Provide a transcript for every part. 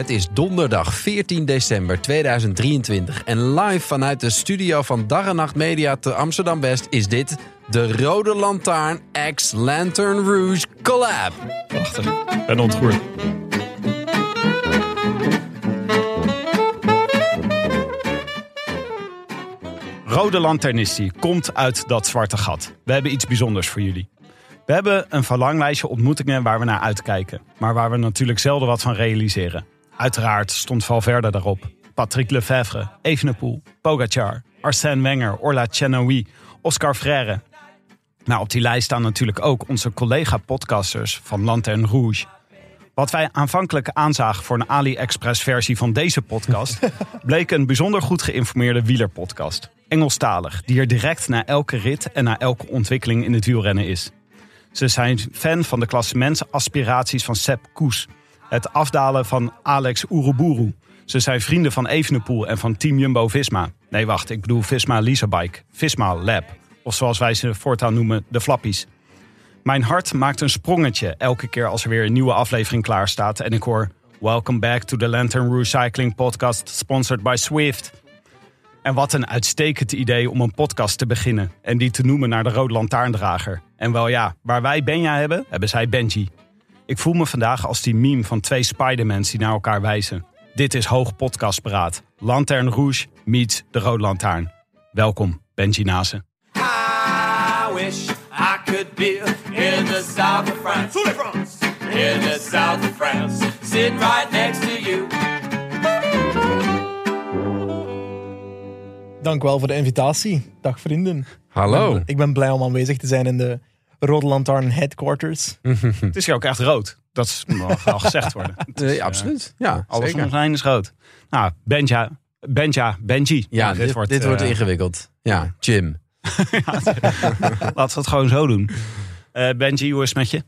Het is donderdag 14 december 2023 en live vanuit de studio van Dag en Nacht Media te Amsterdam West is dit de Rode Lantaarn X Lantern Rouge Collab. Prachtig. Ik ben ontroerd. Rode Lanternisti komt uit dat zwarte gat. We hebben iets bijzonders voor jullie. We hebben een verlanglijstje ontmoetingen waar we naar uitkijken, maar waar we natuurlijk zelden wat van realiseren. Uiteraard stond Valverde daarop. Patrick Lefevre, Evenepoel, Pogacar, Arsène Wenger, Orla Chenoui, Oscar Freire. Nou, op die lijst staan natuurlijk ook onze collega-podcasters van Lantern Rouge. Wat wij aanvankelijk aanzagen voor een AliExpress versie van deze podcast, bleek een bijzonder goed geïnformeerde wielerpodcast. Engelstalig, die er direct na elke rit en na elke ontwikkeling in het wielrennen is. Ze zijn fan van de klassementsaspiraties van Sepp Koes, het afdalen van Alex Oeruburu. Ze zijn vrienden van Evenepoel en van Team Jumbo-Visma. Nee, wacht, ik bedoel Visma Bike, Visma Lab. Of zoals wij ze voortaan noemen, de Flappies. Mijn hart maakt een sprongetje elke keer als er weer een nieuwe aflevering klaar staat en ik hoor... Welcome back to the Lantern Rouge Cycling Podcast, sponsored by Swift. En wat een uitstekend idee om een podcast te beginnen en die te noemen naar de Rode Lantaarndrager. En wel ja, waar wij Benja hebben, hebben zij Benji. Ik voel me vandaag als die meme van twee Spidermans die naar elkaar wijzen. Dit is hoog podcastberaad. Lantern Rouge meets de Rode Lantaarn. Welkom, Benji Nase. I wish I could be in the south of France. In the south of France. Sitting right next to you. Dank wel voor de invitatie. Dag vrienden. Hallo. Ik ben blij om aanwezig te zijn in de Rode Lantaarn headquarters. Het is hier ook echt rood. Dat is- mag wel gezegd worden. Is, Nee, eh, absoluut. Ja, Alles zeker. om ons heen is rood. Nou, Benja, Benja, Benji. Ja, dit, dit wordt, eh, ingewikkeld. Ja, Jim. Laten we het gewoon zo doen. Eh, Benji, hoe is het met je?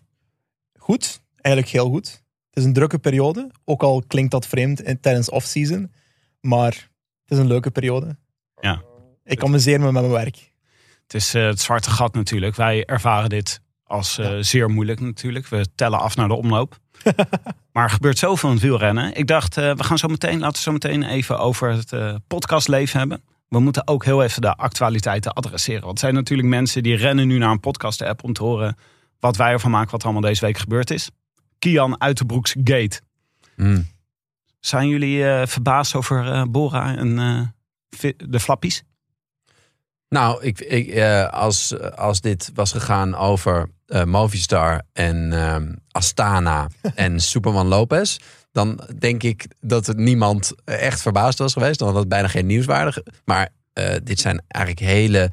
Goed, eigenlijk heel goed. Het is een drukke periode, ook al klinkt dat vreemd in, tijdens off-season. Maar het is een leuke periode. Ja. Ik amuseer me met mijn werk. Het is eh, het zwarte gat natuurlijk. Wij ervaren dit als eh, zeer moeilijk natuurlijk. We tellen af naar de omloop. maar er gebeurt zoveel in het wielrennen. Ik dacht, eh, we gaan zo meteen, laten we zo meteen even over het podcastleven hebben. We moeten ook heel even de actualiteiten adresseren. Want er zijn natuurlijk mensen die rennen nu naar een podcast-app om te horen wat wij ervan maken, wat allemaal deze week gebeurd is. Kian Uiterbroeks Gate. Hmm. Zijn jullie verbaasd over Bora en de flappies? Nou, ik, ik, eh, als, als dit was gegaan over eh, Movistar en ehm, Astana en Superman Lopez... dan denk ik dat er niemand echt verbaasd was geweest. Dan had het bijna geen nieuwswaardig. Maar eh, dit zijn eigenlijk hele,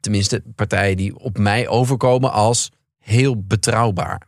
tenminste partijen die op mij overkomen als heel betrouwbaar.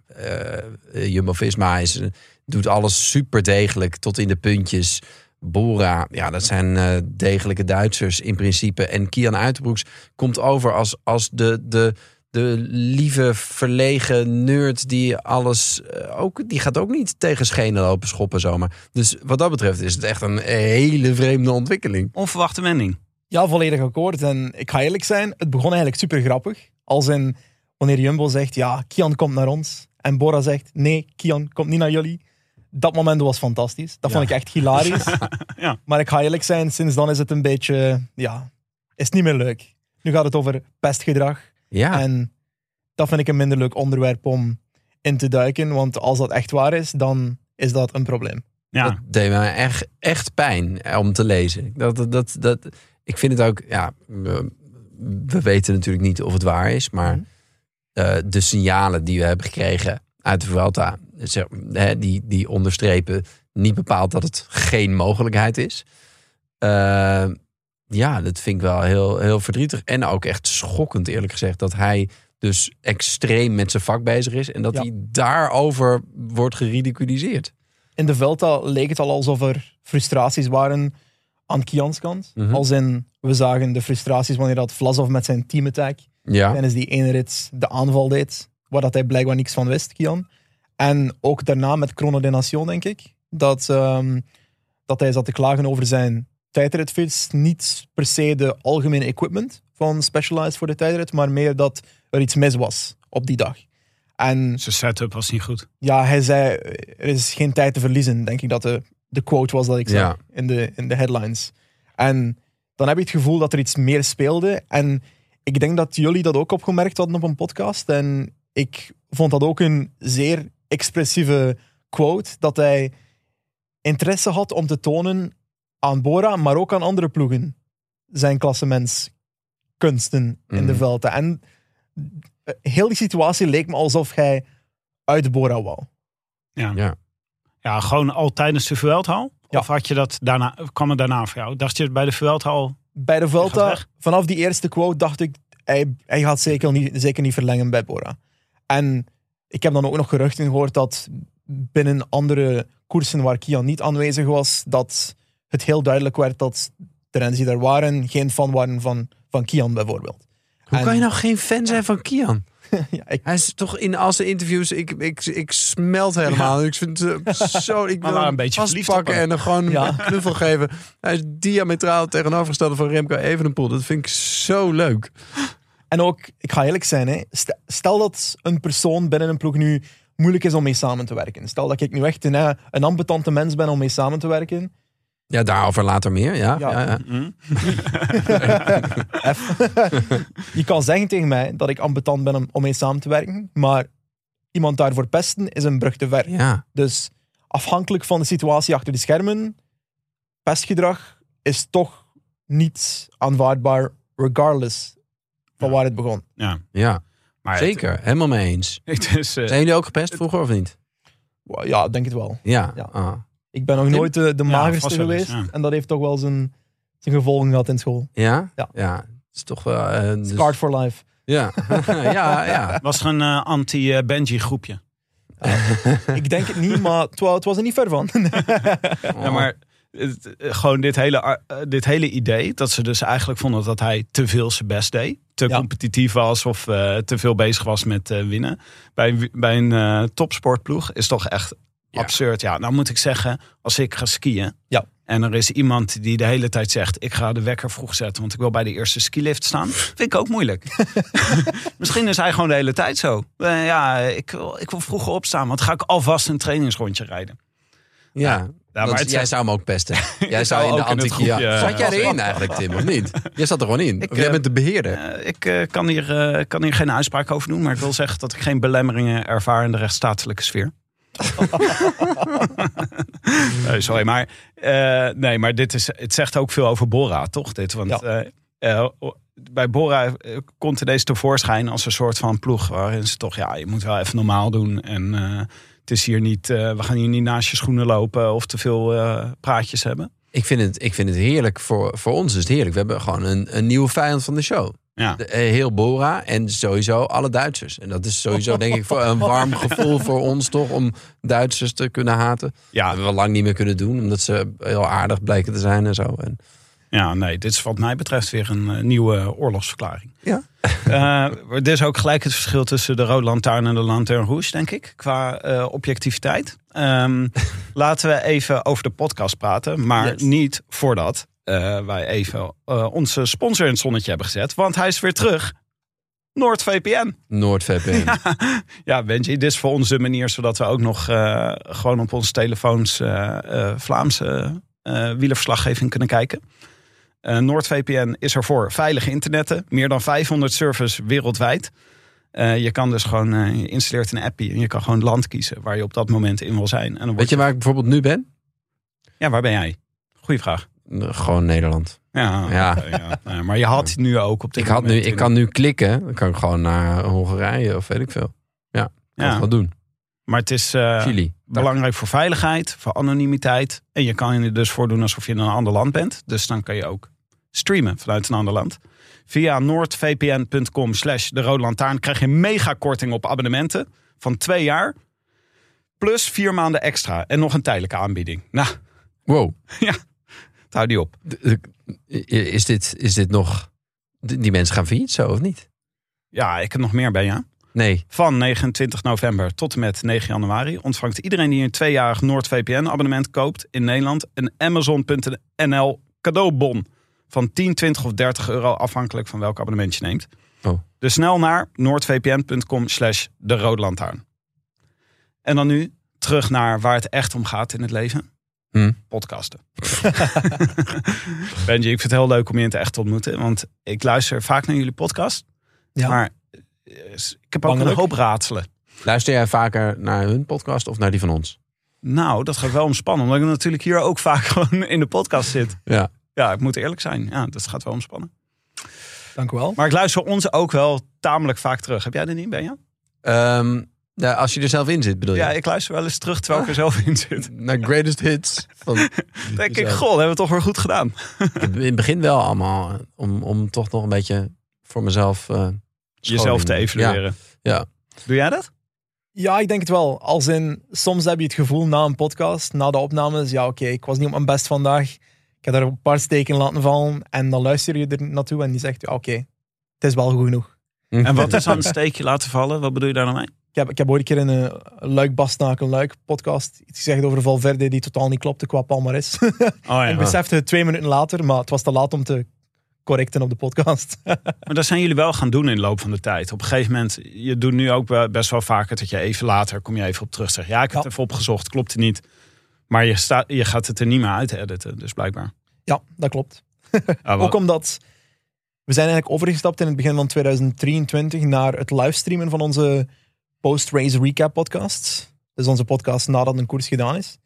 Jumbo-Visma is, doet alles super degelijk tot in de puntjes... Bora, ja, dat zijn eh, degelijke Duitsers in principe. En Kian Uiterbroeks komt over als, als de, de, de lieve, verlegen nerd die alles eh, ook, die gaat ook niet tegen schenen lopen schoppen zomaar. Dus wat dat betreft is het echt een hele vreemde ontwikkeling. Onverwachte wending. Ja, volledig akkoord. En ik ga eerlijk zijn, het begon eigenlijk super grappig. Als in wanneer Jumbo zegt, ja, Kian komt naar ons. En Bora zegt, nee, Kian komt niet naar jullie. Dat moment was fantastisch. Dat vond ik echt hilarisch. Ja. Maar ik ga eerlijk zijn, sinds dan is het een beetje, ja... is het niet meer leuk. Nu gaat het over pestgedrag. Ja, En dat vind ik een minder leuk onderwerp om in te duiken. Want als dat echt waar is, dan is dat een probleem. Ja, dat deed me echt, echt pijn eh, om te lezen. Dat, dat, dat, dat, ik vind het ook, ja, we, we weten natuurlijk niet of het waar is, maar Mhm. eh, de signalen die we hebben gekregen uit de Vuelta, zeg, die, die onderstrepen niet bepaald dat het geen mogelijkheid is. Eh, ja, dat vind ik wel heel, heel verdrietig. En ook echt schokkend, eerlijk gezegd, dat hij dus extreem met zijn vak bezig is en dat Ja. hij daarover wordt geridiculiseerd. In de Vuelta leek het al alsof er frustraties waren aan Kians kant. Mhm. Als in, we zagen de frustraties wanneer dat Vlasov met zijn teamattack Ja. tijdens die ene rit de aanval deed, waar dat hij blijkbaar niks van wist, Kian. En ook daarna met Chrono de Nation, denk ik, dat, ehm, dat hij zat te klagen over zijn tijdritfiets. Niet per se de algemene equipment van Specialized voor de tijdrit, maar meer dat er iets mis was op die dag. En zijn setup was niet goed. ja, hij zei, er is geen tijd te verliezen, denk ik dat de, de quote was dat ik zag Ja. in, de, in de headlines. En dan heb je het gevoel dat er iets meer speelde. En ik denk dat jullie dat ook opgemerkt hadden op een podcast. En ik vond dat ook een zeer expressieve quote, dat hij interesse had om te tonen aan Bora, maar ook aan andere ploegen, zijn klassementskunsten in de Mhm. velden. En eh, heel die situatie leek me alsof hij uit Bora wou. Ja. Ja. Ja, gewoon al tijdens de Vuelthal? Ja. Of had je dat daarna, kwam het daarna voor jou? Dacht je bij de Vuelthal? Bij de Vuelta, vanaf die eerste quote, dacht ik, hij, hij gaat zeker niet, zeker niet verlengen bij Bora. En ik heb dan ook nog geruchten gehoord dat binnen andere koersen waar Kian niet aanwezig was, dat het heel duidelijk werd dat de renners die daar waren, geen fan waren van, van Kian bijvoorbeeld. Hoe En- kan je nou geen fan zijn van Kian? Ja, ik, Hij is toch in al zijn interviews, ik, ik, ik smelt helemaal. Ik vind het eh, zo, ik wil een hem beetje vastpakken hem. en er gewoon Ja. een knuffel geven. Hij is diametraal tegenovergestelde van Remco Evenepoel. Dat vind ik zo leuk. En ook, ik ga eerlijk zijn, hè, stel dat een persoon binnen een ploeg nu moeilijk is om mee samen te werken. Stel dat ik nu echt een, eh, een ambetante mens ben om mee samen te werken. Ja, daarover later meer. Ja, Ja. ja. ja. Hm? F. je kan zeggen tegen mij dat ik ambetant ben om, om mee samen te werken, maar iemand daarvoor pesten is een brug te ver. Ja. Dus afhankelijk van de situatie achter de schermen, pestgedrag is toch niet aanvaardbaar, regardless van waar het begon. Ja, ja. maar zeker. Helemaal mee eens. Het, is, eh, Zijn jullie ook gepest vroeger of niet? Ja, denk het wel. Ja. Ja. Ah. Ik ben nog nooit de, de magerste eens, geweest. ja. En dat heeft toch wel zijn, zijn gevolgen gehad in school. Ja? Ja. Ja. Het is toch wel... eh, dus- Scarred for life. ja. ja, ja. was er een eh, anti-Benji groepje. ik denk het niet, maar het was, het was er niet ver van. Ja, maar het- eh, gewoon dit hele, eh, dit hele idee, dat ze dus eigenlijk vonden dat hij te veel zijn best deed. Te Ja. competitief was of eh, te veel bezig was met winnen. Bij, bij een topsportploeg is toch echt Ja. absurd. Ja, nou moet ik zeggen, als ik ga skiën Ja. en er is iemand die de hele tijd zegt, ik ga de wekker vroeg zetten, want ik wil bij de eerste skilift staan. Vind ik ook moeilijk. Misschien is hij gewoon de hele tijd zo. Ja, ik wil, ik wil vroeger opstaan, want ga ik alvast een trainingsrondje rijden. Ja. Maar Want het jij zou hem ook pesten. Jij zou in de antieke... Zat jij erin eigenlijk, Tim, of niet? Jij zat er gewoon in. Ik, jij bent de beheerder. Eh, ik eh, kan, hier, eh, kan hier geen uitspraak over doen, maar ik wil zeggen dat ik geen belemmeringen ervaar in de rechtsstatelijke sfeer. nee, sorry, maar, eh, nee, maar dit is, het zegt ook veel over Bora, toch? Dit, want Ja. bij Bora komt ineens tevoorschijn als een soort van ploeg waarin ze toch, ja, je moet wel even normaal doen en eh, het is hier niet, eh, we gaan hier niet naast je schoenen lopen of te veel eh, praatjes hebben. Ik vind het, ik vind het heerlijk. Voor, voor ons is het heerlijk. We hebben gewoon een, een nieuwe vijand van de show. Ja. De, eh, heel Bora en sowieso alle Duitsers. En dat is sowieso denk ik voor een warm gevoel voor ons toch om Duitsers te kunnen haten. Dat Ja, hebben we lang niet meer kunnen doen, omdat ze heel aardig blijken te zijn en zo. En, Ja, nee, dit is wat mij betreft weer een eh, nieuwe oorlogsverklaring. Ja. Eh, er is ook gelijk het verschil tussen de Rode Lantaarn en de Lanterne Rouge, denk ik, qua eh, objectiviteit. Ehm, laten we even over de podcast praten, maar Yes. niet voordat wij even onze sponsor in het zonnetje hebben gezet, want hij is weer terug. NoordVPN. NoordVPN. Ja, Benji, dit is voor ons de manier zodat we ook nog gewoon op onze telefoons Vlaamse wielerverslaggeving kunnen kijken. Eh, NordVPN is er voor veilige internetten. Meer dan 500 servers wereldwijd. Eh, je kan dus gewoon, eh, je installeert een appie en je kan gewoon het land kiezen waar je op dat moment in wil zijn. En dan Weet je waar ik bijvoorbeeld nu ben? Ja, waar ben jij? Goeie vraag. Gewoon Nederland. Ja, Ja. Nou, maar je had nu ook op dit Ik, had nu, ik kan nu klikken. Dan kan ik gewoon naar Hongarije of weet ik veel. Ja, kan Ja. ik wel doen. Maar het is Chili. Belangrijk voor veiligheid, voor anonimiteit. En je kan je dus voordoen alsof je in een ander land bent. Dus dan kan je ook streamen vanuit een ander land. Via noordvpn.com slash de Rode Lantaarn krijg je een mega korting op abonnementen van twee jaar. Plus vier maanden extra en nog een tijdelijke aanbieding. Nou, Wow. hou die op. Is dit, is dit nog... Die mensen gaan failliet zo, of niet? Ja, ik heb nog meer bij je. Nee. Van 29 november tot en met 9 januari ontvangt iedereen die een tweejarig NordVPN-abonnement koopt in Nederland een Amazon.nl cadeaubon van 10, 20 of 30 euro afhankelijk van welk abonnement je neemt. Oh. Dus snel naar noordvpn.com slash de Rode Lantaarn. En dan nu terug naar waar het echt om gaat in het leven. Hm. Podcasten. Benji, ik vind het heel leuk om je in het echt te ontmoeten. Want ik luister vaak naar jullie podcast. Ja. Maar ik heb ook een hoop raadselen. Luister jij vaker naar hun podcast of naar die van ons? Nou, dat gaat wel omspannen. Omdat ik natuurlijk hier ook vaak gewoon in de podcast zit. Ja. Ja, ik moet eerlijk zijn. Ja, dat gaat wel omspannen. Dank u wel. Maar ik luister ons ook wel tamelijk vaak terug. Heb jij er niet, Benja? Ehm, ja, als je er zelf in zit, bedoel je? Ja, ik luister wel eens terug terwijl ik er zelf in zit. Naar greatest hits. Van, denk ik, goh, dat hebben we toch weer goed gedaan. in het begin wel allemaal. Om, om toch nog een beetje voor mezelf... eh, Jezelf te evalueren. Ja. Doe jij dat? Ja, ik denk het wel. Als in, soms heb je het gevoel na een podcast, na de opnames, ja oké, ik was niet op mijn best vandaag. Ik heb daar een paar steken laten vallen en dan luister je er naartoe en die zegt, ja oké, het is wel goed genoeg. Ja. En wat is dan een steekje laten vallen? Wat bedoel je daar nou mee? Ik heb, ik heb ooit een keer in een Luik Bastenaken Luik podcast iets gezegd over Valverde die totaal niet klopte qua palmares. Oh ik besefte het twee minuten later, maar het was te laat om te correcten op de podcast. Maar dat zijn jullie wel gaan doen in de loop van de tijd. Op een gegeven moment, je doet nu ook best wel vaker dat je even later, kom je even op terug, zeg ja, ik heb het even opgezocht, klopt het niet. Maar je, je gaat het er niet meer uit editen, dus blijkbaar. ja, dat klopt. Ah, Ook omdat we zijn eigenlijk overgestapt in het begin van 2023 naar het livestreamen van onze post-race recap podcasts. Dus onze podcast nadat een koers gedaan is.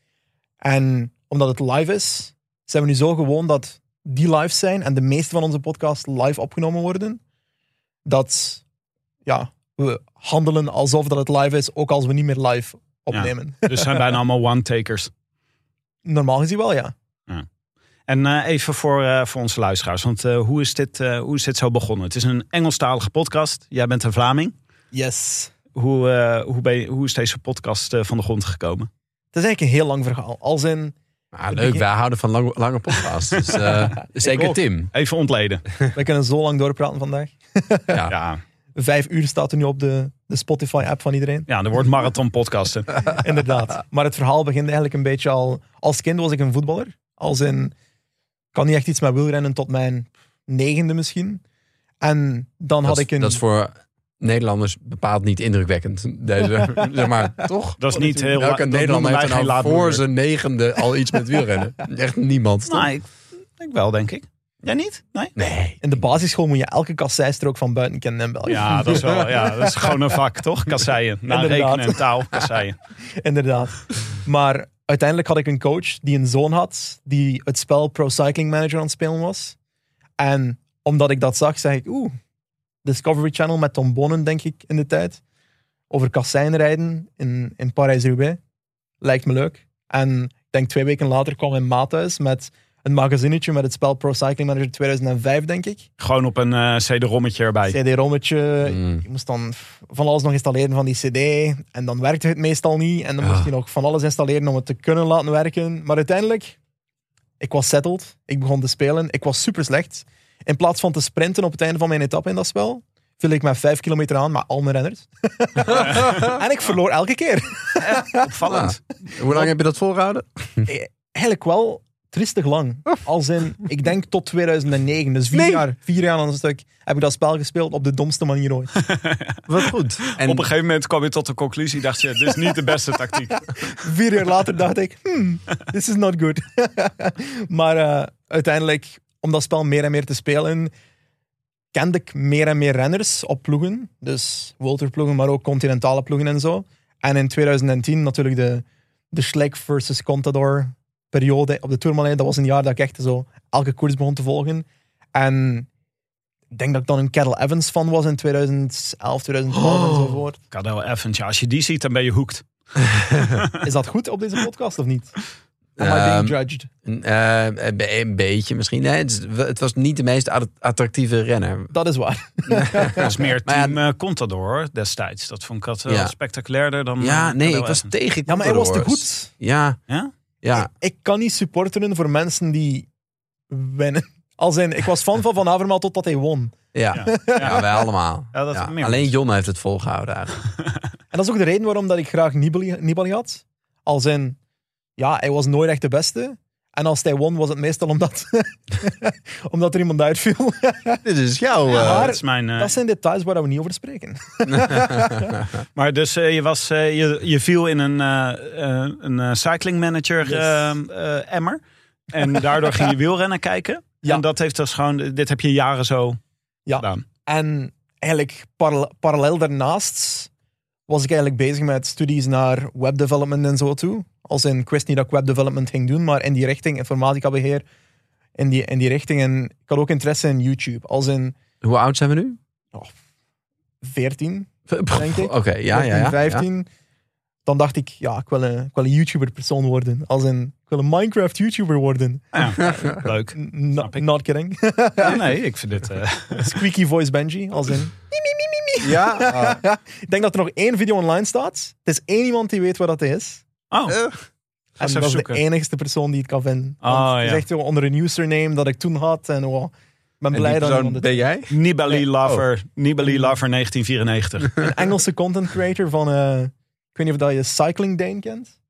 En omdat het live is, zijn we nu zo gewoon dat die live zijn en de meeste van onze podcasts live opgenomen worden. Dat ja, we handelen alsof dat het live is, ook als we niet meer live opnemen. Dus zijn bijna allemaal one-takers. Normaal gezien wel, ja. En eh, even voor, eh, voor onze luisteraars, want eh, hoe, is dit, hoe is dit zo begonnen? Het is een Engelstalige podcast. Jij bent een Vlaming. Yes. Hoe, hoe, ben je, hoe is deze podcast van de grond gekomen? Het is eigenlijk een heel lang verhaal. Als in, Ah, leuk, wij houden van lange, lange podcasts. Dus, eh, zeker ook. Tim. Even ontleden. we kunnen zo lang doorpraten vandaag. Ja. Ja, Vijf uur staat er nu op de, de Spotify-app van iedereen. ja er wordt marathon podcasten. Inderdaad. Maar het verhaal begint eigenlijk een beetje al... Als kind was ik een voetballer. Als in... Ik kan niet echt iets met wielrennen tot mijn negende misschien. En dan Dat, had ik een... dat is voor Nederlanders bepaald niet indrukwekkend. Deze, zeg maar, toch? Dat is niet heel Nederlander heeft er nou voor zijn negende al iets met wielrennen. Echt niemand. toch? Nou, ik, ik wel, denk ik. Jij niet? Nee? Nee. In de basisschool moet je elke kasseistrook van buiten kennen in België. Ja, dat is, wel, ja, dat is gewoon een vak, toch? Kasseien. Na Inderdaad. rekenen en taal, kasseien. Inderdaad. Maar uiteindelijk had ik een coach die een zoon had, die het spel Pro Cycling Manager aan het spelen was. En omdat ik dat zag, zei ik, oeh, Discovery Channel met Tom Bonnen, denk ik, in de tijd. Over kasseinrijden in, in Parijs-Roubaix. Lijkt me leuk. En ik denk twee weken later kwam mijn maat thuis met een magazinetje met het spel Pro Cycling Manager 2005, denk ik. Gewoon op een eh CD-rommetje erbij. CD-rommetje. Mm. Je moest dan van alles nog installeren van die CD. En dan werkte het meestal niet. En dan moest Ah. je nog van alles installeren om het te kunnen laten werken. Maar uiteindelijk, ik was settled. Ik begon te spelen. Ik was super slecht. In plaats van te sprinten op het einde van mijn etappe in dat spel, viel ik met vijf kilometer aan met al mijn renners. en ik verloor elke keer. Opvallend. Hoe lang heb je dat volgehouden? Eigenlijk wel triestig lang. Als in, ik denk tot 2009. Dus vier, Nee. jaar, vier jaar aan een stuk heb ik dat spel gespeeld op de domste manier ooit. Wat goed. En Op een gegeven moment kwam je tot de conclusie, dacht je, dit is niet de beste tactiek. Vier jaar later dacht ik, hmm, this is not good. maar eh, uiteindelijk, om dat spel meer en meer te spelen, kende ik meer en meer renners op ploegen. Dus Walter-ploegen, maar ook continentale ploegen en zo. En in 2010 natuurlijk de, de Schleck versus Contador periode op de Tourmalet. Dat was een jaar dat ik echt zo elke koers begon te volgen. En ik denk dat ik dan een Kettle Evans van was in 2011, 2012 Oh. enzovoort. Cadel Evans, ja, als je die ziet, dan ben je hooked. Is dat goed op deze podcast of niet? Am I Ehm, being judged? Eh, een be- een beetje misschien. Nee, het, het was niet de meest at- attractieve renner. Dat is waar. Dat was meer Maar ja, team eh, Contador hoor, destijds. Dat vond ik dat wel Ja. spectaculairder dan Ja, eh, nee, ik was tegen Ja, maar hij was te goed. Ja, Ja? ja. Ik kan niet supporteren voor mensen die winnen. Als in, ik was fan van Van Avermaat totdat hij won. Ja. Ja. ja, wij allemaal. Ja, dat Ja, is meer Alleen. Jon heeft het volgehouden eigenlijk. En dat is ook de reden waarom dat ik graag Nibali, Nibali had. Als in, ja, hij was nooit echt de beste. En als hij won, was het meestal omdat, omdat er iemand uitviel. Dit is jouw... Ja, eh, dat is mijn, eh, Dat zijn details waar we niet over spreken. Maar dus eh, je, was, eh, je, je viel in een, een cycling manager Yes. ehm, eh, emmer. En daardoor ging je wielrennen kijken. Ja. En dat heeft dus gewoon, dit heb je jaren zo Ja. gedaan. En eigenlijk parallel, parallel daarnaast was ik eigenlijk bezig met studies naar webdevelopment en zo toe. Als in, ik wist niet dat ik webdevelopment ging doen, maar in die richting, informatica beheer, in die, in die richting. En ik had ook interesse in YouTube. Als in Hoe oud zijn we nu? 14, Oké, Denk ik. ja, ja, 14, ja. 15. Dan dacht ik, ja, ik wil een, ik wil een YouTuber-persoon worden. Als in, ik wil een Minecraft-YouTuber worden. Ja, leuk. N- Snap Not, ik. not kidding. Ja, nee, ik vind dit... eh, Squeaky voice Benji. Als in, Ja? Ah. ik denk dat er nog één video online staat. Het is één iemand die weet wat dat is. oh, En dat is zoeken. de enigste persoon die het kan vinden. Oh, Het ja. is echt onder een username dat ik toen had. En oh, ik ben En blij dat ben jij? Nibali Nee. Lover. Nibali Lover 1994. Een Engelse content creator van... eh, ik weet niet of dat je Cycling Dane kent.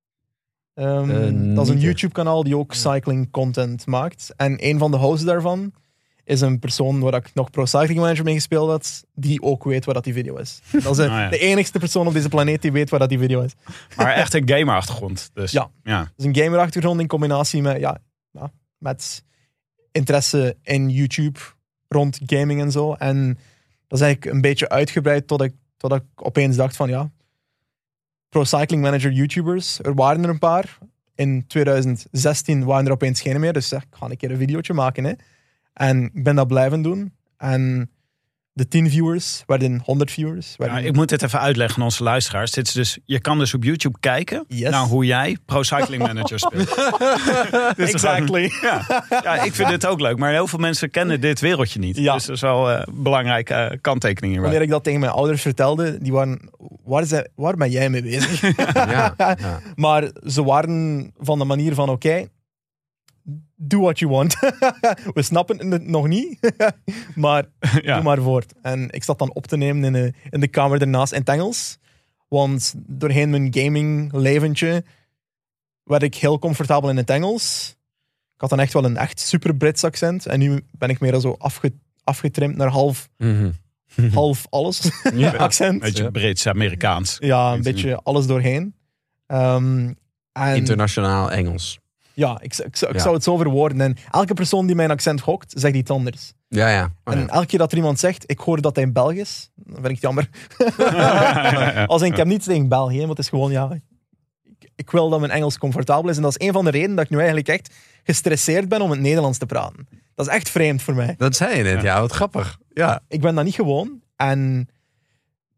Ehm, Eh, dat is een niet echt. YouTube-kanaal die ook cycling content maakt. En een van de hosts daarvan is een persoon waar ik nog Pro Cycling Manager mee gespeeld had, die ook weet waar dat die video is. Dat is Ah, ja. de enigste persoon op deze planeet die weet waar dat die video is. Maar echt een gamerachtergrond. Dus, Ja. ja. Is een gamerachtergrond in combinatie met, ja, ja, met interesse in YouTube rond gaming en zo. En dat is eigenlijk een beetje uitgebreid tot ik, tot ik opeens dacht van ja, Pro Cycling Manager YouTubers, er waren er een paar. In 2016 waren er opeens geen meer, dus ik ga een keer een videootje maken. Hè. En ik ben dat blijven doen. En de 10 viewers werden 100 viewers. Ik moet dit even uitleggen aan onze luisteraars. Dit is dus, je kan dus op YouTube kijken Yes. naar hoe jij Pro Cycling Manager speelt. Exactly. ja. ja, ik vind dit ook leuk. Maar heel veel mensen kennen dit wereldje niet. Ja. Dus dat is wel eh, een belangrijke eh, kanttekening hierbij. Wanneer ik dat tegen mijn ouders vertelde, die waren, waar, is hij- waar ben jij mee bezig? Ja, ja. maar ze waren van de manier van, oké, do what you want. We snappen het nog niet, maar Ja. doe maar voort. En ik zat dan op te nemen in de, in de kamer daarnaast in het Engels. Want doorheen mijn gaming leventje werd ik heel comfortabel in het Engels. Ik had dan echt wel een echt super Brits accent. En nu ben ik meer zo afge, afgetrimd naar half, Mhm. half alles accent. Beetje Brits, Amerikaans. Ja, een beetje alles doorheen. Ehm, en Internationaal Engels. Ja, ik, ik, zou- ik Ja. zou het zo verwoorden. En elke persoon die mijn accent hokt, zegt iets anders. Ja, ja. Oh, en ja. elke keer dat er iemand zegt, ik hoor dat hij in Belgisch is, dan vind ik het jammer. Als ik heb niets tegen België, maar het is gewoon, ja, ik, ik wil dat mijn Engels comfortabel is. En dat is een van de redenen dat ik nu eigenlijk echt gestresseerd ben om het Nederlands te praten. Dat is echt vreemd voor mij. Dat zei je net, ja. Wat grappig. Ja, Ik ben dat niet gewoon. En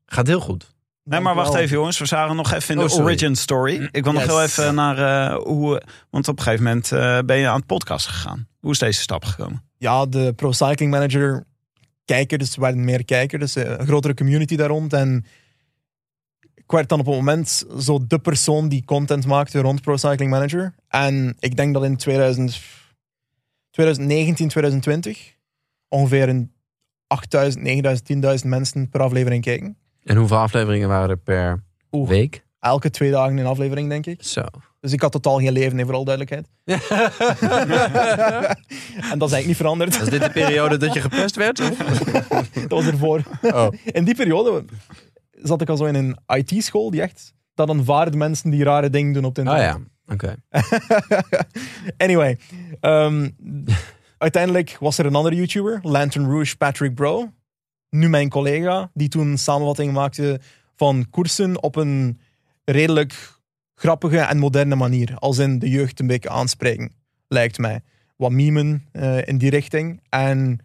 gaat heel goed. Nee, maar wacht even jongens. We zagen nog even in Oh, de sorry. origin story. Ik wil nog heel even naar eh, hoe... Want op een gegeven moment eh, ben je aan het podcast gegaan. Hoe is deze stap gekomen? ja, de Pro Cycling Manager kijkers werden meer kijkers, dus een grotere community daar rond. En ik werd dan op een moment zo de persoon die content maakte rond Pro Cycling Manager. En ik denk dat in 2000, 2019, 2020 ongeveer een 8000, 9000, 10.000 mensen per aflevering kijken. En hoeveel afleveringen waren er per Oeh. week? Elke twee dagen een aflevering, denk ik. Zo. Dus ik had totaal geen leven, nee, voor alle duidelijkheid. en dat is eigenlijk niet veranderd. Was dit de periode dat je gepest werd? Dat was ervoor. Oh. In die periode zat ik al zo in een IT-school die echt... Dat aanvaardt mensen die rare dingen doen op Oh internet. ja, oké. anyway. ehm, uiteindelijk was er een andere YouTuber, Lantern Rouge Patrick Bro. Nu mijn collega, die toen een samenvatting maakte van koersen op een redelijk grappige en moderne manier. Als in de jeugd een beetje aanspreken, lijkt mij. Wat memen eh, in die richting. En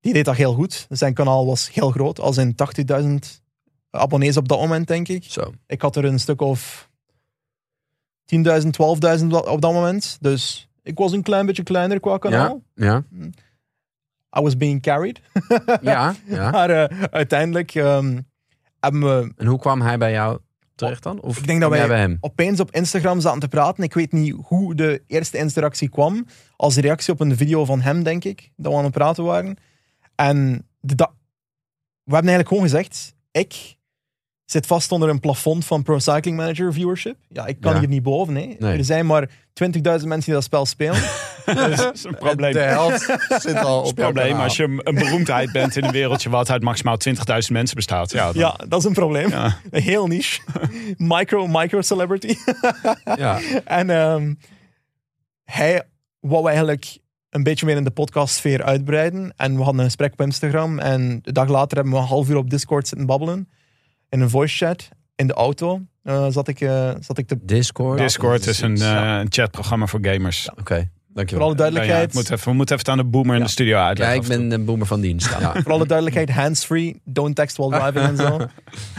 die deed dat heel goed. Zijn kanaal was heel groot, als in 80.000 abonnees op dat moment, denk ik. Zo. Ik had er een stuk of 10.000, 12.000 op dat moment. Dus ik was een klein beetje kleiner qua kanaal. Ja, I was being carried. ja, ja. maar eh, uiteindelijk ehm, hebben we En hoe kwam hij bij jou terecht dan? Of Ik denk dat wij bij hem? opeens op Instagram zaten te praten. Ik weet niet hoe de eerste interactie kwam. Als reactie op een video van hem, denk ik. Dat we aan het praten waren. En de we hebben eigenlijk gewoon gezegd: ik zit vast onder een plafond van Pro Cycling Manager viewership. Ja, ik kan Ja. hier niet boven. Nee. Nee. Er zijn maar 20.000 mensen die dat spel spelen. Dat is een probleem. De helft zit al op een probleem als je een beroemdheid bent in een wereldje wat uit maximaal 20.000 mensen bestaat. Ja, dan- ja, dat is een probleem. Ja. Een heel niche. Micro, micro celebrity. Ja. En ehm, hij wou eigenlijk een beetje meer in de podcastsfeer uitbreiden. En we hadden een gesprek op Instagram. En de dag later hebben we een half uur op Discord zitten babbelen. In een voice chat. In de auto eh, zat, ik, eh, zat ik te... Discord. Discord is een, Ja. eh, een chatprogramma voor gamers. Oké, Voor dankjewel. alle Ja, ja, duidelijkheid, ik moet even, we moeten even het aan de boomer in Ja. de studio Ja, uitleggen. ik ben een boomer van dienst. Ja. voor alle duidelijkheid, hands-free. Don't text while driving en zo.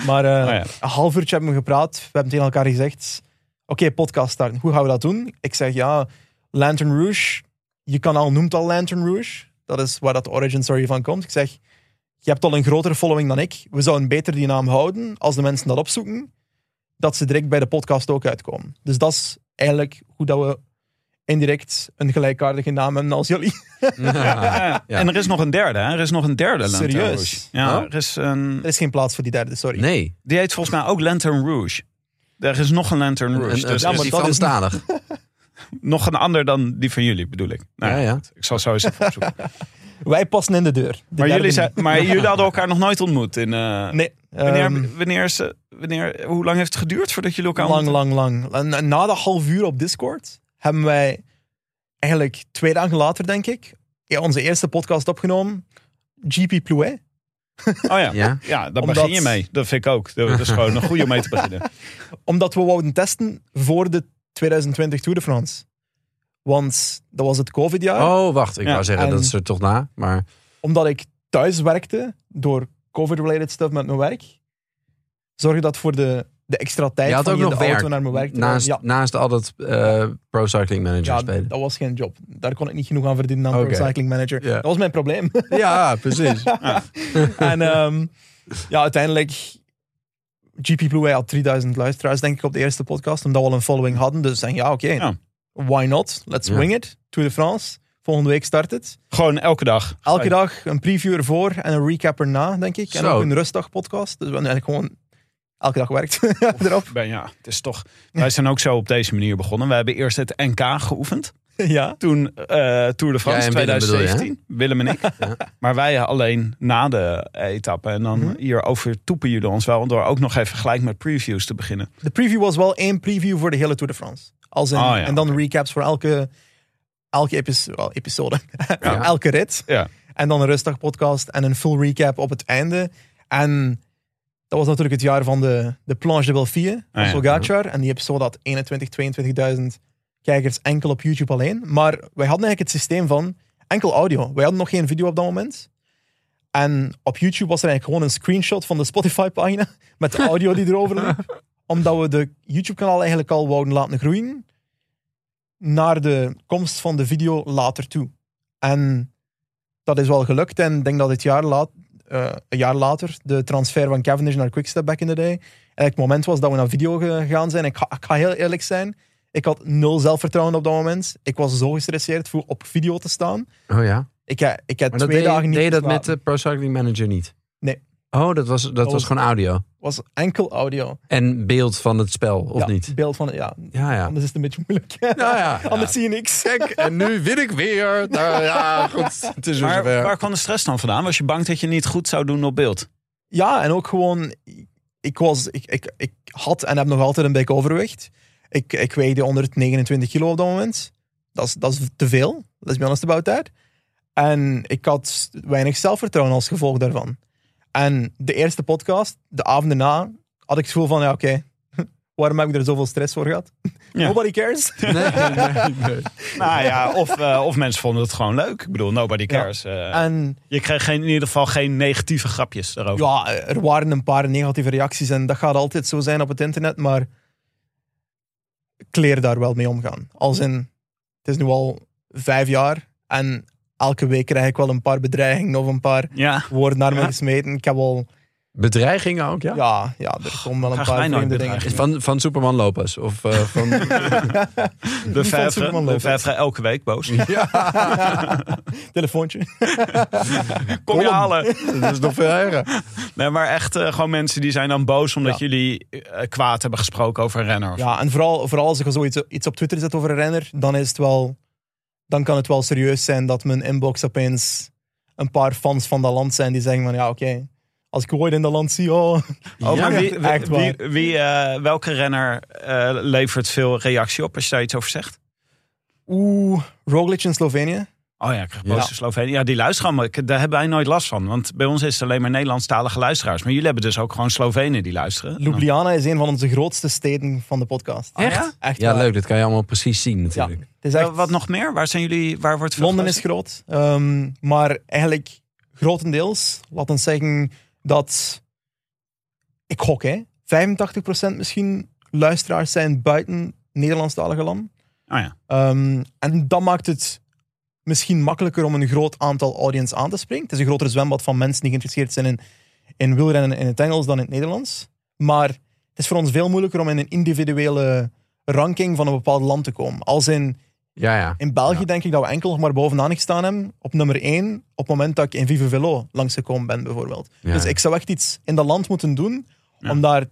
Maar eh, Oh ja. een half uurtje hebben we gepraat. We hebben tegen elkaar gezegd... Oké, podcast starten. Hoe gaan we dat doen? Ik zeg, ja, Lantern Rouge. Je kanaal noemt al Lantern Rouge. Dat is waar dat origin story van komt. Ik zeg, je hebt al een grotere following dan ik. We zouden beter die naam houden als de mensen dat opzoeken. Dat ze direct bij de podcast ook uitkomen. Dus dat is eigenlijk hoe dat we indirect een gelijkaardige naam hebben als jullie. Ja. En er is nog een derde. Hè? Er is nog een derde Lantern Serieus? Rouge. Ja, Oh. er is een, Er is geen plaats voor die derde, sorry. Nee, die heet volgens mij ook Lantern Rouge. Er is nog een Lantern Rouge. dus maar dat is- Franstalig. nog een ander dan die van jullie, bedoel ik. Nou, Ja, ja. Ik zal zo eens even opzoeken. Wij passen in de deur. De maar, jullie zijn, maar jullie hadden elkaar nog nooit ontmoet. In, eh, Nee. wanneer, ehm, wanneer, is, wanneer, hoe lang heeft het geduurd voordat jullie elkaar lang, ontmoetten? lang, lang. En na dat half uur op Discord hebben wij eigenlijk twee dagen later, denk ik, ja, onze eerste podcast opgenomen. GP Plouet. Oh ja. Ja. Ja, daar Omdat- begin je mee. Dat vind ik ook. Dat dat is gewoon een goede om mee te beginnen. Omdat we wouden testen voor de 2020 Tour de France. Want dat was het COVID-jaar. Oh, wacht. Ik Ja, wou zeggen, en- dat is er toch na. Maar Omdat ik thuis werkte door COVID-related stuff met mijn werk, zorgde dat voor de, de extra tijd je had van ook nog de auto naar mijn werk te Naast, naast altijd eh, Pro Cycling Manager Ja, spelen. dat was geen job. Daar kon ik niet genoeg aan verdienen aan Oké. Pro Cycling Manager. Dat was mijn probleem. Ja, precies. en ehm, ja, uiteindelijk... GP Blue had 3000 luisteraars, denk ik, op de eerste podcast. Omdat we al een following hadden. Dus denk ja, oké. Ja. Why not? Let's Ja. wing it. Tour de France. Volgende week start het. Gewoon elke dag. Elke dag een preview ervoor en een recap erna, denk ik. En Zo. ook een rustdag podcast. Dus we hebben eigenlijk gewoon elke dag gewerkt erop. Ben, ja, het is toch. Wij zijn ook zo op deze manier begonnen. We hebben eerst het NK geoefend. ja. Toen eh, Tour de France Jij en Willem bedoel je, hè? 2017. Willem en ik. Maar wij alleen na de etappe. En dan Mhm. hier overtoepen jullie ons wel. Door ook nog even gelijk met previews te beginnen. De preview was wel één preview voor de hele Tour de France. Als in, Ah, ja, en dan recaps voor elke, elke episode. Ja. elke rit. Ja. En dan een rustig podcast en een full recap op het einde. En dat was natuurlijk het jaar van de, de Planche de Belfie van Ah, ja. Pogacar. En die episode had 21, 22.000 kijkers enkel op YouTube alleen. Maar wij hadden eigenlijk het systeem van enkel audio. Wij hadden nog geen video op dat moment. En op YouTube was er eigenlijk gewoon een screenshot van de Spotify-pagina met de audio die erover liep. Omdat we de YouTube-kanaal eigenlijk al wouden laten groeien naar de komst van de video later toe. En dat is wel gelukt. En ik denk dat het jaar laat, eh, een jaar later de transfer van Cavendish naar Quickstep back in the day eigenlijk het moment was dat we naar video gegaan zijn. Ik ga, ik ga heel eerlijk zijn. Ik had nul zelfvertrouwen op dat moment. Ik was zo gestresseerd voor op video te staan. Oh ja. Ik, heb- ik heb twee deed, dagen niet deed je dat met de Pro Cycling Manager niet? Oh, dat was, dat was was- gewoon audio. was enkel audio. En beeld van het spel, of ja, niet? Beeld van, ja, Ja, ja. anders is het een beetje moeilijk. Nou ja, anders zie je niks. En nu win ik weer. Nou ja, goed. Het is weer Maar zover. waar kwam de stress dan vandaan? Was je bang dat je niet goed zou doen op beeld? Ja, en ook gewoon, ik, was, ik, ik, ik had en heb nog altijd een beetje overwicht. Ik, ik weegde 129 kilo op dat moment. Dat is, dat is te veel. Let's be honest about that. En ik had weinig zelfvertrouwen als gevolg daarvan. En de eerste podcast, de avond daarna, had ik het gevoel van, ja oké, waarom heb ik er zoveel stress voor gehad? Ja. Nobody cares. Nee, nee, nee. Nou ja, of, eh, of mensen vonden het gewoon leuk. Ik bedoel, nobody cares. Eh, En je kreeg geen, in ieder geval geen negatieve grapjes daarover. ja, er waren een paar negatieve reacties en dat gaat altijd zo zijn op het internet, maar ik leer daar wel mee omgaan. Als in, het is nu al vijf jaar en elke week krijg ik wel een paar bedreigingen of een paar Ja. woorden naar me Ja. gesmeten. Ik heb al, Bedreigingen ook, ja? ja, ja, er komen wel een paar vreemde dingen. Van, van Superman Lopez? Of eh, van... De van Vijfre, Superman de Lopez. Vijfre elke week boos. Telefoontje. Kom je halen. dat is nog veel erger. Nee, maar echt eh, gewoon mensen die zijn dan boos omdat Ja. jullie eh, kwaad hebben gesproken over een renner. of- Ja, en vooral, vooral als ik zoiets iets op Twitter zet over een renner, dan is het wel, dan kan het wel serieus zijn dat mijn inbox opeens een paar fans van dat land zijn die zeggen van ja, oké, als ik ooit in dat land zie, oh, Oh, Ja, wie, echt wie, wie, eh, welke renner eh, levert veel reactie op als je daar iets over zegt? oeh, Roglic in Slovenië. Oh ja, ik krijg Ja. Slovenië. Ja, die luisteren maar ik- daar hebben wij nooit last van. Want bij ons is het alleen maar Nederlandstalige luisteraars. Maar jullie hebben dus ook gewoon Slovenen die luisteren. Ljubljana is een van onze grootste steden van de podcast. Ja? Echt Ja, waar. leuk. Dat kan je allemaal precies zien Ja, natuurlijk. het is Eh, echt, wat nog meer? Waar zijn jullie? Waar wordt veel Londen is groot, ehm, maar eigenlijk grotendeels, laten we zeggen dat ik gok, hè, 85% misschien luisteraars zijn buiten Nederlandstalige landen. Oh ja. Ehm, en dat maakt het misschien makkelijker om een groot aantal audience aan te spreken. Het is een groter zwembad van mensen die geïnteresseerd zijn in, in wielrennen in het Engels dan in het Nederlands. Maar het is voor ons veel moeilijker om in een individuele ranking van een bepaald land te komen. Als in, Ja, ja. in België Ja. denk ik dat we enkel nog maar bovenaan gestaan hebben op nummer 1 op het moment dat ik in Vive Velo langsgekomen ben bijvoorbeeld. Ja. Dus ik zou echt iets in dat land moeten doen Ja. om daar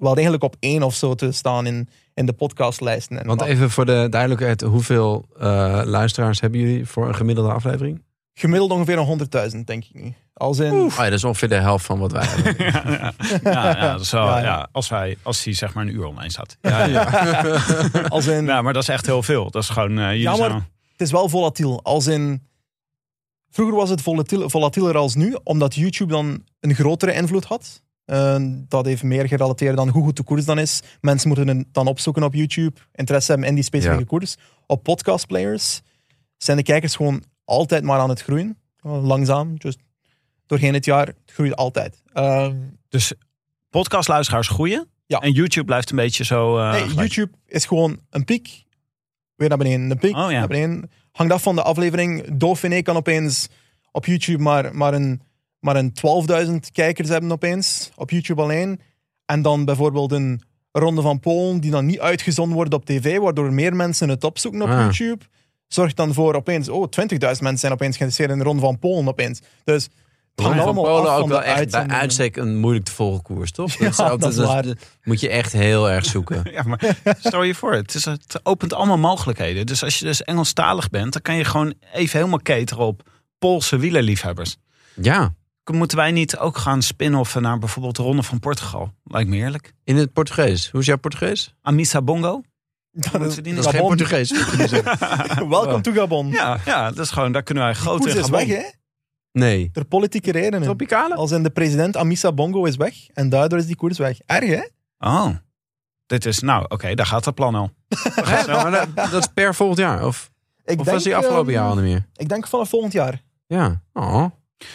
wel eigenlijk op één of zo te staan in, in de podcastlijsten. En Want wat- even voor de duidelijkheid. Hoeveel eh, luisteraars hebben jullie voor een gemiddelde aflevering? Gemiddeld ongeveer een 100.000, denk ik nu. Als in, Oh ja, dat is ongeveer de helft van wat wij hebben. Ja, wel, als, wij, als die zeg maar een uur online staat. Ja, als in Ja, maar dat is echt heel veel. Dat is gewoon... eh jullie Ja, maar- zijn- het is wel volatiel. Als in, vroeger was het volatiel, volatieler als nu, omdat YouTube dan een grotere invloed had. Eh, dat heeft meer gerelateerd aan hoe goed de koers dan is. Mensen moeten het dan opzoeken op YouTube, interesse hebben in die specifieke Ja. koers. Op podcastplayers zijn de kijkers gewoon altijd maar aan het groeien. Eh, Langzaam, just doorheen het jaar. Het groeit altijd. Ehm, Dus podcastluisteraars groeien. Ja. En YouTube blijft een beetje zo... eh, nee. YouTube is gewoon een piek, weer naar beneden. Een piek, Oh, ja. naar beneden. Hangt af van de aflevering. Dauphiné kan opeens op YouTube maar, maar een, maar een 12.000 kijkers hebben opeens. Op YouTube alleen. En dan bijvoorbeeld een Ronde van Polen die dan niet uitgezonden wordt op tv, waardoor meer mensen het opzoeken op Ah. YouTube. Zorgt dan voor opeens, oh, 20.000 mensen zijn opeens geïnteresseerd in de Ronde van Polen opeens. Dus het van allemaal Polen af ook van wel de echt bij uitstek een moeilijk te volgen koers, toch? Ja, is altijd- dat is waar. moet je echt heel erg zoeken. Ja, maar stel je voor, het, is, het opent allemaal mogelijkheden. Dus als je dus Engelstalig bent, dan kan je gewoon even helemaal cateren op Poolse wielerliefhebbers. Ja, Moeten wij niet ook gaan spin-offen naar bijvoorbeeld de Ronde van Portugal? Lijkt me eerlijk. in het Portugees. Hoe is jouw Portugees? Amisa Bongo? Dat is, Dat is geen. Portugees. Welkom to Gabon. Ja, ja, dat is gewoon, daar kunnen wij groot in is Gabon. weg, hè? Nee. Door politieke redenen. Tropicale? Als in de president Amisa Bongo is weg en daardoor is die koers weg. Erg, hè? Oh, dit is, nou oké, daar gaat het plan al. Maar dat, dat is per volgend jaar. Of, Ik of was die afgelopen ehm, jaar al niet meer? Ik denk vanaf volgend jaar. Ja. Oh.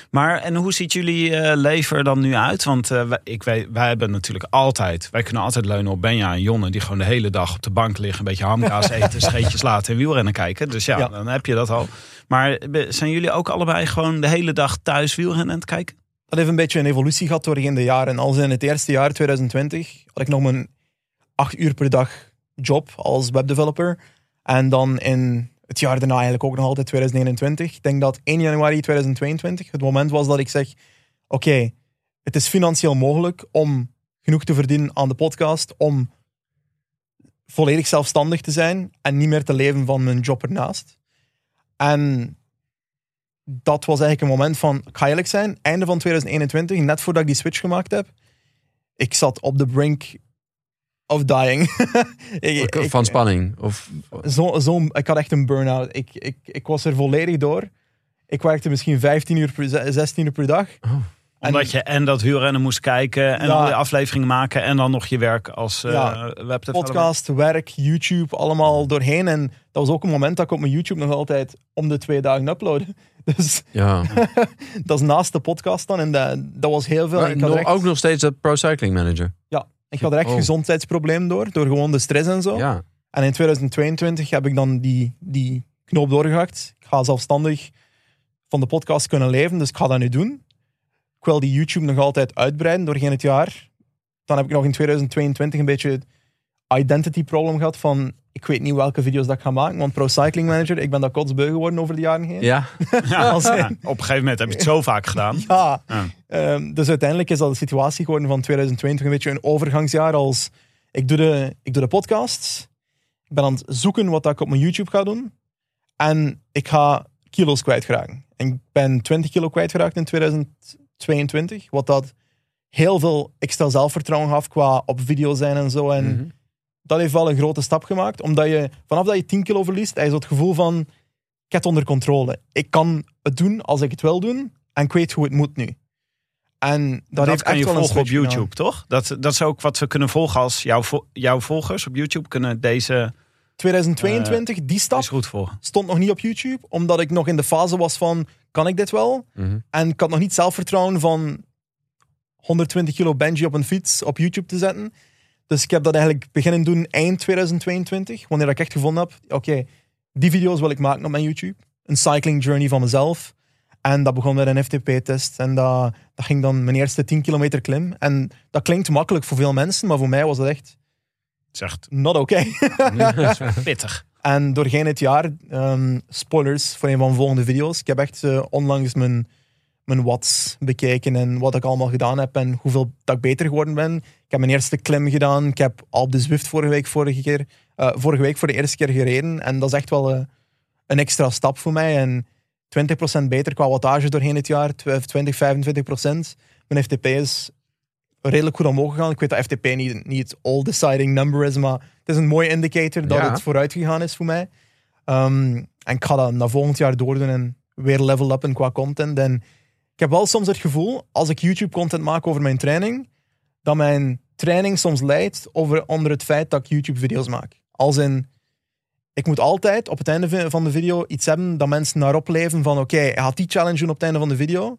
Maar en hoe ziet jullie eh, leven er dan nu uit? Want eh, wij, ik weet, wij hebben natuurlijk altijd, wij kunnen altijd leunen op Benja en Jonne, die gewoon de hele dag op de bank liggen, een beetje hamkaas eten, scheetjes laten en wielrennen kijken. Dus ja, Ja. dan heb je dat al. Maar zijn jullie ook allebei gewoon de hele dag thuis wielrennen aan het kijken? Dat heeft een beetje een evolutie gehad doorheen de jaren. Als in het eerste jaar, 2020, had ik nog mijn acht uur per dag job als webdeveloper. En dan in het jaar daarna eigenlijk ook nog altijd 2021. Ik denk dat 1 januari 2022 het moment was dat ik zeg... Oké, het is financieel mogelijk om genoeg te verdienen aan de podcast, om volledig zelfstandig te zijn en niet meer te leven van mijn job ernaast. En dat was eigenlijk een moment van, ik ga eerlijk zijn, einde van 2021, net voordat ik die switch gemaakt heb, ik zat op de brink of dying. ik, ik- Van spanning. Of, zo, zo, ik had echt een burn-out. Ik, ik, ik was er volledig door. Ik werkte misschien 15 uur per, 16 uur per dag. Omdat je en dat wielrennen moest kijken en Ja. al die afleveringen maken en dan nog je werk als eh Ja. webdeveloper. Podcast, werk, YouTube, allemaal doorheen. En dat was ook een moment dat ik op mijn YouTube nog altijd om de twee dagen uploadde. Dus Ja. dat is naast de podcast dan. En dat, dat was heel veel. Maar ik had echt, ook nog steeds de Pro Cycling Manager. ja, ik had er echt Oh. gezondheidsprobleem door. Door gewoon de stress en zo. Ja. En in 2022 heb ik dan die, die knoop doorgehakt. Ik ga zelfstandig van de podcast kunnen leven, dus ik ga dat nu doen. Ik wil die YouTube nog altijd uitbreiden doorheen het jaar. Dan heb ik nog in 2022 een beetje identity problem gehad van ik weet niet welke video's dat ik ga maken, want Pro Cycling Manager, ik ben dat kotsbeu geworden over de jaren heen. Ja. Ja, Als in- ja, op een gegeven moment heb je het zo vaak gedaan. Ja. Ja. Ehm, dus uiteindelijk is dat de situatie geworden van 2020 een beetje een overgangsjaar als ik doe de, ik doe de podcasts, ik ben aan het zoeken wat dat ik op mijn YouTube ga doen en ik ga kilo's kwijtraken. En ik ben 20 kilo kwijtgeraakt in 2022, wat dat heel veel extra zelfvertrouwen gaf qua op video zijn en zo. En Mhm. Dat heeft wel een grote stap gemaakt, omdat je vanaf dat je 10 kilo verliest, heb je zo het gevoel van ik heb het onder controle. Ik kan het doen als ik het wil doen en ik weet hoe het moet nu. En dat, Dat, heeft kan echt je volgen op gedaan. YouTube, toch? Dat, dat is ook wat we kunnen volgen als jouw, jouw volgers op YouTube kunnen deze 2022, die stap is goed stond nog niet op YouTube, omdat ik nog in de fase was van, kan ik dit wel? Mhm. En ik had nog niet zelfvertrouwen van 120 kilo Benji op een fiets op YouTube te zetten. Dus ik heb dat eigenlijk beginnen doen eind 2022, wanneer ik echt gevonden heb, oké, die video's wil ik maken op mijn YouTube. Een cycling journey van mezelf. En dat begon met een FTP-test. En dat, dat ging dan mijn eerste 10 kilometer klim. En dat klinkt makkelijk voor veel mensen, maar voor mij was dat echt echt not oké. pittig. En doorheen het jaar, ehm, spoilers voor een van de volgende video's. Ik heb echt eh, onlangs mijn, mijn watts bekeken en wat ik allemaal gedaan heb en hoeveel dat ik beter geworden ben. Ik heb mijn eerste klim gedaan. Ik heb op de Zwift vorige week, vorige, keer, eh, vorige week voor de eerste keer gereden. En dat is echt wel eh, een extra stap voor mij. En 20% beter qua wattage doorheen het jaar. 20, 25%. Mijn FTP is redelijk goed omhoog gegaan. Ik weet dat FTP niet, niet het all-deciding number is, maar het is een mooie indicator dat Ja. het vooruit gegaan is voor mij. Ehm, en ik ga dat naar volgend jaar doordoen en weer level upen qua content. En ik heb wel soms het gevoel, als ik YouTube-content maak over mijn training, dat mijn training soms leidt over, onder het feit dat ik YouTube-video's maak. Als in, ik moet altijd op het einde van de video iets hebben dat mensen naar opleven van oké, hij gaat die challenge doen op het einde van de video.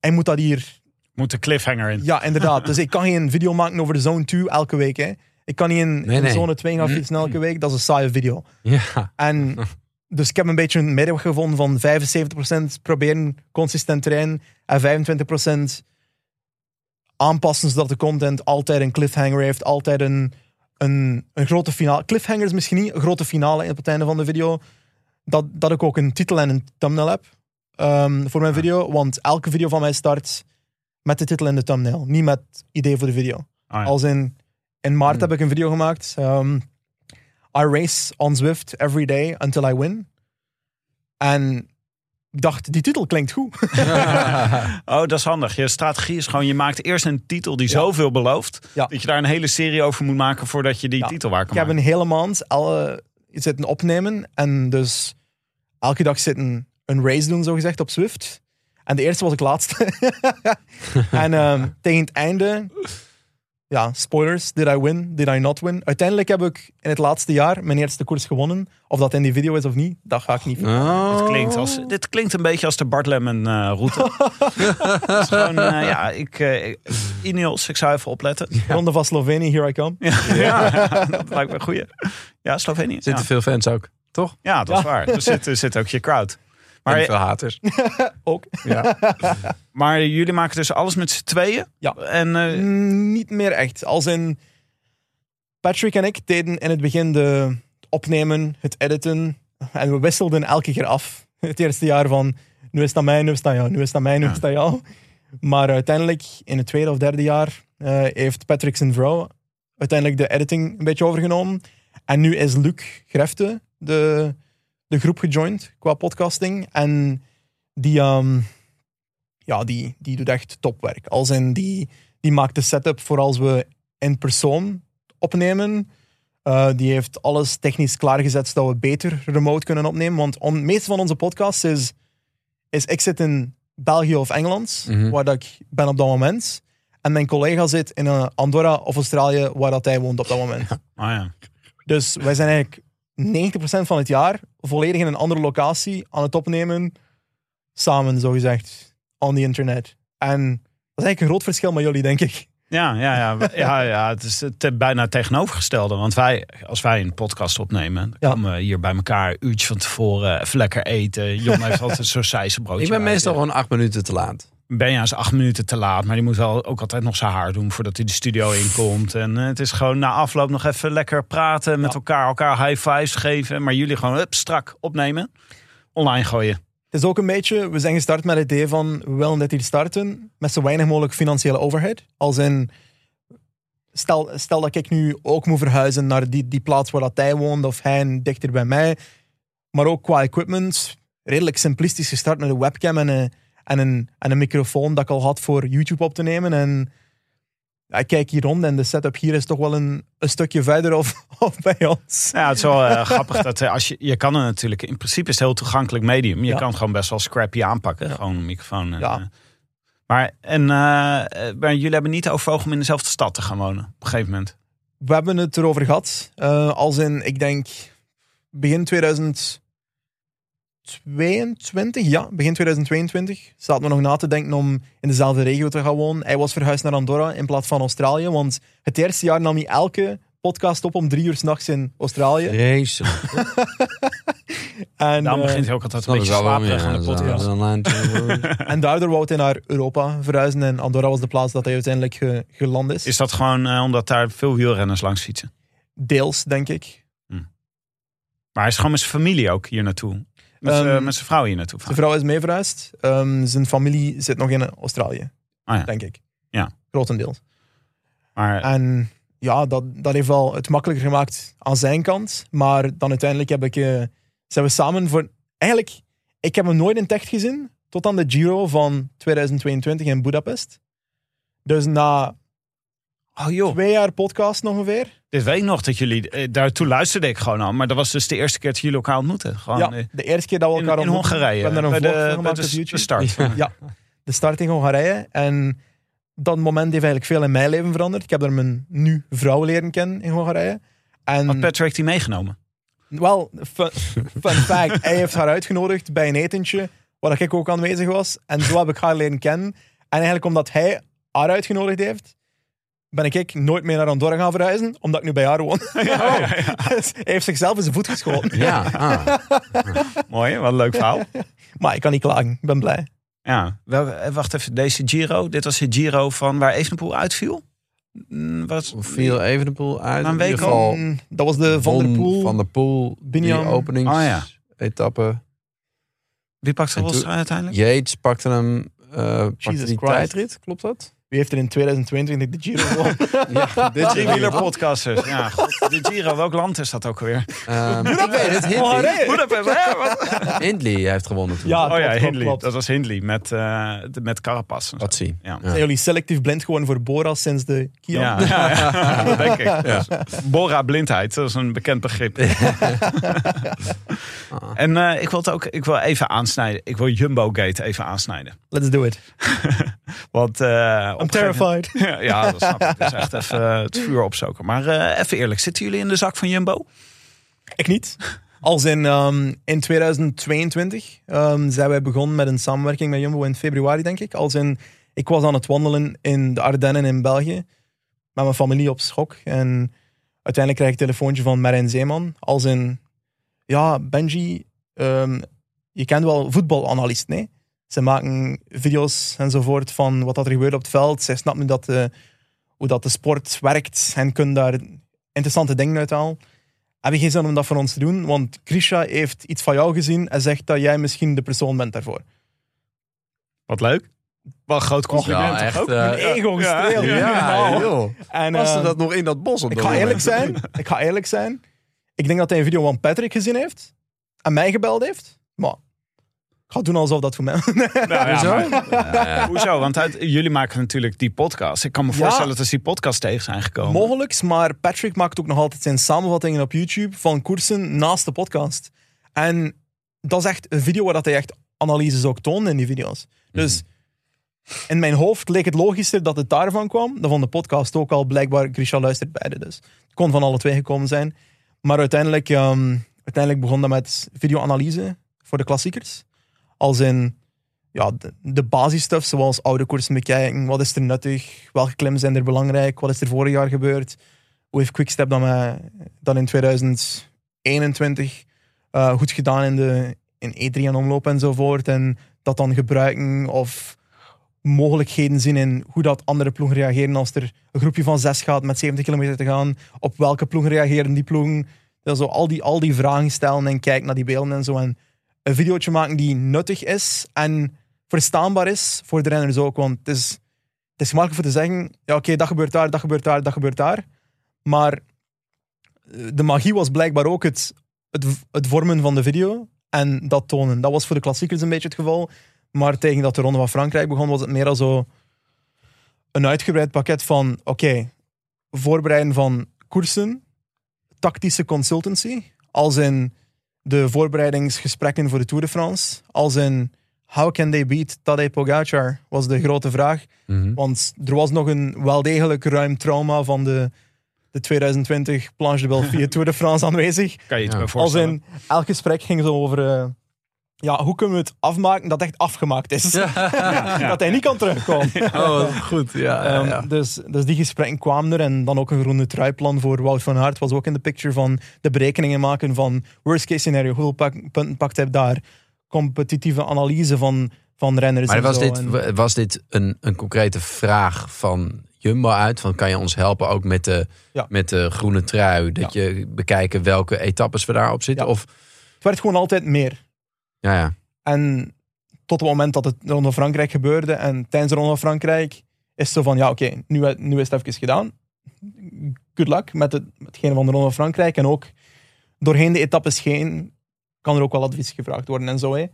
Hij moet dat hier Moet de cliffhanger in. ja, inderdaad. Dus ik kan geen video maken over de Zone 2 elke week. Hè. Ik kan niet in, Nee, in nee. Zone 2 gaan fietsen elke week. Dat is een saaie video. Ja. En dus ik heb een beetje een middenweg gevonden van 75% proberen consistent trainen en 25% aanpassen zodat de content altijd een cliffhanger heeft, altijd een, een, een grote finale. Cliffhanger is misschien niet een grote finale op het einde van de video. Dat, dat ik ook een titel en een thumbnail heb ehm, voor mijn video. Want elke video van mij start met de titel en de thumbnail. Niet met idee voor de video. Ah, ja. Als in, in maart Hmm. heb ik een video gemaakt. ehm, I race on Zwift every day until I win. En ik dacht, die titel klinkt goed. Oh, dat is handig. Je strategie is gewoon, je maakt eerst een titel die zoveel belooft, Ja. dat je daar een hele serie over moet maken voordat je die titel waar kan Ik heb een hele maand alle, zitten opnemen. En dus elke dag zitten een race doen, zogezegd, op Zwift. En de eerste was ik laatste. en ehm, tegen het einde... Ja, spoilers. Did I win? Did I not win? Uiteindelijk heb ik in het laatste jaar mijn eerste koers gewonnen. Of dat in die video is of niet, dat ga ik niet vertellen. Oh. Dit klinkt, als, dit klinkt een beetje als de Bart Lemmen eh, route. Gewoon, eh, ja, ik, eh, Ineos, ik zou even opletten. Ronde van Slovenië, here I come. Ja, dat lijkt me een goeie. Ja, Slovenië. Zitten Ja, veel fans ook, toch? ja dat is waar. Er zit, er zit ook je crowd. Maar Maar, veel haters. Ook. Ja. maar jullie maken dus alles met z'n tweeën? Ja. En eh, Mm, Niet meer echt. Als in Patrick en ik deden in het begin de opnemen, het editen. En we wisselden elke keer af. Het eerste jaar van nu is aan mij, nu is aan jou, nu is aan mij, nu is aan jou. Maar uiteindelijk, in het tweede of derde jaar, eh, heeft Patrick zijn vrouw uiteindelijk de editing een beetje overgenomen. En nu is Luc Grefte de, de groep gejoind qua podcasting. En die, ehm, ja, die, die doet echt topwerk. Als in die, die maakt de setup voor als we in persoon opnemen. Eh, die heeft alles technisch klaargezet zodat we beter remote kunnen opnemen. Want on, het meeste van onze podcasts is, is ik zit in België of Engeland, Mhm. waar dat ik ben op dat moment. En mijn collega zit in eh, Andorra of Australië, waar dat hij woont op dat moment. Oh ja. Dus wij zijn eigenlijk 90% van het jaar volledig in een andere locatie aan het opnemen. Samen, zogezegd. On the internet. En dat is eigenlijk een groot verschil met jullie, denk ik. Ja, ja, ja, ja, ja, het is het bijna het tegenovergestelde. Want wij, als wij een podcast opnemen, dan Ja. komen we hier bij elkaar een uurtje van tevoren even lekker eten. Jon heeft altijd zo'n sijzenbroodje. Ik ben meestal gewoon acht minuten te laat. Benja is acht minuten te laat, maar die moet wel ook altijd nog zijn haar doen voordat hij de studio inkomt. En eh, het is gewoon na afloop nog even lekker praten met Ja. elkaar, elkaar high fives geven. Maar jullie gewoon hup, strak opnemen, online gooien. Het is ook een beetje, we zijn gestart met het idee van, we willen dit hier starten met zo weinig mogelijk financiële overhead. Als in, stel, stel dat ik nu ook moet verhuizen naar die, die plaats waar dat hij woont, of hij dichter bij mij. Maar ook qua equipment, redelijk simplistisch gestart met een webcam en een, en een, en een microfoon dat ik al had voor YouTube op te nemen. En ja, ik kijk hier rond en de setup hier is toch wel een, een stukje verder of, of bij ons. Ja, het is wel eh, grappig dat eh, als je, je kan het natuurlijk, in principe is het een heel toegankelijk medium. Je Ja. kan het gewoon best wel scrappy aanpakken, gewoon een microfoon. en, Ja. eh, maar, en, eh, eh, maar jullie hebben niet overwogen om in dezelfde stad te gaan wonen op een gegeven moment. We hebben het erover gehad. eh, als in, ik denk, begin 2022. Ja, begin 2022. Zaten we nog na te denken om in dezelfde regio te gaan wonen. Hij was verhuisd naar Andorra in plaats van Australië. Want het eerste jaar nam hij elke podcast op om drie uur s'nachts in Australië. Vreselijk. En, Daarom eh, begint hij ook altijd een Dat beetje slaperig aan de podcast. en daardoor wou hij naar Europa verhuizen. En Andorra was de plaats dat hij uiteindelijk ge- geland is. Is dat gewoon eh, omdat daar veel wielrenners langs fietsen? Deels, denk ik. Maar hij is gewoon met zijn familie ook hier naartoe. Met, zijn- Ehm, met zijn vrouw hier naartoe. Zijn vrouw is mee verhuisd. Ehm, zijn familie zit nog in Australië, Ah ja. denk ik. Ja. Grotendeels. Maar En ja, dat, dat heeft wel het makkelijker gemaakt aan zijn kant. Maar dan uiteindelijk heb ik, eh, zijn we samen voor... Eigenlijk, ik heb hem nooit in het echt gezien. Tot aan de Giro van 2022 in Budapest. Dus na oh joh, twee jaar podcast ongeveer. dit weet ik nog dat jullie... eh, daartoe luisterde ik gewoon al. Maar dat was dus de eerste keer dat jullie elkaar ontmoeten. Gewoon, ja, eh, de eerste keer dat we in, elkaar in ontmoetten. Hongarije. We hebben er een bij vlog de, van bij gemaakt de, op YouTube. de start. Ja, de start in Hongarije. En dat moment heeft eigenlijk veel in mijn leven veranderd. Ik heb daar mijn nu vrouw leren kennen in Hongarije. En Had Patrick die meegenomen? wel, fun, fun fact, hij heeft haar uitgenodigd bij een etentje waar ik ook aanwezig was. En zo heb ik haar leren kennen. En eigenlijk omdat hij haar uitgenodigd heeft, ben ik nooit meer naar Andorra gaan verhuizen, omdat ik nu bij haar woon. Dus hij heeft zichzelf in zijn voet geschoten. Ja, ah. Mooi, wat een leuk verhaal. Maar ik kan niet klagen, ik ben blij. Ja, wel, eh, wacht even. Deze Giro, dit was de Giro van waar Evenepoel uitviel? Mm, Wat, viel Evenepoel uit. Een in week ieder geval Mm, dat was de Van der Poel. Van der Poel, die openingsetappe. Wie pakt de En Rolls toen- uiteindelijk? Yates pakte hem, eh pakte die Christ. tijdrit, klopt dat? Wie heeft er in 2022 de Giro gewonnen? Ja, dit Driewieler podcasters. Ja, god, de Giro, welk land is dat ook alweer? Ehm, ik weet het, Hindley. Budapest? Wat? Hindley heeft gewonnen toen. Ja, Oh ja, Hindley. Dat was Hindley met, eh, de- met Carapaz. Wat zien. Ja. Zijn jullie selectief blind geworden voor Boras sinds de Kian? Ja, ja, ja, dat denk ik. Dus Bora blindheid, dat is een bekend begrip. en eh, ik wil het ook ik wil even aansnijden. Ik wil Jumbo Gate even aansnijden. Let's do it. Want, eh, I'm gegeven terrified. Ja, dat snap ik. Dus echt even eh, het vuur opzoeken. Maar eh, even eerlijk, zitten jullie in de zak van Jumbo? Ik niet. Als in, ehm, in 2022 ehm, zijn wij begonnen met een samenwerking met Jumbo in februari, denk ik. Als in, ik was aan het wandelen in de Ardennen in België met mijn familie op schok. En uiteindelijk krijg ik een telefoontje van Marijn Zeeman. Als in, ja, Benji, ehm, je kent wel voetbalanalist, nee? Ze maken video's enzovoort van wat dat er gebeurt op het veld. Zij snappen dat de, hoe dat de sport werkt en kunnen daar interessante dingen uithalen. Heb je geen zin om dat voor ons te doen? Want Krisha heeft iets van jou gezien en zegt dat jij misschien de persoon bent daarvoor. Wat leuk. Wat een groot compliment. Ja, echt. ook? eh, Mijn ego gestreeld. ja, Ja, joh. En, Was er eh, dat nog in dat bos op ik ga moment? eerlijk zijn. Ik ga eerlijk zijn. Ik denk dat hij een video van Patrick gezien heeft. En mij gebeld heeft. Maar ga doen alsof dat voor mij... Nou, ja, Hoezo? maar- hoezo? Want uit- jullie maken natuurlijk die podcast. Ik kan me Ja. voorstellen dat als die podcast tegen zijn gekomen. Mogelijks, maar Patrick maakt ook nog altijd zijn samenvattingen op YouTube van koersen naast de podcast. En dat is echt een video waar dat hij echt analyses ook toont in die video's. Dus in mijn hoofd leek het logischer dat het daarvan kwam. Dan van de podcast ook al. Blijkbaar, Grisha luistert beide dus. Het kon van alle twee gekomen zijn. Maar uiteindelijk, ehm, uiteindelijk begon dat met videoanalyse voor de klassiekers. Als in ja, de, de basisstuff, zoals oude koersen bekijken. Wat is er nuttig? Welke klimmen zijn er belangrijk? Wat is er vorig jaar gebeurd? Hoe heeft Quickstep dan, met, dan in 2021 eh, goed gedaan in, de, in E3 en omloop enzovoort? En dat dan gebruiken of mogelijkheden zien in hoe dat andere ploegen reageren als er een groepje van zes gaat met 70 kilometer te gaan. Op welke ploegen reageren die ploegen? Ja, zo al, die, al die vragen stellen en kijken naar die beelden en zo. En een videootje maken die nuttig is en verstaanbaar is voor de renners ook. Want het is, het is gemakkelijk voor te zeggen, ja oké, dat gebeurt daar, dat gebeurt daar, dat gebeurt daar. Maar eh, de magie was blijkbaar ook het, het, het vormen van de video en dat tonen. Dat was voor de klassiekers een beetje het geval. Maar tegen dat de Ronde van Frankrijk begon, was het meer al zo een uitgebreid pakket van, oké, voorbereiden van koersen, tactische consultancy, als in de voorbereidingsgesprekken voor de Tour de France, als in how can they beat Tadej Pogacar, was de grote vraag. Mhm. Want er was nog een wel degelijk ruim trauma van de, de 2020 Planche de Belfië Tour de France aanwezig. Kan je het Ja. me Als in, elk gesprek ging zo over... eh, ja, hoe kunnen we het afmaken dat het echt afgemaakt is? dat hij niet kan terugkomen. Oh, goed. Ja, Ehm, ja. Dus, dus die gesprekken kwamen er. En dan ook een groene truiplan voor Wout van Aert was ook in de picture van de berekeningen maken van worst case scenario. Hoeveel pak- punten pakt hij daar? Competitieve analyse van, van renners Maar en was zo. dit, was dit een, een concrete vraag van Jumbo uit? Van kan je ons helpen ook met de, Ja. met de groene trui? Dat je bekijken welke etappes we daarop zitten? Of, het werd gewoon altijd meer. Ja, ja. En tot het moment dat het van Frankrijk gebeurde en tijdens de Ronde van Frankrijk is het zo van, ja oké, nu, nu is het even gedaan. Good luck met, het, hetgene van de Ronde van Frankrijk. En ook doorheen de etappes heen kan er ook wel advies gevraagd worden en zo. Hè.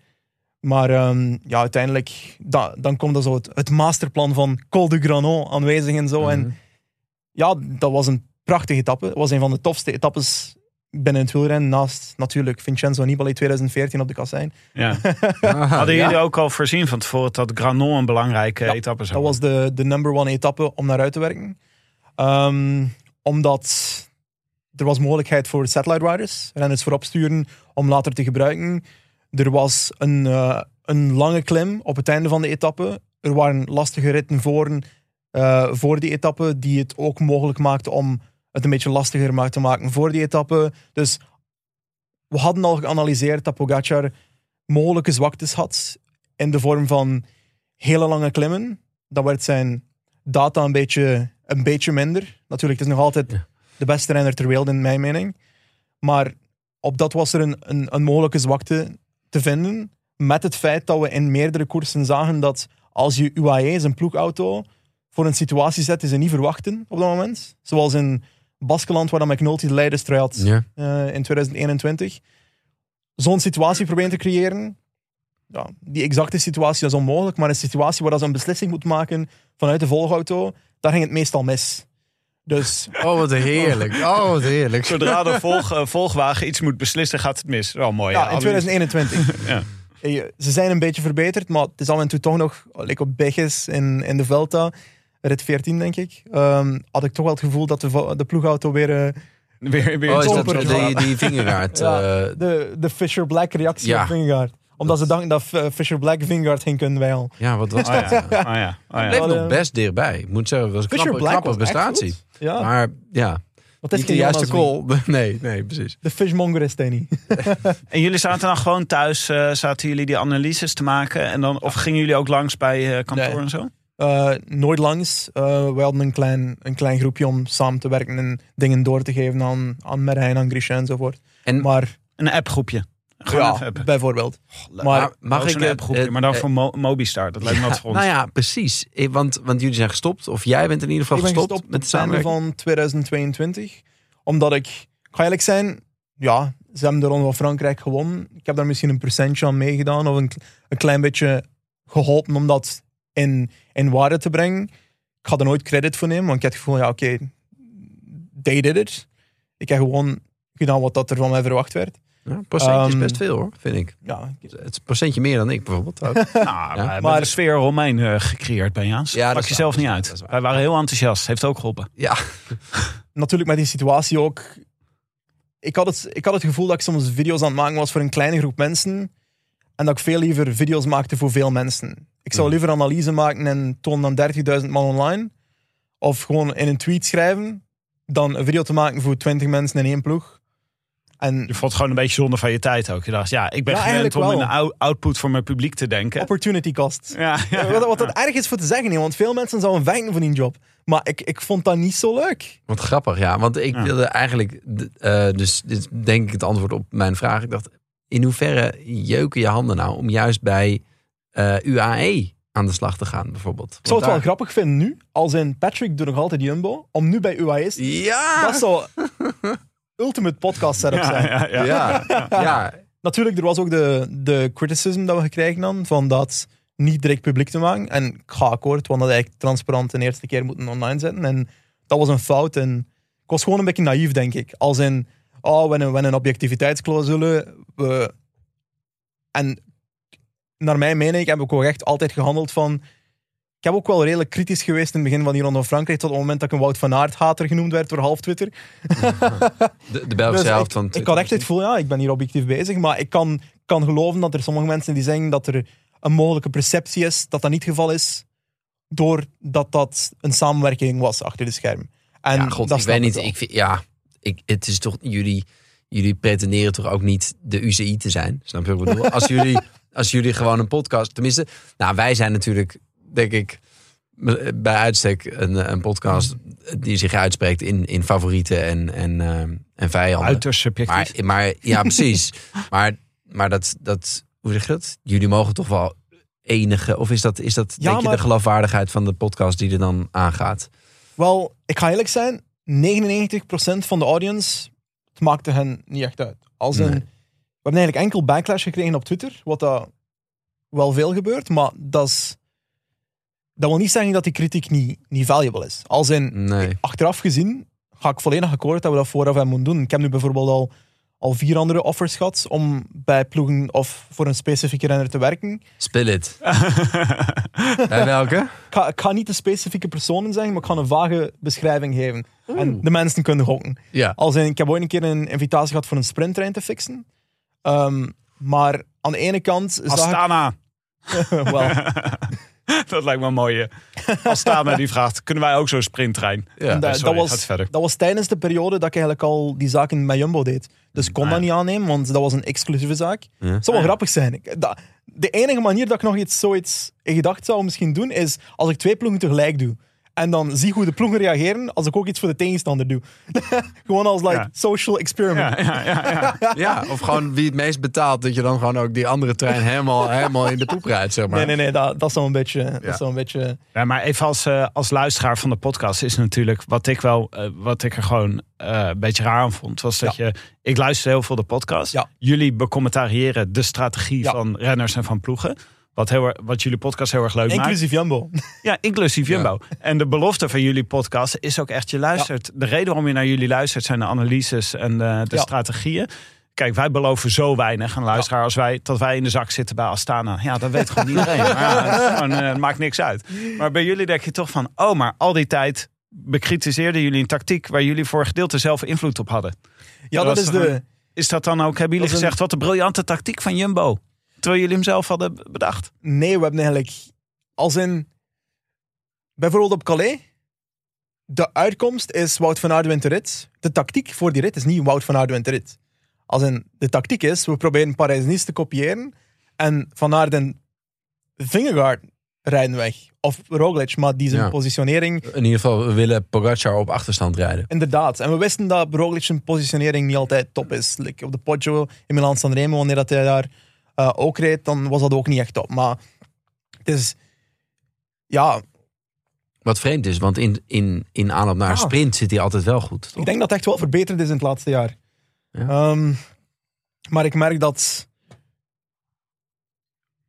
Maar ehm, ja, uiteindelijk, da- dan komt er zo het, het masterplan van Col de Granon aanwezig en zo. Mhm. En ja, dat was een prachtige etappe. Het was een van de tofste etappes binnen het wielrennen. Naast natuurlijk Vincenzo Nibali 2014 op de Kassein. Ja. Hadden ja. jullie ook al voorzien van tevoren dat Granon een belangrijke Ja, etappe zou Dat was de, de number one etappe om naar uit te werken. Ehm, omdat er was mogelijkheid voor satellite riders, renners voorop sturen om later te gebruiken. Er was een, eh, een lange klim op het einde van de etappe. Er waren lastige ritten voor, eh, voor die etappe die het ook mogelijk maakten om het een beetje lastiger ma- te maken voor die etappe. Dus we hadden al geanalyseerd dat Pogacar mogelijke zwaktes had in de vorm van hele lange klimmen. Dan werd zijn data een beetje, een beetje minder. Natuurlijk, het is nog altijd Ja. de beste renner ter wereld in mijn mening. Maar op dat was er een, een, een mogelijke zwakte te vinden. Met het feit dat we in meerdere koersen zagen dat als je UAE, zijn ploegauto, voor een situatie zet die ze niet verwachten op dat moment. Zoals in Baskeland, waar dan McNulty de leiderstrui had Ja. eh, in 2021. Zo'n situatie proberen te creëren. Ja, die exacte situatie is onmogelijk, maar een situatie waar ze een beslissing moet maken vanuit de volgauto, daar ging het meestal mis. Dus Oh, wat heerlijk. Oh, wat heerlijk. Zodra de volg, eh, volgwagen iets moet beslissen, gaat het mis. Wel mooi. ja, hè? in 2021. Ja. Eh, Ze zijn een beetje verbeterd, maar het is af en toe toch nog, like op Begges in, in de Velta, rit 14 denk ik, ehm, had ik toch wel het gevoel dat de, de ploegauto weer eh, Weer, weer Oh, is dat Tomper. die? Ja. eh, de, de Fisher Black reactie Ja. op Vingegaard. Omdat ze dachten dat eh, Fisher Black Vingegaard ging kunnen wijlen. ja, wat was Oh dat? ja. Oh ja. Oh ja. Bleef Wat, nog best dichtbij. Ik moet zeggen, het was een Fisher knappe, knappe prestatie. Ja, Maar ja, het is niet de juiste call. Nee, nee, precies. De fishmonger is niet. En jullie zaten dan gewoon thuis, eh, zaten jullie die analyses te maken? En dan, of gingen jullie ook langs bij eh, kantoor Nee. en zo? Eh, nooit langs. Eh we hadden een klein, een klein groepje om samen te werken en dingen door te geven aan, aan Merijn, aan Grisha enzovoort. En Maar Een appgroepje. Gewoon ja, een app. bijvoorbeeld. maar, Maar mag ik een het- appgroepje, maar dan eh, voor Mo- Mobistar. Dat lijkt me wat voor ons. Nou ja, precies. Eh, Want, want jullie zijn gestopt. Of jij bent in ieder geval ik ben gestopt, gestopt met het einde samenwerking. van 2022. Omdat ik, ik ga eerlijk zijn, ja, ze hebben de Ronde van Frankrijk gewonnen. Ik heb daar misschien een percentje aan meegedaan of een, een klein beetje geholpen om dat in, in waarde te brengen. Ik ga er nooit credit voor nemen, want ik had het gevoel, ja oké, they did it. Ik heb gewoon gedaan wat dat er van mij verwacht werd. Ja, procentje is Ehm, best veel hoor, vind ik. Ja, Het is een procentje meer dan ik bijvoorbeeld. ook. Nou, Maar- de sfeer Romein eh, gecreëerd bij Jaans. Ja, dat Pak jezelf niet uit. Wij waren heel enthousiast. Heeft ook geholpen. ja, natuurlijk met die situatie ook. Ik had, het, ik had het gevoel dat ik soms video's aan het maken was voor een kleine groep mensen. En dat ik veel liever video's maakte voor veel mensen. Ik zou Mhm. liever analyse maken en toon dan 30.000 man online. Of gewoon in een tweet schrijven. Dan een video te maken voor 20 mensen in één ploeg. En Je vond het gewoon een beetje zonde van je tijd ook. Je dacht, ja, ik ben Ja, gewend om wel. ou- output voor mijn publiek te denken. opportunity cost. Ja, ja, Wat, wat dat erg is voor te zeggen, hè, want veel mensen zouden vechten voor die job. Maar ik, ik vond dat niet zo leuk. wat grappig. Ja, want ik Ja. wilde eigenlijk, eh, dus dit is denk ik het antwoord op mijn vraag. Ik dacht, in hoeverre jeuken je handen nou om juist bij eh, UAE aan de slag te gaan bijvoorbeeld? Ik zou het wel grappig vinden nu, als in Patrick doet nog altijd Jumbo, om nu bij UAE daar- Ja! Dat zou ultimate podcast setup zijn. ja, ja, ja. ja, ja. Natuurlijk, er was ook de, de criticism dat we gekregen dan, van dat niet direct publiek te maken. En ik ga akkoord, want dat eigenlijk transparant de eerste keer moeten online zetten. En dat was een fout. En ik was gewoon een beetje naïef, denk ik. Als in, oh, we hebben, een objectiviteitsclausule. We... En naar mijn mening heb ik ook echt altijd gehandeld van... Ik heb ook wel redelijk kritisch geweest in het begin van die Ronde van Frankrijk, tot het moment dat ik een Wout van Aert hater genoemd werd door half Twitter. De, de Belgische Dus helft ik, van ik Twitter had echt het gevoel, ja, ik ben hier objectief bezig. Maar ik kan, kan geloven dat er sommige mensen die zeggen dat er een mogelijke perceptie is dat dat niet het geval is. Doordat dat een samenwerking was achter de scherm. En ja, god, dat ik weet niet. Ik vind, ja, ik, het is toch jullie. Jullie pretenderen toch ook niet de UCI te zijn? Snap je wat ik bedoel? Als jullie, als jullie gewoon een podcast, tenminste, nou, wij zijn natuurlijk, denk ik, bij uitstek een, een podcast die zich uitspreekt in, in favorieten en, en, eh, en vijanden. Uiterst subjectief. Maar, maar ja, precies. maar maar dat, dat, hoe zeg je dat? Jullie mogen toch wel enige, of is dat, is dat Ja, denk je de geloofwaardigheid van de podcast die er dan aangaat? Wel, ik ga eerlijk zijn, 99% van de audience, het maakte hen niet echt uit. Als een, Nee. We hebben eigenlijk enkel backlash gekregen op Twitter, wat dat wel veel gebeurt, maar dat is... Dat wil niet zeggen dat die kritiek niet, niet valuable is. Als in, Nee. achteraf gezien ga ik volledig akkoord dat we dat vooraf hebben moeten doen. Ik heb nu bijvoorbeeld al, al vier andere offers gehad om bij ploegen of voor een specifieke renner te werken. Spill it. Bij welke? Ik ga, ik ga niet de specifieke personen zeggen, maar ik ga een vage beschrijving geven. En de mensen kunnen gokken. Ja. Als in, ik heb ooit een keer een invitatie gehad voor een sprinttrein te fixen. Ehm, maar aan de ene kant zag Astana. ik... wel, Dat lijkt me een mooie. Astana die vraagt, kunnen wij ook zo'n sprinttrein? Ja. Dat, sorry, dat, gaat was, verder. dat was tijdens de periode dat ik eigenlijk al die zaken met Jumbo deed. Dus ik kon Ah, dat niet aannemen, want dat was een exclusieve zaak. Ja. Het zou wel Ah, ja. grappig zijn. Ik- de enige manier dat ik nog iets, zoiets in gedacht zou misschien doen, is als ik twee ploegen tegelijk doe. En dan zie hoe de ploegen reageren als ik ook iets voor de tegenstander doe. Gewoon als like, Ja. social experiment. Ja, ja, ja, ja. Ja, of gewoon wie het meest betaalt, dat je dan gewoon ook die andere trein helemaal, helemaal in de poep rijdt, zeg maar. Nee, nee, nee, dat, dat zou een beetje... Dat een beetje Ja, maar even als, eh, als luisteraar van de podcast is natuurlijk wat ik wel, eh, wat ik er gewoon eh, een beetje raar aan vond, was dat je, ik luister heel veel de podcast. Ja. Jullie becommentariëren de strategie Ja. van renners en van ploegen. Wat, heel, wat jullie podcast heel erg leuk maakt. inclusief Jumbo. Ja, inclusief Ja. Jumbo. En de belofte van jullie podcast is ook echt, je luistert. De reden waarom je naar jullie luistert zijn de analyses en de, de Ja. strategieën. Kijk, wij beloven zo weinig aan luisteraar als wij, dat wij in de zak zitten bij Astana. Ja, dat weet gewoon iedereen. Maar gewoon, eh, maakt niks uit. Maar bij jullie denk je toch van, oh, maar al die tijd bekritiseerden jullie een tactiek waar jullie voor een gedeelte zelf invloed op hadden. Ja, Dat is de... Is dat dan ook, hebben jullie een- gezegd, wat een briljante tactiek van Jumbo? Terwijl jullie hem zelf hadden bedacht. Nee, we hebben eigenlijk... Als in... Bijvoorbeeld op Calais. De uitkomst is Wout van Aert wint de rit. De tactiek voor die rit is niet Wout van Aert wint de rit. Als in, de tactiek is, we proberen Parijs-Nice te kopiëren. En Van Aert en Vingegaard rijden weg. Of Roglic, maar die zijn Ja. positionering... In ieder geval, we willen Pogacar op achterstand rijden. Inderdaad. En we wisten dat Roglic zijn positionering niet altijd top is. Like op de Poggio in Milan-San Remo, wanneer dat hij daar eh, ook reed, dan was dat ook niet echt top. Maar het is... Ja, Wat vreemd is, want in, in, in aanloop naar een Ah. sprint zit hij altijd wel goed. toch? Ik denk dat het echt wel verbeterd is in het laatste jaar. Ja. Ehm, Maar ik merk dat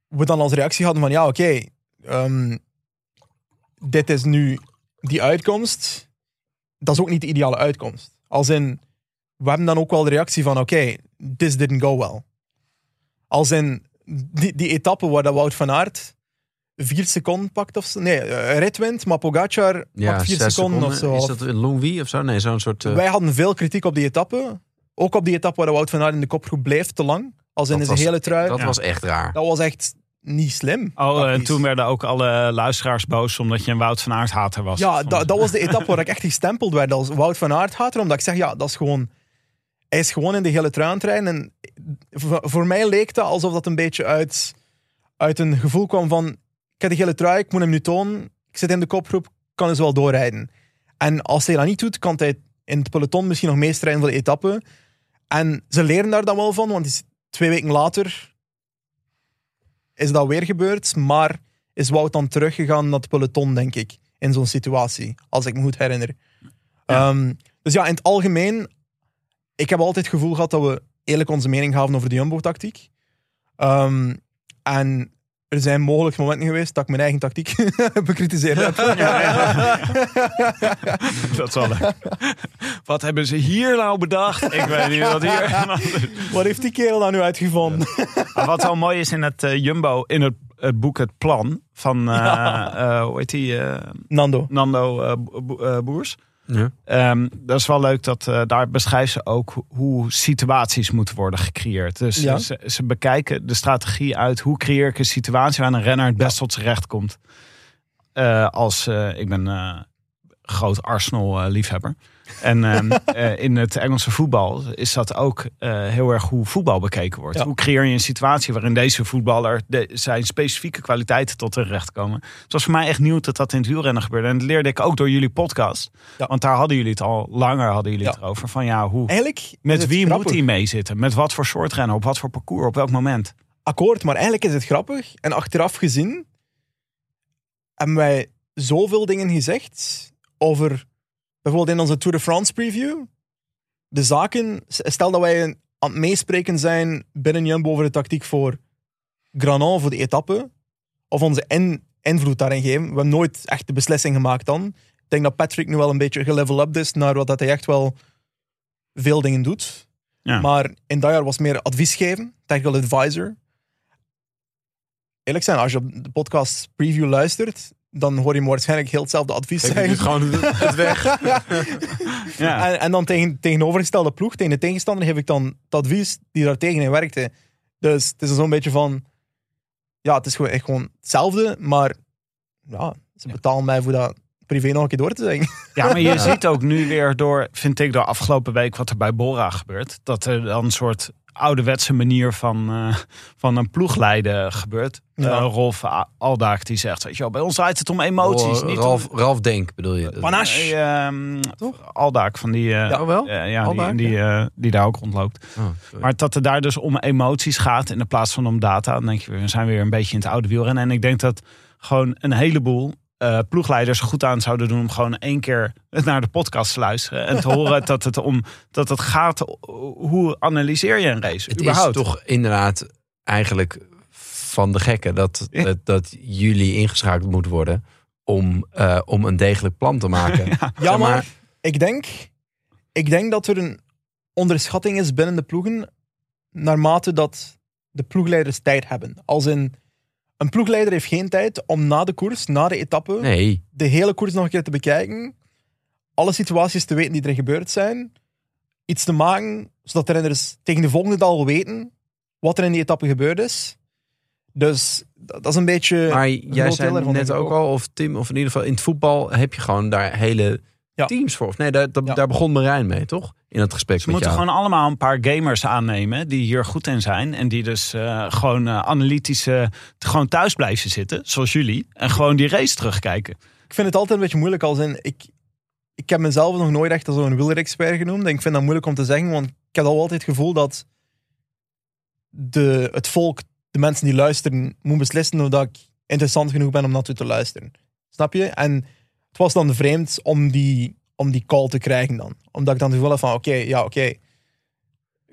we dan als reactie hadden van ja, oké, ehm, dit is nu die uitkomst. Dat is ook niet de ideale uitkomst. Als in, we hebben dan ook wel de reactie van oké, this didn't go well. Als in, die, die etappe waar dat Wout van Aert vier seconden pakt of zo. Nee, eh, rit wint, maar Pogacar Ja, pakt vier seconden, of zo. Is dat een Longwy of zo? Nee, zo'n soort... eh, Wij hadden veel kritiek op die etappe. Ook op die etappe waar de Wout van Aert in de kopgroep bleef te lang. Als in dat zijn was- hele trui. Dat Dat, Ja. was echt raar. was echt niet slim. Oh, en tactisch. toen werden ook alle luisteraars boos omdat je een Wout van Aert hater was. Ja, dat, dat was de etappe waar ik echt gestempeld werd als Wout van Aert hater. Omdat ik zeg, ja, dat is gewoon... Hij is gewoon in de hele trui aan het rijden. En voor, mij leek dat alsof dat een beetje uit, uit een gevoel kwam van... Ik heb de hele trui, ik moet hem nu tonen. Ik zit in de kopgroep, kan dus wel doorrijden. En als hij dat niet doet, kan hij in het peloton misschien nog meestrijden voor de etappe. En ze leren daar dan wel van, want twee weken later is dat weer gebeurd. Maar is Wout dan teruggegaan naar het peloton, denk ik, in zo'n situatie. Als ik me goed herinner. Ehm, dus ja, in het algemeen, ik heb altijd het gevoel gehad dat we eerlijk onze mening gaven over de Jumbo-tactiek. Ehm, en er zijn mogelijk momenten geweest dat ik mijn eigen tactiek bekritiseerd heb. Dat is wel leuk. Wat hebben ze hier nou bedacht? Ik weet niet wat hier... Wat heeft die kerel dan nu uitgevonden? Wat wel mooi is in het eh, Jumbo, in het, het boek Het Plan van, eh, eh, hoe heet die, Nando. Nando Bo- Bo- Boers. Ja. Ehm, dat is wel leuk, dat eh, daar beschrijft ze ook ho- hoe situaties moeten worden gecreëerd. Dus Ja. ze, ze bekijken de strategie uit hoe creëer ik een situatie waar een renner het best tot zijn recht komt. Eh, als, eh, ik ben eh, groot Arsenal-liefhebber. En ehm, eh, in het Engelse voetbal is dat ook eh, heel erg hoe voetbal bekeken wordt. Ja. Hoe creëer je een situatie waarin deze voetballer de, zijn specifieke kwaliteiten tot hun recht komen. Het was voor mij echt nieuw dat dat in het wielrennen gebeurde. En dat leerde ik ook door jullie podcast. Ja. Want daar hadden jullie het al langer hadden jullie Ja. het over. Van ja, hoe, Eigenlijk met wie grappig. moet hij meezitten? Met wat voor soort rennen? Op wat voor parcours? Op welk moment? akkoord, maar eigenlijk is het grappig. En achteraf gezien hebben wij zoveel dingen gezegd over bijvoorbeeld in onze Tour de France preview. De zaken, stel dat wij aan het meespreken zijn binnen Jumbo over de tactiek voor Granon voor de etappe, of onze in, invloed daarin geven. We hebben nooit echt de beslissing gemaakt dan. Ik denk dat Patrick nu wel een beetje gelevel-up is naar wat dat hij echt wel veel dingen doet. Ja. Maar in dat jaar was meer advies geven, technical advisor. Eerlijk zijn, als je op de podcast preview luistert, dan hoor je me waarschijnlijk heel hetzelfde advies zeggen. gewoon het weg. Ja. En, en dan tegen tegenovergestelde ploeg, tegen de tegenstander, geef ik dan het advies die daar tegen in werkte. Dus het is zo'n beetje van... Ja, het is gewoon, echt gewoon hetzelfde, maar ja, ze betalen mij voor dat privé nog een keer door te zeggen. Ja, maar je ziet ook nu weer door, vind ik, de afgelopen week wat er bij Bora gebeurt. Dat er dan een soort ouderwetse manier van, eh, van een ploegleiden gebeurt. Ja. Eh, Rolf Aldaak die zegt, weet je wel, bij ons draait het om emoties. Oh, niet Ralf, om... Ralf Denk bedoel je? Panache. Nee, ehm, Aldaak van die, eh, Ja, wel? ja, Aldaak, die, die, eh, die daar ook rondloopt. Oh. Maar dat het daar dus om emoties gaat in plaats van om data. Dan denk je, weer, we zijn weer een beetje in het oude wielrennen. En ik denk dat gewoon een heleboel eh, ploegleiders er goed aan zouden doen om gewoon één keer naar de podcast te luisteren. En te horen dat het, om, dat het gaat, hoe analyseer je een race? Het überhaupt? is toch inderdaad eigenlijk van de gekken dat, Ja. dat, dat jullie ingeschakeld moeten worden om, eh, om een degelijk plan te maken. Ja, Zeg maar ik denk, ik denk dat er een onderschatting is binnen de ploegen naarmate dat de ploegleiders tijd hebben. Als in, een ploegleider heeft geen tijd om na de koers, na de etappe, Nee, de hele koers nog een keer te bekijken, alle situaties te weten die er gebeurd zijn, iets te maken, zodat de renners tegen de volgende dag al weten wat er in die etappe gebeurd is. Dus dat is een beetje... maar jij zei ervan, net ook al, of Tim, of in ieder geval in het voetbal heb je gewoon daar hele Ja. teams voor. Of nee, daar, daar, Ja. daar begon Marijn mee, toch? In het gesprek Ze met moeten jou. gewoon allemaal een paar gamers aannemen die hier goed in zijn. En die dus eh, gewoon eh, analytische, gewoon thuis blijven zitten, zoals jullie. En gewoon die race terugkijken. Ik vind het altijd een beetje moeilijk als in... Ik, ik heb mezelf nog nooit echt als zo'n wielerexpert genoemd. En ik vind dat moeilijk om te zeggen, want ik heb al altijd het gevoel dat de, het volk, de mensen die luisteren, moet beslissen of dat ik interessant genoeg ben om naartoe te luisteren. Snap je? En het was dan vreemd om die, om die call te krijgen dan. Omdat ik dan had van, oké, ja, oké.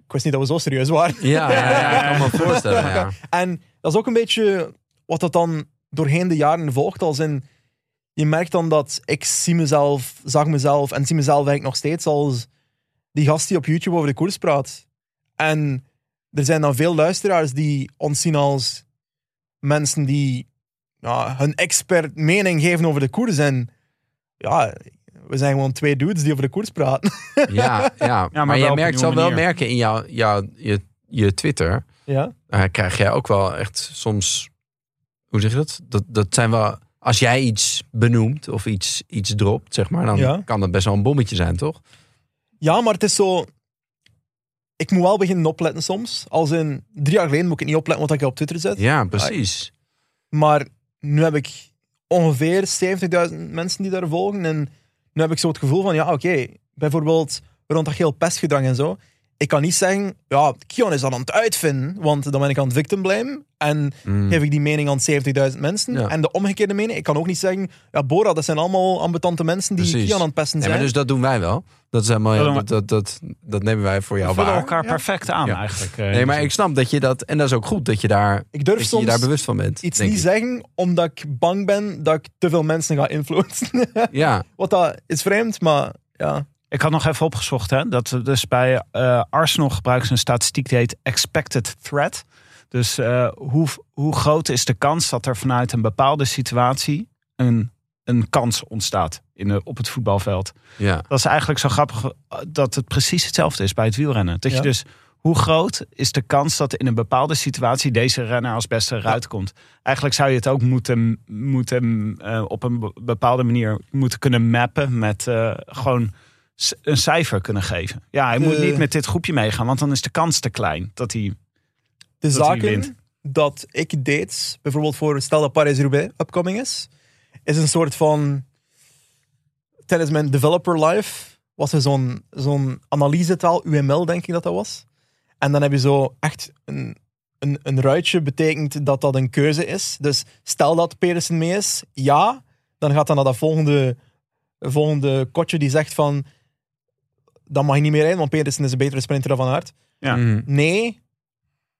wist niet dat we zo serieus waren. Ja, ja, ja, ik kan me voorstellen. Ja. En dat is ook een beetje wat dat dan doorheen de jaren volgt. Als in, je merkt dan dat ik zie mezelf, zag mezelf en zie mezelf eigenlijk nog steeds als die gast die op YouTube over de koers praat. En er zijn dan veel luisteraars die ons zien als mensen die ja, hun expert mening geven over de koers. En ja, we zijn gewoon twee dudes die over de koers praten. Ja, ja. maar, een merkt, zal wel merken in jouw, jouw, je, je Twitter. Ja. eh, krijg jij ook wel echt soms. Hoe zeg je dat? Dat, dat zijn wel. Als jij iets benoemt of iets, iets dropt, zeg maar, dan Ja. kan dat best wel een bommetje zijn, toch? Ja, maar het is zo. Ik moet wel beginnen opletten soms. Als in drie jaar geleden moet ik niet opletten wat ik op Twitter zet. Ja, precies. Maar nu heb ik ongeveer 70.000 mensen die daar volgen. En nu heb ik zo het gevoel van, ja, oké, bijvoorbeeld rond dat geel pestgedrag en zo. Ik kan niet zeggen, ja, Kion is dat aan het uitvinden, want dan ben ik aan het victim blame. En Mm. geef ik die mening aan 70.000 mensen. Ja. En de omgekeerde mening, ik kan ook niet zeggen, ja, Bora, dat zijn allemaal ambetante mensen die Precies. Kion aan het pesten zijn. maar dus dat doen wij wel. Dat is helemaal, Dat we. dat, dat, dat, dat nemen wij voor jou We vullen waar. elkaar perfect aan Ja. eigenlijk. eh, Nee, maar ik snap dat je dat, en dat is ook goed dat je daar, ik durf dat je, je soms daar bewust van bent. iets niet ik. zeggen, omdat ik bang ben dat ik te veel mensen ga influencen. Ja, Wat dat is vreemd, maar ja. Ik had nog even opgezocht, hè, dat dus bij eh, Arsenal gebruiken ze een statistiek die heet expected threat. Dus eh, hoe, hoe groot is de kans dat er vanuit een bepaalde situatie een, een kans ontstaat in de, op het voetbalveld? ja. Dat is eigenlijk zo grappig eh, dat het precies hetzelfde is bij het wielrennen. Dat Ja. je dus, hoe groot is de kans dat in een bepaalde situatie deze renner als beste eruit komt? Eigenlijk zou je het ook moeten, moeten eh, op een be- bepaalde manier moeten kunnen mappen met eh, gewoon een cijfer kunnen geven. Ja, hij moet De- niet met dit groepje meegaan, want dan is de kans te klein dat hij. de Dat zaken dat ik deed, bijvoorbeeld voor stel dat Paris-Roubaix upcoming is, is een soort van tijdens mijn developer life was er zo'n zo'n analysetaal, UML denk ik dat dat was. En dan heb je zo echt een, een, een ruitje betekent dat dat een keuze is. Dus stel dat Pedersen mee is, ja, dan gaat dan naar dat volgende, volgende kotje die zegt van dan mag je niet meer rijden, want Pedersen is een betere sprinter dan Van Aert. Ja. Mhm. Nee,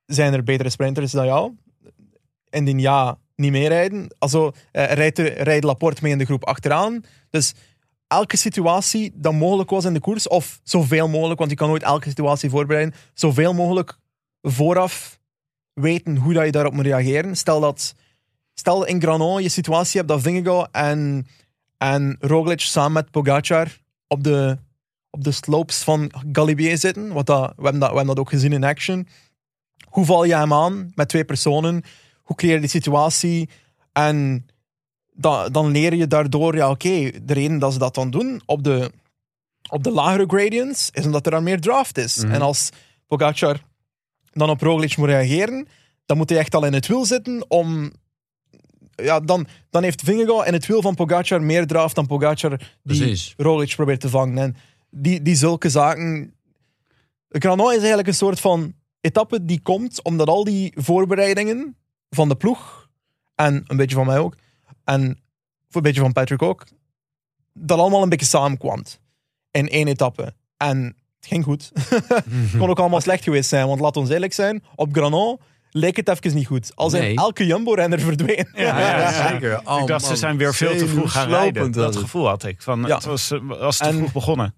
zijn er betere sprinters dan jou? Indien ja, niet meerijden. Also, eh, rijdt, rijdt Laporte mee in de groep achteraan. Dus elke situatie dat mogelijk was in de koers, of zoveel mogelijk, want je kan nooit elke situatie voorbereiden, zoveel mogelijk vooraf weten hoe dat je daarop moet reageren. Stel dat stel in Granon je situatie hebt dat Vingegaard en, en Roglic samen met Pogacar op de, op de slopes van Galibier zitten. Wat dat, we, hebben dat, we hebben dat ook gezien in action. Hoe val je hem aan met twee personen? Hoe creëer je die situatie? En da- dan leer je daardoor, ja oké, de reden dat ze dat dan doen op de, op de lagere gradients, is omdat er dan meer draft is. Mhm. En als Pogacar dan op Roglic moet reageren, dan moet hij echt al in het wiel zitten om... Ja, dan, dan heeft Vingegaard in het wiel van Pogacar meer draft dan Pogacar die Precies. Roglic probeert te vangen. En die, die zulke zaken... Granon is eigenlijk een soort van etappe die komt omdat al die voorbereidingen van de ploeg, en een beetje van mij ook, en voor een beetje van Patrick ook, dat allemaal een beetje samenkwam in één etappe. En het ging goed. Het kon ook allemaal slecht geweest zijn, want laat ons eerlijk zijn, op Granon leek het even niet goed. Als Nee. in elke Jumbo-renner verdween. Ja, ja, zeker. Oh, ik dacht, ze zijn weer veel te vroeg gaan rijden. Dat gevoel had ik. Van, Ja. Het was, eh, was te En- vroeg begonnen.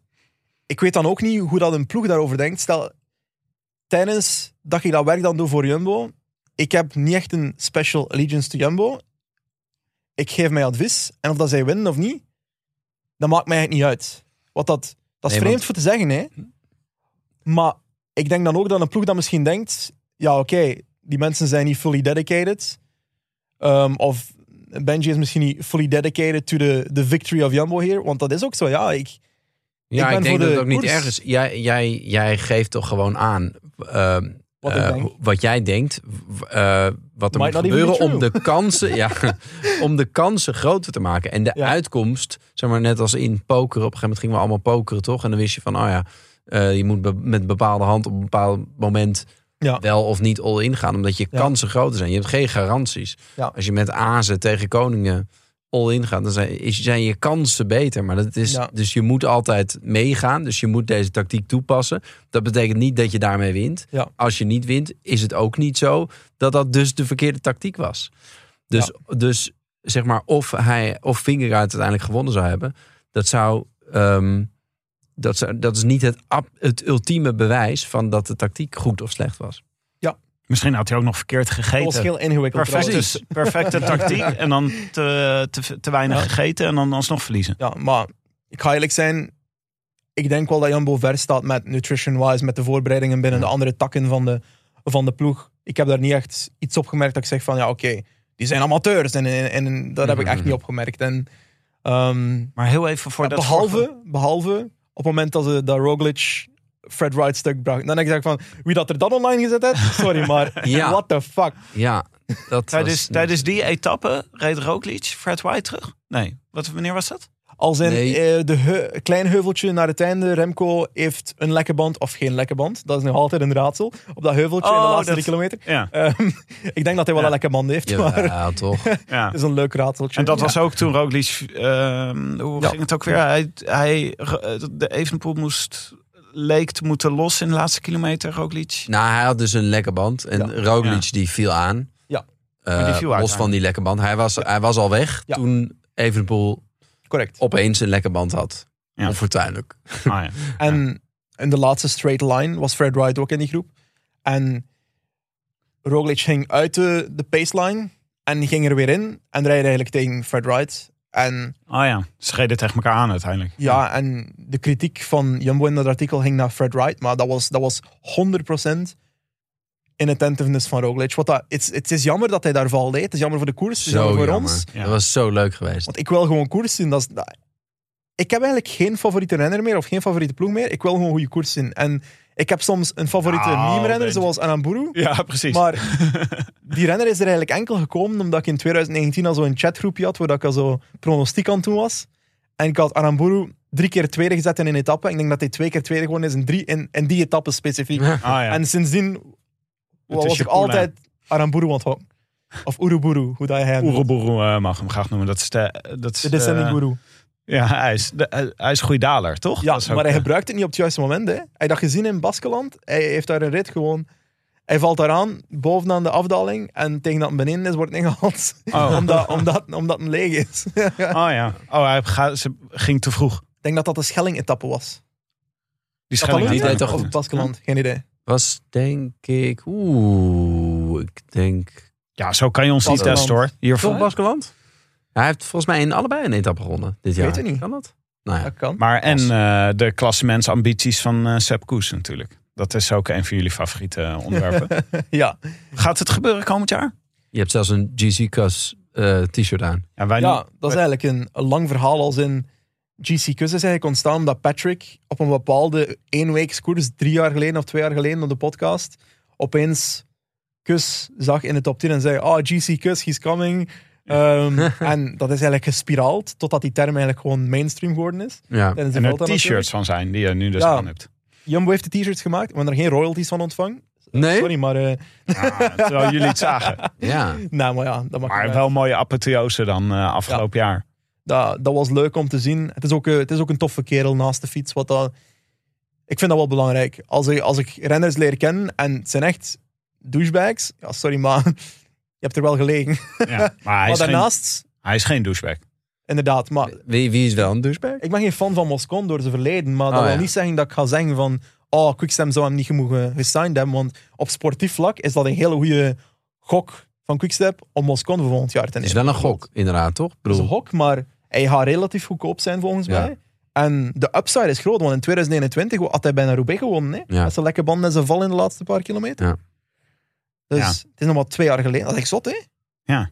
Ik weet dan ook niet hoe dat een ploeg daarover denkt. Stel, tijdens dat je dat werk dan doet voor Jumbo, ik heb niet echt een special allegiance to Jumbo. Ik geef mij advies. En of dat zij winnen of niet, dat maakt mij eigenlijk niet uit. Wat dat, dat is Nee, vreemd want- voor te zeggen, hè. Maar ik denk dan ook dat een ploeg dat misschien denkt, ja oké, die mensen zijn niet fully dedicated. Ehm, of Benji is misschien niet fully dedicated to the, the victory of Jumbo hier. Want dat is ook zo, ja. Ik, Ja, Ik denk dat het ook niet koers. erg is. Jij, jij, jij geeft toch gewoon aan ehm, Wat eh, wat jij denkt, eh, wat er Might moet gebeuren be om de kansen, ja, om de kansen groter te maken. En de Ja. uitkomst, zeg maar net als in poker, op een gegeven moment gingen we allemaal pokeren, toch? En dan wist je van, oh ja, eh, je moet be- met bepaalde hand op een bepaald moment Ja. wel of niet all in gaan, omdat je Ja. kansen groter zijn. Je hebt geen garanties. Als je met azen tegen koningen all-in gaat, dan zijn, je kansen beter. Maar dat is, Ja. dus je moet altijd meegaan. Dus je moet deze tactiek toepassen. Dat betekent niet dat je daarmee wint. Ja. Als je niet wint, is het ook niet zo dat dat dus de verkeerde tactiek was. Dus, dus zeg maar, of hij of Vingegaard uiteindelijk gewonnen zou hebben, dat zou. ehm, dat, zou, dat is niet het, ab- het ultieme bewijs van dat de tactiek goed of slecht was. Misschien had hij ook nog verkeerd gegeten. Perfecte, perfecte tactiek en dan te, te, te weinig Ja. gegeten en dan alsnog verliezen. Ja, maar ik ga eerlijk zijn. Ik denk wel dat Jumbo ver staat met nutrition-wise, met de voorbereidingen binnen de andere takken van de, van de ploeg. Ik heb daar niet echt iets op gemerkt dat ik zeg van ja, oké, die zijn amateurs. En, en, en dat heb ik echt niet opgemerkt. En, ehm, Maar heel even voor ja, dat behalve, vorige- behalve op het moment dat ze dat Roglic Fred Wright stuk bracht. Dan denk ik van, wie dat er dan online gezet heeft, sorry, maar Ja. what the fuck. Ja, dat Tijdens, was- tijdens die etappe reed Roglic Fred White terug? Nee. Wat, wanneer was dat? Als in Nee. eh, de klein heuveltje naar het einde, Remco heeft een lekke band of geen lekke band. Dat is nog altijd een raadsel. Op dat heuveltje in de Oh, laatste dat- drie kilometer. Ja. Ehm, ik denk dat hij wel Ja. een lekke band heeft, maar Ja, toch. ja. het is een leuk raadseltje. En dat Ja. was ook toen Roglic... ehm, hoe Ja. ging het ook weer? Hij, hij, de Evenepoel moest, leek te moeten los in de laatste kilometer, Roglic. Nou, hij had dus een lekke band. En Ja. Roglic Ja. die viel aan. Ja. Eh, Maar die viel los van die lekke band. Hij was, hij was al weg toen Evenepoel Correct. opeens een lekke band had. Onfortuinlijk. Ah, ja. En in de laatste straight line was Fred Wright ook in die groep. En Roglic ging uit de, de paceline en ging er weer in en rijde eigenlijk tegen Fred Wright. En Ah ja, ze reden tegen elkaar aan uiteindelijk. Ja, en de kritiek van Jumbo in dat artikel ging naar Fred Wright, maar dat was, dat was 100% inattentiveness van Roglic. Wat dat, het, het is jammer dat hij daar valt. Het is jammer voor de koers, het is jammer voor jammer. ons. Ja. Dat was zo leuk geweest. Want ik wil gewoon koers zien. Dat is, dat- ik heb eigenlijk geen favoriete renner meer of geen favoriete ploeg meer. Ik wil gewoon goede koers zien. En ik heb soms een favoriete Nou, meme-renner, zoals Anamburu. Ja, precies. Maar die renner is er eigenlijk enkel gekomen omdat ik in 2019 al zo'n chatgroepje had, waar dat ik al zo pronostiek aan doen was. En ik had Aramburu drie keer tweede gezet in een etappe. Ik denk dat hij twee keer tweede geworden is in, drie, in, in die etappe specifiek. ah, ja. En sindsdien was ik je altijd Aramburu aan het houden. Of Uruburu, hoe dat hij hem noemt. Oeroboeroe eh, mag hem graag noemen. Dat is de, dat is, De descending eh, guru. Ja, hij is, de, hij- is een goede daler, toch? Ja, maar hij eh, gebruikt het niet op het juiste moment. Hè. Hij had dat gezien in Baskeland. Hij heeft daar een rit gewoon... Hij valt daar aan, bovenaan de afdaling. En tegen dat het beneden is, wordt hij ingehaald. Oh. omdat, omdat, omdat het leeg is. Oh ja. Oh, hij ga- ze ging te vroeg. Ik denk dat dat de Schelling-etappe was. Die Catalonië Die deed toch of? Baskeland, geen idee. Was denk ik... Oeh, ik denk... Ja, zo kan je ons niet testen hoor. Hier Toch Baskeland? Hij heeft volgens mij in allebei een etappe gewonnen dit weet jaar. het niet. Kan dat? Nou ja. Dat kan. Maar en eh, de klassementsambities van eh Sepp Koes natuurlijk. Dat is ook een van jullie favoriete eh, onderwerpen. Ja, Gaat het gebeuren komend jaar? Je hebt zelfs een GC Cus eh, t-shirt aan. Ja, wij ja dat is eigenlijk een, een lang verhaal als in... GC Kus is eigenlijk ontstaan omdat Patrick op een bepaalde eenweekskoers, drie jaar geleden of twee jaar geleden op de podcast, opeens Kus zag in de top 10 en zei, oh, GC Kus, he's coming. Ehm, en dat is eigenlijk gespiraald, totdat die term eigenlijk gewoon mainstream geworden is. Ja. En er t-shirts van zijn die je nu dus Ja. aan hebt. Jumbo heeft de t-shirts gemaakt, maar er geen royalties van ontvangen. Nee? Sorry, maar... eh Ah, terwijl jullie het zagen. Ja. nou, maar ja, dat mag Maar wel mooie apotheose dan eh, afgelopen jaar. dat, dat was leuk om te zien. Het is, ook, een- het is ook een toffe kerel naast de fiets. Wat dat, ik vind dat wel belangrijk. Als ik, als ik renners leer kennen en het zijn echt douchebags, ja, sorry, maar hebt er wel gelegen. Ja. Maar hij maar is, geen, daarnaast, hij is geen douchebag. inderdaad, maar Wie, wie is wel een douchebag? ik ben geen fan van Moscon door zijn verleden, maar dat Oh, wil ja. niet zeggen dat ik ga zeggen van oh, Quickstep zou hem niet eh, gesigned hebben, want op sportief vlak is dat een hele goede gok van Quickstep om Moscon voor volgend jaar te Het nemen. is wel een gok, inderdaad, toch? Ik Het is een hok, maar hij gaat relatief goedkoop zijn volgens Ja. mij. En de upside is groot, want in 2021 had hij bijna Roubaix gewonnen. Hè? Ja. Met zijn lekke band en zijn val in de laatste paar kilometer. Ja. Dus Ja. het is nog maar twee jaar geleden. Dat is echt zot, hè? ja,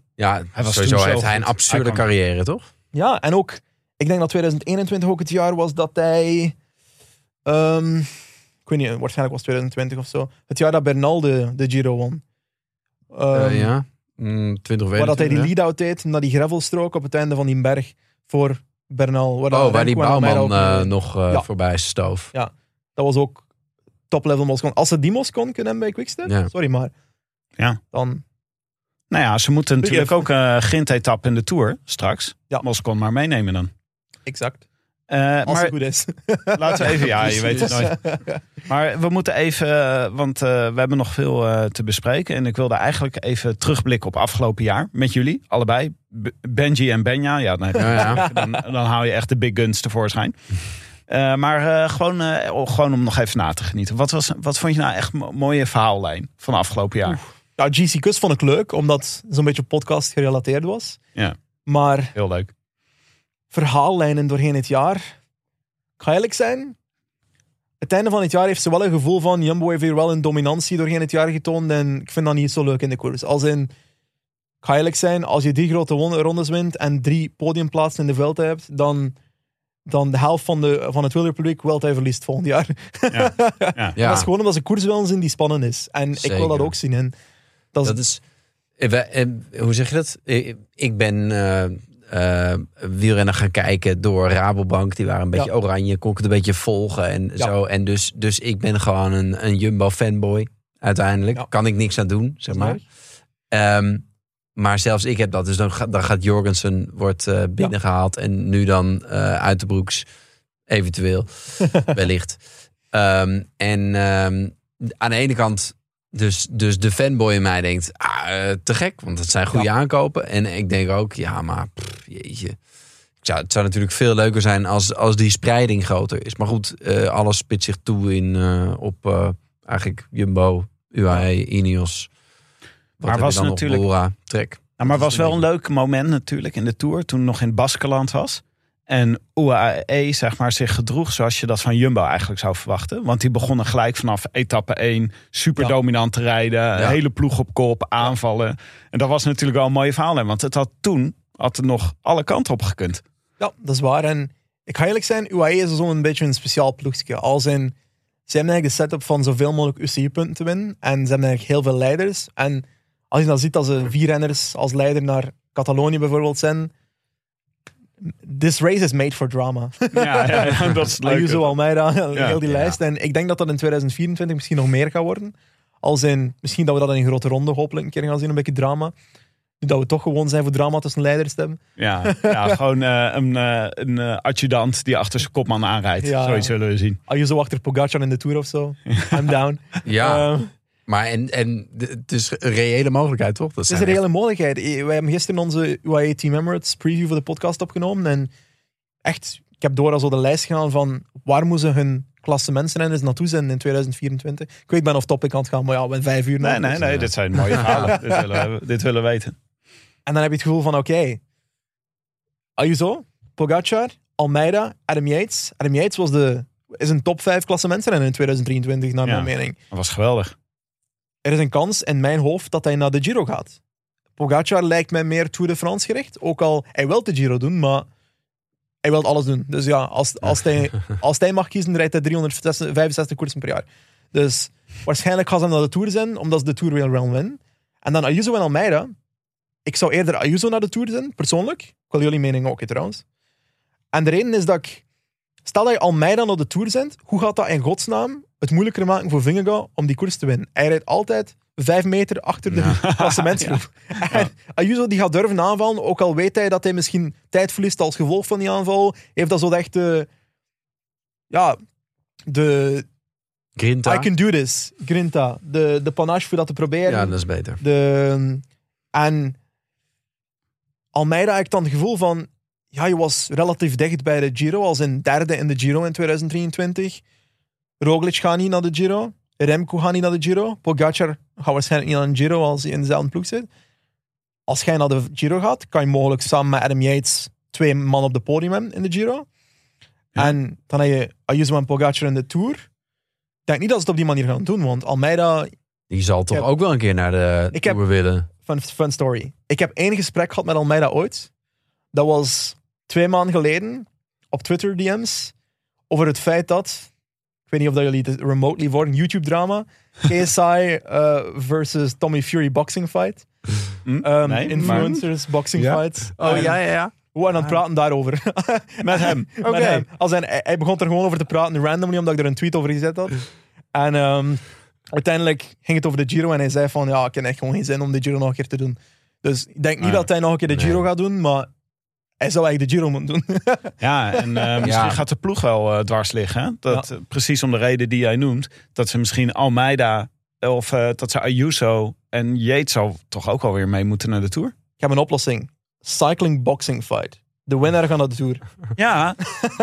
Hij was sowieso toen zo heeft hij een absurde carrière, toch? Ja, en ook, ik denk dat 2021 ook het jaar was dat hij... ehm, ik weet niet, waarschijnlijk was 2020 of zo. Het jaar dat Bernal de, de Giro won. Ehm, Eh, ja. Mm, 20 of Waar dat hij die 21, lead-out deed naar die gravelstrook op het einde van die berg voor Bernal. Waar ja. Oh, waar die bouwman ook, eh, eh, nog eh, ja. voorbij stoof. Dat was ook top-level Moscon. Als ze die Moscon kunnen hebben bij Quickstep, Ja. sorry, maar Ja. dan Nou ja, ze moeten natuurlijk ook een grindetappe in de Tour straks. Ja. Moscon maar meenemen dan. Exact. Eh, Als maar het goed is. laten we even, ja, je weet het nooit. Maar we moeten even, eh, want eh, we hebben nog veel eh, te bespreken. En ik wilde eigenlijk even terugblikken op afgelopen jaar met jullie, allebei. B- Benji en Benja, ja, dan, Ja, ja. dan, dan haal je echt de big guns tevoorschijn. Eh, maar eh, gewoon, eh, gewoon om nog even na te genieten. Wat, was, wat vond je nou echt een mooie verhaallijn van afgelopen jaar? Ja, GC Kus vond ik leuk, omdat het zo'n beetje podcast gerelateerd was. Ja. Maar Heel leuk. verhaallijnen doorheen het jaar. Ik ga eerlijk zijn. Het einde van het jaar heeft ze wel een gevoel van Jumbo heeft hier wel een dominantie doorheen het jaar getoond. En ik vind dat niet zo leuk in de koers. Als in, ik ga eerlijk zijn, als je drie grote won- rondes wint en drie podiumplaatsen in de veld hebt, dan, dan de helft van, de, van het wielerpubliek wilt hij verliest volgend jaar. Ja. Ja. Dat is gewoon omdat ze koers willen zien die spannend is. En ik wil dat Zeker. ook zien. En dat is, Dat is, eh, eh, hoe zeg je dat? Eh, Ik ben eh, wielrenner gaan kijken door Rabobank. Die waren een beetje Ja. oranje, kon ik het een beetje volgen en Ja. zo. En dus, dus ik ben gewoon een, een Jumbo fanboy. Uiteindelijk Ja. kan ik niks aan doen, zeg maar. Ehm, maar zelfs ik heb dat. Dus dan, gaat- dan gaat Jorgensen wordt eh, binnengehaald en nu dan uit de broeks, eventueel, wellicht. Ehm, en ehm, aan de ene kant, dus, dus de fanboy in mij denkt, ah, eh, te gek, want het zijn goede aankopen. En ik denk ook, ja, maar pff, jeetje. Zou, het zou natuurlijk veel leuker zijn als, als die spreiding groter is. Maar goed, eh, alles spitst zich toe in, eh, op eigenlijk Jumbo, UAE, Ineos. Wat Maar was dan natuurlijk- Bora, Trek. Nou, maar was wel een leuk moment natuurlijk in de Tour. Toen nog in Baskeland was. En UAE zeg maar, zich gedroeg zoals je dat van Jumbo eigenlijk zou verwachten. Want die begonnen gelijk vanaf etappe 1 super Ja. dominant te rijden. Ja. Hele ploeg op kop, aanvallen. En dat was natuurlijk wel een mooie verhaal. hè, Want het had toen had het nog alle kanten op gekund. Ja, dat is waar. En ik ga eerlijk zijn, UAE is zo'n beetje een speciaal ploegje. Als in, ze hebben eigenlijk de setup van zoveel mogelijk UCI-punten te winnen. En ze hebben eigenlijk heel veel leiders. En als je dan ziet dat ze vier renners als leider naar Catalonië bijvoorbeeld zijn. This race is made for drama. Ja, ja, ja, dat is leuk. Ayuso, Almeida, heel die Ja. lijst. En ik denk dat dat in 2024 misschien nog meer gaat worden. Als in, misschien dat we dat in een grote ronde hopelijk een keer gaan zien, een beetje drama. Dat we toch gewoon zijn voor drama tussen leiders te hebben. Ja, ja gewoon eh, een, eh, een eh, adjudant die achter zijn kopman aanrijdt. Ja. Zoiets zullen we zien. Ayuso achter Pogacar in de Tour of zo. I'm down. Ja, Eh, maar en, en het is een reële mogelijkheid, toch? Dat Het is een echt- reële mogelijkheid. Eh, Wij hebben gisteren onze UAE Team Emirates preview voor de podcast opgenomen. En echt, ik heb door al zo de lijst gegaan van waar moeten ze hun klassementsrenners naartoe zijn in 2024. Ik weet, ik ben off topic aan het gaan, maar ja, we hebben vijf uur. Nee, nee, dus- nee. Dit zijn mooie verhalen. dit, willen we, dit willen we weten. En dan heb je het gevoel van, oké, Ayuso, Pogacar, Almeida, Adam Yates. Adam Yates was de, is een top 5 klassementsrenner in 2023, naar Ja. mijn mening. Dat was geweldig. Er is een kans in mijn hoofd dat hij naar de Giro gaat. Pogacar lijkt mij meer Tour de France gericht. Ook al, hij wil de Giro doen, maar hij wil alles doen. Dus ja, als, als, hij, als hij mag kiezen, rijdt hij 365 koersen per jaar. Dus waarschijnlijk gaat hij naar de Tour zijn, omdat ze de Tour wil wel winnen. En dan Ayuso en Almeida. Ik zou eerder Ayuso naar de Tour zijn, persoonlijk. Ik wil jullie mening ook, trouwens. En de reden is dat ik... Stel dat je Almeida naar de Tour zendt, hoe gaat dat in godsnaam het moeilijker maken voor Vingegaard om die koers te winnen? Hij rijdt altijd vijf meter achter de klassementsgroep. En Ayuso die gaat durven aanvallen, ook al weet hij dat hij misschien tijd verliest als gevolg van die aanval. Heeft dat zo echt de... Ja, de... Grinta. I can do this. Grinta. De, de panache voor dat te proberen. Ja, dat is beter. De, en Almeida had ik dan het gevoel van, ja, je was relatief dicht bij de Giro, als een derde in de Giro in 2023. Roglic gaat niet naar de Giro. Remco gaat niet naar de Giro. Pogacar gaat waarschijnlijk niet naar de Giro als hij in dezelfde ploeg zit. Als jij naar de Giro gaat, kan je mogelijk samen met Adam Yates twee man op de podium hebben in de Giro. En dan heb je Ayuso en Pogacar in de Tour. Ik denk niet dat ze het op die manier gaan doen, want Almeida Die zal toch heb- ook wel een keer naar de Ik heb- Tour willen. Fun, fun story. Ik heb één gesprek gehad met Almeida ooit. Dat was twee maanden geleden op Twitter DM's. Over het feit dat. Ik weet niet of dat jullie het remotely voor een YouTube-drama. KSI eh, versus Tommy Fury boxing fight. Hm? Um, Nee, influencers boxing Ja? fight. Oh ja, ja, ja. We waren aan het praten daarover. Met hem. Met hem. Als hij, hij- begon er gewoon over te praten, randomly, omdat ik er een tweet over gezet had. En ehm, uiteindelijk ging het over de Giro en hij zei van, ja, ik heb echt gewoon geen zin om de Giro nog een keer te doen. Dus ik denk niet Ah, dat hij nog een keer de nee. Giro gaat doen, maar hij zou eigenlijk de Giro moeten doen. Ja, en eh, misschien Ja. gaat de ploeg wel eh, dwars liggen. hè? Dat, eh, Precies om de reden die jij noemt. Dat ze misschien Almeida of dat ze Ayuso en Yates zou toch ook alweer mee moeten naar de Tour. Ik heb een oplossing. Cycling boxing fight. De winnaar gaat naar de Tour. Ja,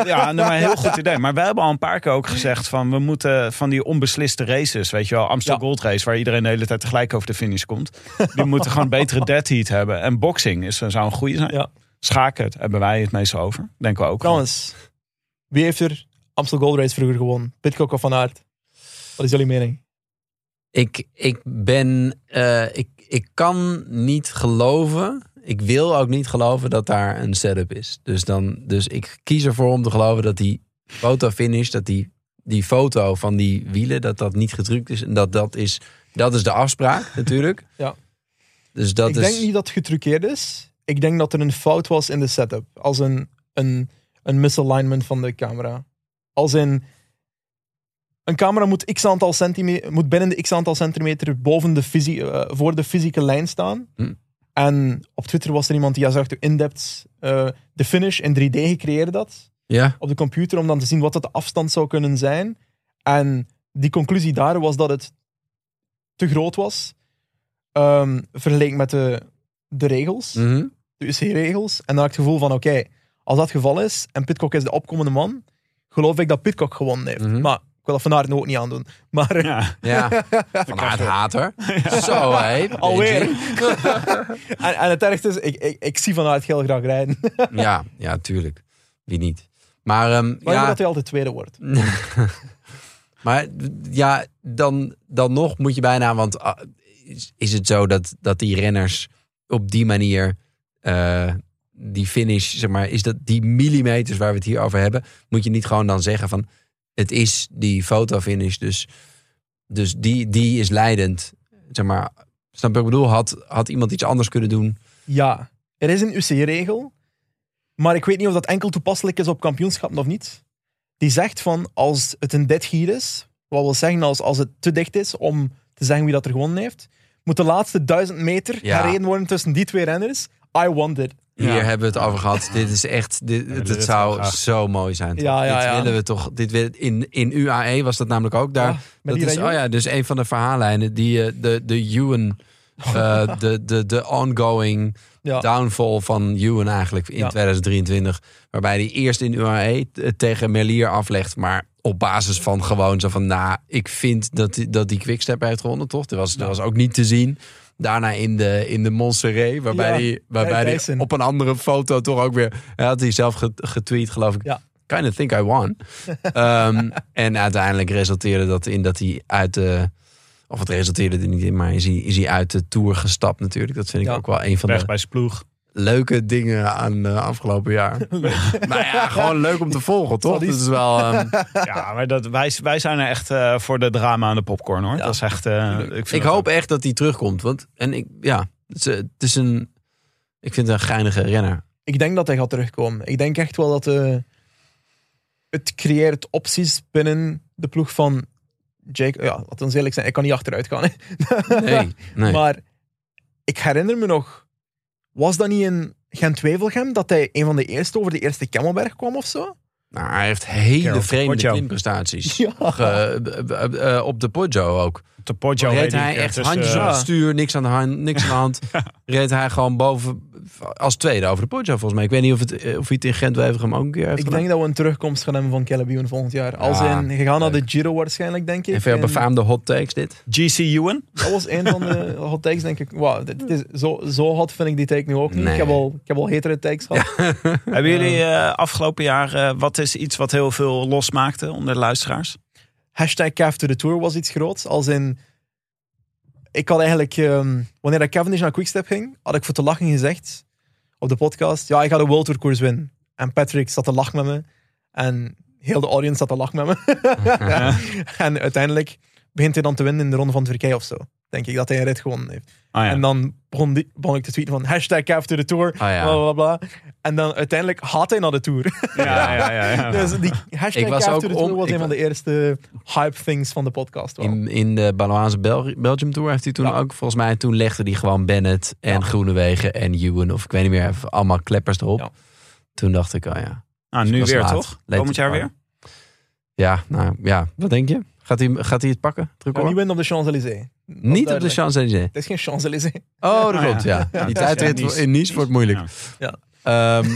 ja nou, maar heel goed idee. Maar wij hebben al een paar keer ook gezegd van we moeten van die onbesliste races, weet je wel, Amstel Ja. Gold Race, waar iedereen de hele tijd tegelijk over de finish komt. Die moeten gewoon betere dead heat hebben. En boxing is, zou een goede zijn. Ja. Schaken daar hebben wij het meestal over. Denken we ook. Trouwens, wie heeft er Amstel Gold Race vroeger gewonnen? Pitcock of Van Aert? Wat is jullie mening? Ik, ik ben. eh, ik, ik kan niet geloven. Ik wil ook niet geloven dat daar een setup is. Dus, dan, dus ik kies ervoor om te geloven dat die fotofinish, dat die, die foto van die wielen, dat dat niet gedrukt is. En dat dat is, dat is de afspraak natuurlijk. Ja. Dus dat ik is. denk niet dat het getruckeerd is. Ik denk dat er een fout was in de setup. Als een, een, een misalignment van de camera. Als in... Een camera moet, x aantal centimeter, moet binnen de x aantal centimeter boven de fysi- eh, voor de fysieke lijn staan. Hm. En op Twitter was er iemand die zag de in-depth eh, de finish in 3D gecreëerd had. Ja, op de computer om dan te zien wat dat de afstand zou kunnen zijn. En die conclusie daar was dat het te groot was. ehm, vergeleken met de, de regels, mhm. de UC-regels. En dan had ik het gevoel van, oké, als dat het geval is en Pitcock is de opkomende man, geloof ik dat Pitcock gewonnen heeft. Mhm. Maar ik wil dat Van Aert nu ook niet aandoen. Maar Ja. ja. Van Aert hater. Zo hé. alweer. En, en het ergste is, ik, ik, ik zie Van Aert heel graag rijden. maar Ja, ja, tuurlijk. Wie niet. Maar, ehm, ik hoop ja, dat hij altijd tweede wordt. maar ja, dan, dan nog moet je bijna, want ah, is, is het zo dat, dat die renners op die manier eh, die finish, zeg maar, is dat die millimeters waar we het hier over hebben, moet je niet gewoon dan zeggen van het is die fotofinish, dus, dus die, die is leidend. Zeg maar, snap ik bedoel? Had, had iemand iets anders kunnen doen? Ja, er is een UC-regel, maar ik weet niet of dat enkel toepasselijk is op kampioenschappen of niet. Die zegt van als het een dead heat is, wat wil zeggen als, als het te dicht is om te zeggen wie dat er gewonnen heeft, moet de laatste duizend meter Ja. gereden worden tussen die twee renners. I want it. Hier Ja. hebben we het over gehad. Dit is echt, dit, het, zou zo mooi zijn. toch? Ja, ja, dit ja. willen we toch. Dit wil, in, in UAE was dat namelijk ook daar. Ja, met dat die is, oh ja, dus een van de verhaallijnen die eh, de, de Ewan, eh, de, de, de ongoing Ja. downfall van Ewan eigenlijk in Ja. 2023. Waarbij hij eerst in UAE t- tegen Merlier aflegt, maar op basis van gewoon zo van, nou, ik vind dat die, dat die Quickstep heeft gewonnen, toch? Dat was, dat was ook niet te zien. Daarna in de, in de Montserrat, waarbij Ja, waarbij op een andere foto toch ook weer... Hij had hij zelf get- getweet, geloof ik. Ja. Kind of think I won. Ehm, en uiteindelijk resulteerde dat in dat hij uit de... Of het resulteerde er niet in, maar is hij, is hij uit de Tour gestapt natuurlijk. Dat vind ik Ja. ook wel een van Weg de bij zijn ploeg. leuke dingen aan uh, afgelopen jaar. maar ja, gewoon leuk om te volgen, toch? Dat is wel... ehm, Ja, maar dat, wij, wij zijn er echt eh, voor de drama aan de popcorn hoor. Ja. Dat is echt. eh, ik hoop echt dat hij terugkomt. Want, en ik, ja, het is, het is een... Ik vind het een geinige renner. Ik denk dat hij gaat terugkomen. Ik denk echt wel dat eh, het creëert opties binnen de ploeg van Jake. Ja, laten we eerlijk zijn, ik kan niet achteruit gaan. hè. Nee, nee. Maar ik herinner me nog, was dat niet in Gent-Wevelgem dat hij een van de eerste over de eerste Kemmelberg kwam of zo? Nou, hij heeft hele vreemde klimprestaties. Ja. B- b- eh, op de Poggio ook. De Poggio reed hij ik echt handjes op eh, het stuur, niks aan de hand. Niks aan de hand. Reed hij gewoon boven als tweede over de Poggio volgens mij. Ik weet niet of, het, eh, of hij het in Gent-Wevelgem ook een keer heeft Ik gedaan. denk dat we een terugkomst gaan hebben van Caleb volgend jaar. Als Ja, in, je gaat naar de. Giro waarschijnlijk, denk ik. En veel befaamde hot takes dit. GC Ewan. Dat was een van de hot takes, denk ik. Wow, dit is zo, zo hot vind ik die take nu ook niet. Nee. Ik, heb al, ik heb al hetere takes gehad. Hebben jullie eh, afgelopen jaar, eh, wat is iets wat heel veel losmaakte onder de luisteraars? Hashtag Cav to the Tour was iets groots. Als in... Ik had eigenlijk... ehm, wanneer ik Cavendish naar Quickstep ging, had ik voor te lachen gezegd op de podcast, ja, ik ga de World Tour koers winnen. En Patrick zat te lachen met me. En heel de audience zat te lachen met me. en uiteindelijk begint hij dan te winnen in de Ronde van Turkije of zo. Denk ik, dat hij een rit gewonnen heeft. Ah, ja. En dan begon, die, begon ik te tweeten van hashtag after the tour, ja. bla bla bla. En dan uiteindelijk had hij naar de tour. ja, ja, ja, ja. dus die hashtag Ik was after ook the tour om- was een van de eerste hype things van de podcast. wel. In, in de Baloise Bel Belgium Tour heeft hij toen Ja. ook, volgens mij, toen legde hij gewoon Bennett en Ja. Groenewegen en Ewan, of ik weet niet meer, even allemaal kleppers erop. Ja. Toen dacht ik, oh ja. Ah, nu weer laat. toch? Komend jaar weer? Ja, nou ja, wat denk je? Gaat hij, gaat hij het pakken? het Ga record? niet winnen op de Champs-Élysées. Niet op de. Champs-Élysées. Het is geen Champs-Élysées. Oh, dat Ah, klopt, ja. ja. Die Ja, tijdrit Nice. in Nice wordt moeilijk. Ja. Ehm,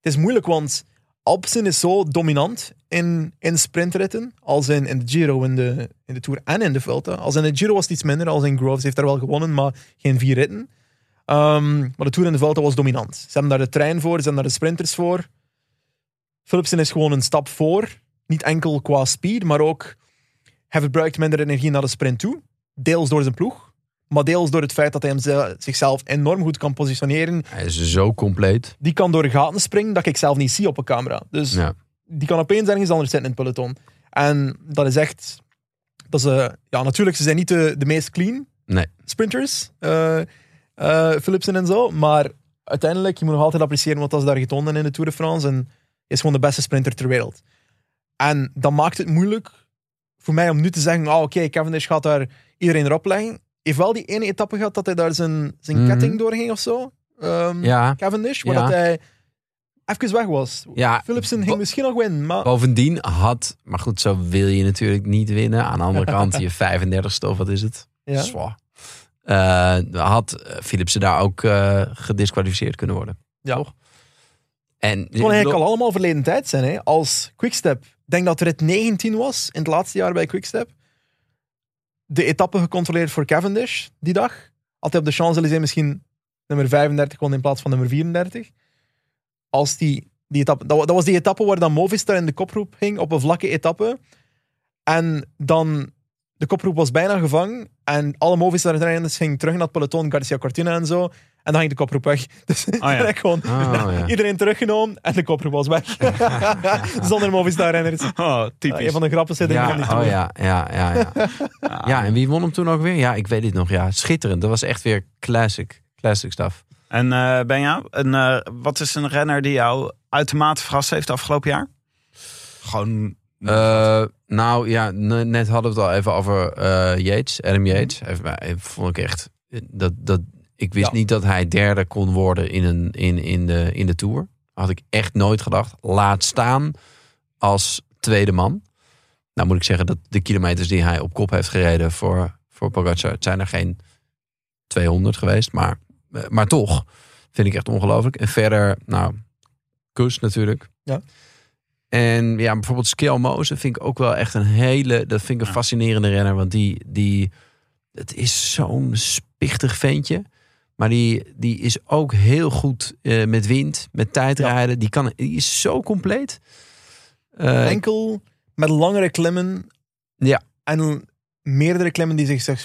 Het is moeilijk, want Alpecin is zo dominant in, in sprintritten. Als in, in de Giro, in de, in de Tour en in de Vuelta. Als in de Giro was het iets minder. Als in Groves heeft daar wel gewonnen, maar geen vier ritten. Ehm, maar de Tour en de Vuelta was dominant. Ze hebben daar de trein voor, ze hebben daar de sprinters voor. Philipsen is gewoon een stap voor. Niet enkel qua speed, maar ook... Hij verbruikt minder energie naar de sprint toe. Deels door zijn ploeg. Maar deels door het feit dat hij hem ze- zichzelf enorm goed kan positioneren hij is zo compleet. die kan door gaten springen dat ik zelf niet zie op een camera. Dus Ja. die kan opeens ergens anders zitten in het peloton. En dat is echt... Dat eh, ja, natuurlijk, ze zijn niet de, de meest clean Nee. sprinters, eh eh, Philipsen en zo, maar uiteindelijk, je moet nog altijd appreciëren wat ze daar getoond hebben in de Tour de France en is gewoon de beste sprinter ter wereld. En dat maakt het moeilijk voor mij om nu te zeggen, oh, oké, Cavendish gaat daar iedereen erop leggen. Heeft wel die ene etappe gehad dat hij daar zijn, zijn Mhm. ketting doorging of zo. Ehm, Ja, Cavendish, waar Ja. dat hij even weg was. ja. Philipsen ging misschien nog winnen, maar Bovendien had, maar goed, zo wil je natuurlijk niet winnen. Aan de andere kant, je 35ste of wat is het? ja. Zwaar. Eh, had Philipsen daar ook eh, gedisqualificeerd kunnen worden. Ja. Toch? En het kon eigenlijk al allemaal verleden tijd zijn. Hè? Als Quickstep, ik denk dat rit 19 was in het laatste jaar bij Quickstep. De etappe gecontroleerd voor Cavendish die dag. Had hij op de Champs-Élysées misschien nummer 35 kon in plaats van nummer 34. Als die, die etappe, dat, wa- dat was die etappe waar dan Movistar in de koproep ging op een vlakke etappe. En dan, de koproep was bijna gevangen. En alle Movistar-renners gingen terug naar het peloton, Garcia Cortina en zo. En dan ging de koproep weg. Dus ja. direct gewoon Oh, ja. iedereen teruggenomen en de koproep was weg. Zonder Movistar-renners. Oh, Ja, typisch. een van de grappigste dingen van die oh ja, ja, ja, ja. ja, en wie won hem toen ook weer? Ja, ik weet het nog. Ja, schitterend. Dat was echt weer classic. Classic stuff. En eh Benja, een, eh, wat is een renner die jou uitermate verrast heeft afgelopen jaar? Gewoon... Eh, nou ja, ne- net hadden we het al even over eh Yates, Adam Yates. Mij- vond ik echt dat, dat ik wist Ja. niet dat hij derde kon worden in, een, in, in, de, in de tour. Had ik echt nooit gedacht. Laat staan als tweede man. Nou moet ik zeggen dat de kilometers die hij op kop heeft gereden voor, voor Pogacar, het zijn er geen 200 geweest, maar, maar toch vind ik echt ongelooflijk. En verder, nou, Kus natuurlijk. Ja. En ja, bijvoorbeeld Skel Mozen vind ik ook wel echt een hele, dat vind ik een fascinerende renner, want die, die, het is zo'n spichtig ventje. Maar die, die is ook heel goed eh, met wind, met tijdrijden. Die, kan, die is zo compleet. Eh, Enkel met langere klimmen Ja. en meerdere klimmen die zich,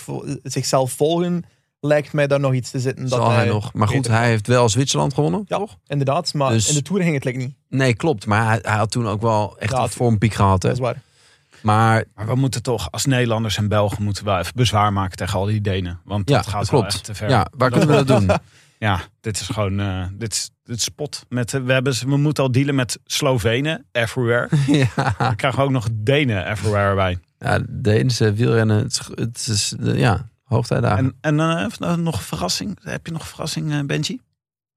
zichzelf volgen, lijkt mij daar nog iets te zitten. zal dat hij nog. Maar goed, hij heeft wel Zwitserland gewonnen, Ja. toch? Inderdaad, maar Dus- in de Tour ging het like niet. Nee, klopt. Maar hij, hij had toen ook wel echt Ja, een vormpiek gehad. Hè? Dat is waar. Maar Maar we moeten toch, als Nederlanders en Belgen, moeten wel even bezwaar maken tegen al die Denen. Want ja, dat gaat dat wel echt te ver. Ja, waar kunnen we dat doen? Ja, dit is gewoon, eh, dit, is, dit is spot. Met, eh, we, hebben, we moeten al dealen met Slovenen, everywhere. ja. Dan krijgen we ook nog Denen, everywhere bij. ja, de Deense wielrennen, het, is- het is eh, ja, hoogtijdagen. En, en eh, nog een verrassing? Heb je nog een verrassing, Benji?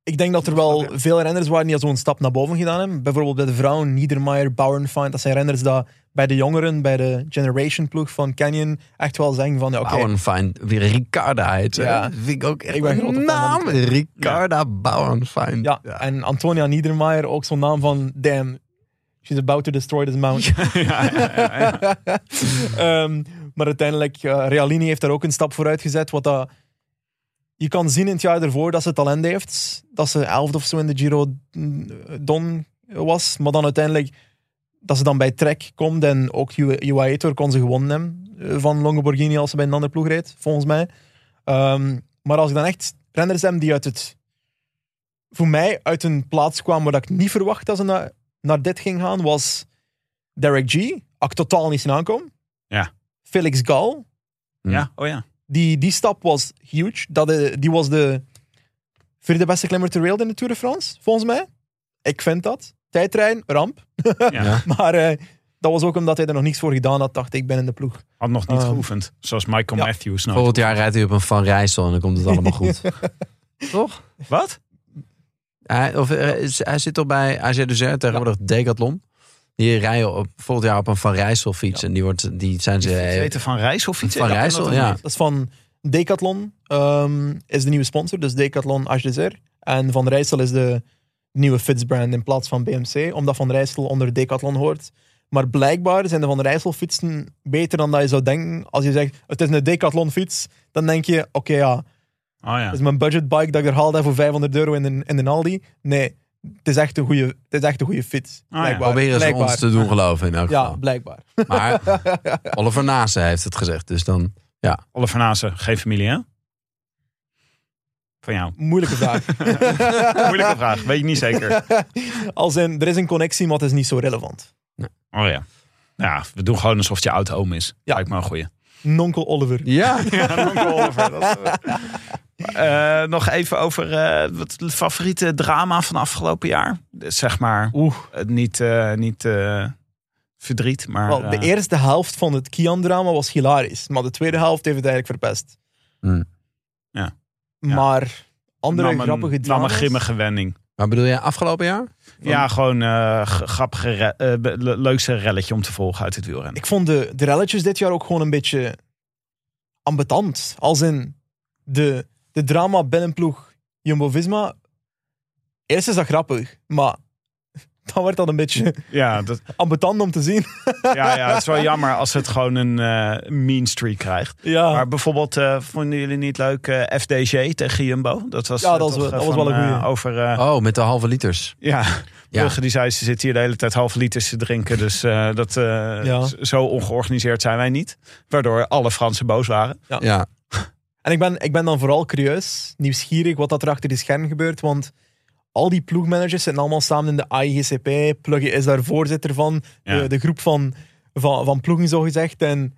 Ik denk dat er wel veel renners waren die zo'n stap naar boven gedaan hebben. Bijvoorbeeld bij de vrouwen, Niedermayer, Bauernfeind. Dat zijn renners die bij de jongeren, bij de Generation ploeg van Canyon, echt wel zeggen van, ja, oké, Bauernfeind, weer Ricarda heet. Ja. Ja. Vind ik ook echt Ik ben een naam. van Ricarda Bauernfeind. Ja, en Antonia Niedermayer, ook zo'n naam van, damn, she's about to destroy this mountain. Ehm, maar uiteindelijk, Realini heeft daar ook een stap vooruit gezet. Wat dat, je kan zien in het jaar ervoor dat ze talent heeft. Dat ze elfde of zo in de Giro mm, Don was. Maar dan uiteindelijk, dat ze dan bij Trek komt. En ook UAE Tour kon ze gewonnen hebben eh, van Longo Borghini als ze bij een andere ploeg reed, volgens mij. Ehm, maar als ik dan echt renners heb die uit het... Voor mij uit een plaats kwamen waar ik niet verwacht dat ze naar, naar dit ging gaan, was Derek G. Ik totaal niet zien aankomen. Ja. Felix Gal. Ja, oh ja. Die, die stap was huge. Dat, eh, die was de vierde beste klimmer ter wereld in de Tour de France, volgens mij. Ik vind dat. Tijdrijden, ramp. ja. Maar eh, dat was ook omdat hij er nog niks voor gedaan had, dacht ik, binnen de ploeg. Had nog niet Ehm, geoefend. Zoals Michael ja. Matthews. Nou. Volgend jaar rijdt hij op een Van Rijssel en dan komt het allemaal goed. Toch? Wat? Hij, of, eh, is- hij zit toch bij AG Dezert tegenwoordig Decathlon. Die rijden op, volgend jaar op een Van Rijssel fiets. En die, wordt, die zijn ze... Ze eh, weten van Reis of iets? Van Rijssel, ja. Dat is van Decathlon, ehm, is de nieuwe sponsor. Dus Decathlon HDZR. En Van Rijssel is de nieuwe fietsbrand in plaats van BMC. Omdat Van Rijssel onder Decathlon hoort. Maar blijkbaar zijn de Van Rijssel fietsen beter dan dat je zou denken. Als je zegt, het is een Decathlon fiets, dan denk je, oké ja, Oh ja. het is mijn budgetbike dat ik er haalde voor 500 euro in een, in een Aldi. Nee, het is echt een goede, het is echt een goede fiets. ja. Blijkbaar. Proberen ze Blijkbaar. ons te doen geloven in elk Ja, geval. blijkbaar. Maar Oliver Nase heeft het gezegd. Dus dan... Oliver Nase, geen familie hè? Van jou. Moeilijke vraag. Moeilijke vraag, weet je niet zeker. Als in, er is een connectie, maar het is niet zo relevant. Oh ja. Ja, we doen gewoon alsof het je oud oom is. Ja. Lijkt me een goeie. Nonkel Oliver. Ja. Ja, Onkel Oliver. Dat is, eh, nog even over eh, wat het favoriete drama van afgelopen jaar. Zeg maar, Oeh. eh, niet, eh, niet eh, verdriet, maar... Wel, de eerste helft van het Kian-drama was hilarisch. Maar de tweede helft heeft het eigenlijk verpest. Hmm. Ja. Maar andere nam een- grappige nam drama's... een grimmige wending. Maar bedoel je afgelopen jaar? Ja, gewoon eh g- grappige, re- be- le- leukste relletje om te volgen uit het wielrennen. Ik vond de, de relletjes dit jaar ook gewoon een beetje ambetant. Als in de, de drama binnenploeg Jumbo-Visma. Eerst is dat grappig, maar dan wordt dat een beetje Ja, dat, ambetant om te zien. ja, ja, het is wel jammer als het gewoon een eh mean streak krijgt. Ja, Maar bijvoorbeeld, eh, vonden jullie niet leuk eh, FDG tegen Jumbo? Dat was, Ja, dat was toch, wel- eh, dat was wel een goeie. over, eh, Oh, met de halve liters. ja, Ja. Brugge die zei ze zitten hier de hele tijd halve liters te drinken. Dus eh, dat, eh, Ja. zo ongeorganiseerd zijn wij niet. Waardoor alle Fransen boos waren. Ja. En ik ben, ik ben dan vooral curieus, nieuwsgierig wat dat er achter de scherm gebeurt. Want al die ploegmanagers zitten allemaal samen in de AIGCP. Plugge is daar voorzitter van. Ja. De, de groep van, van, van ploegen, zo gezegd. En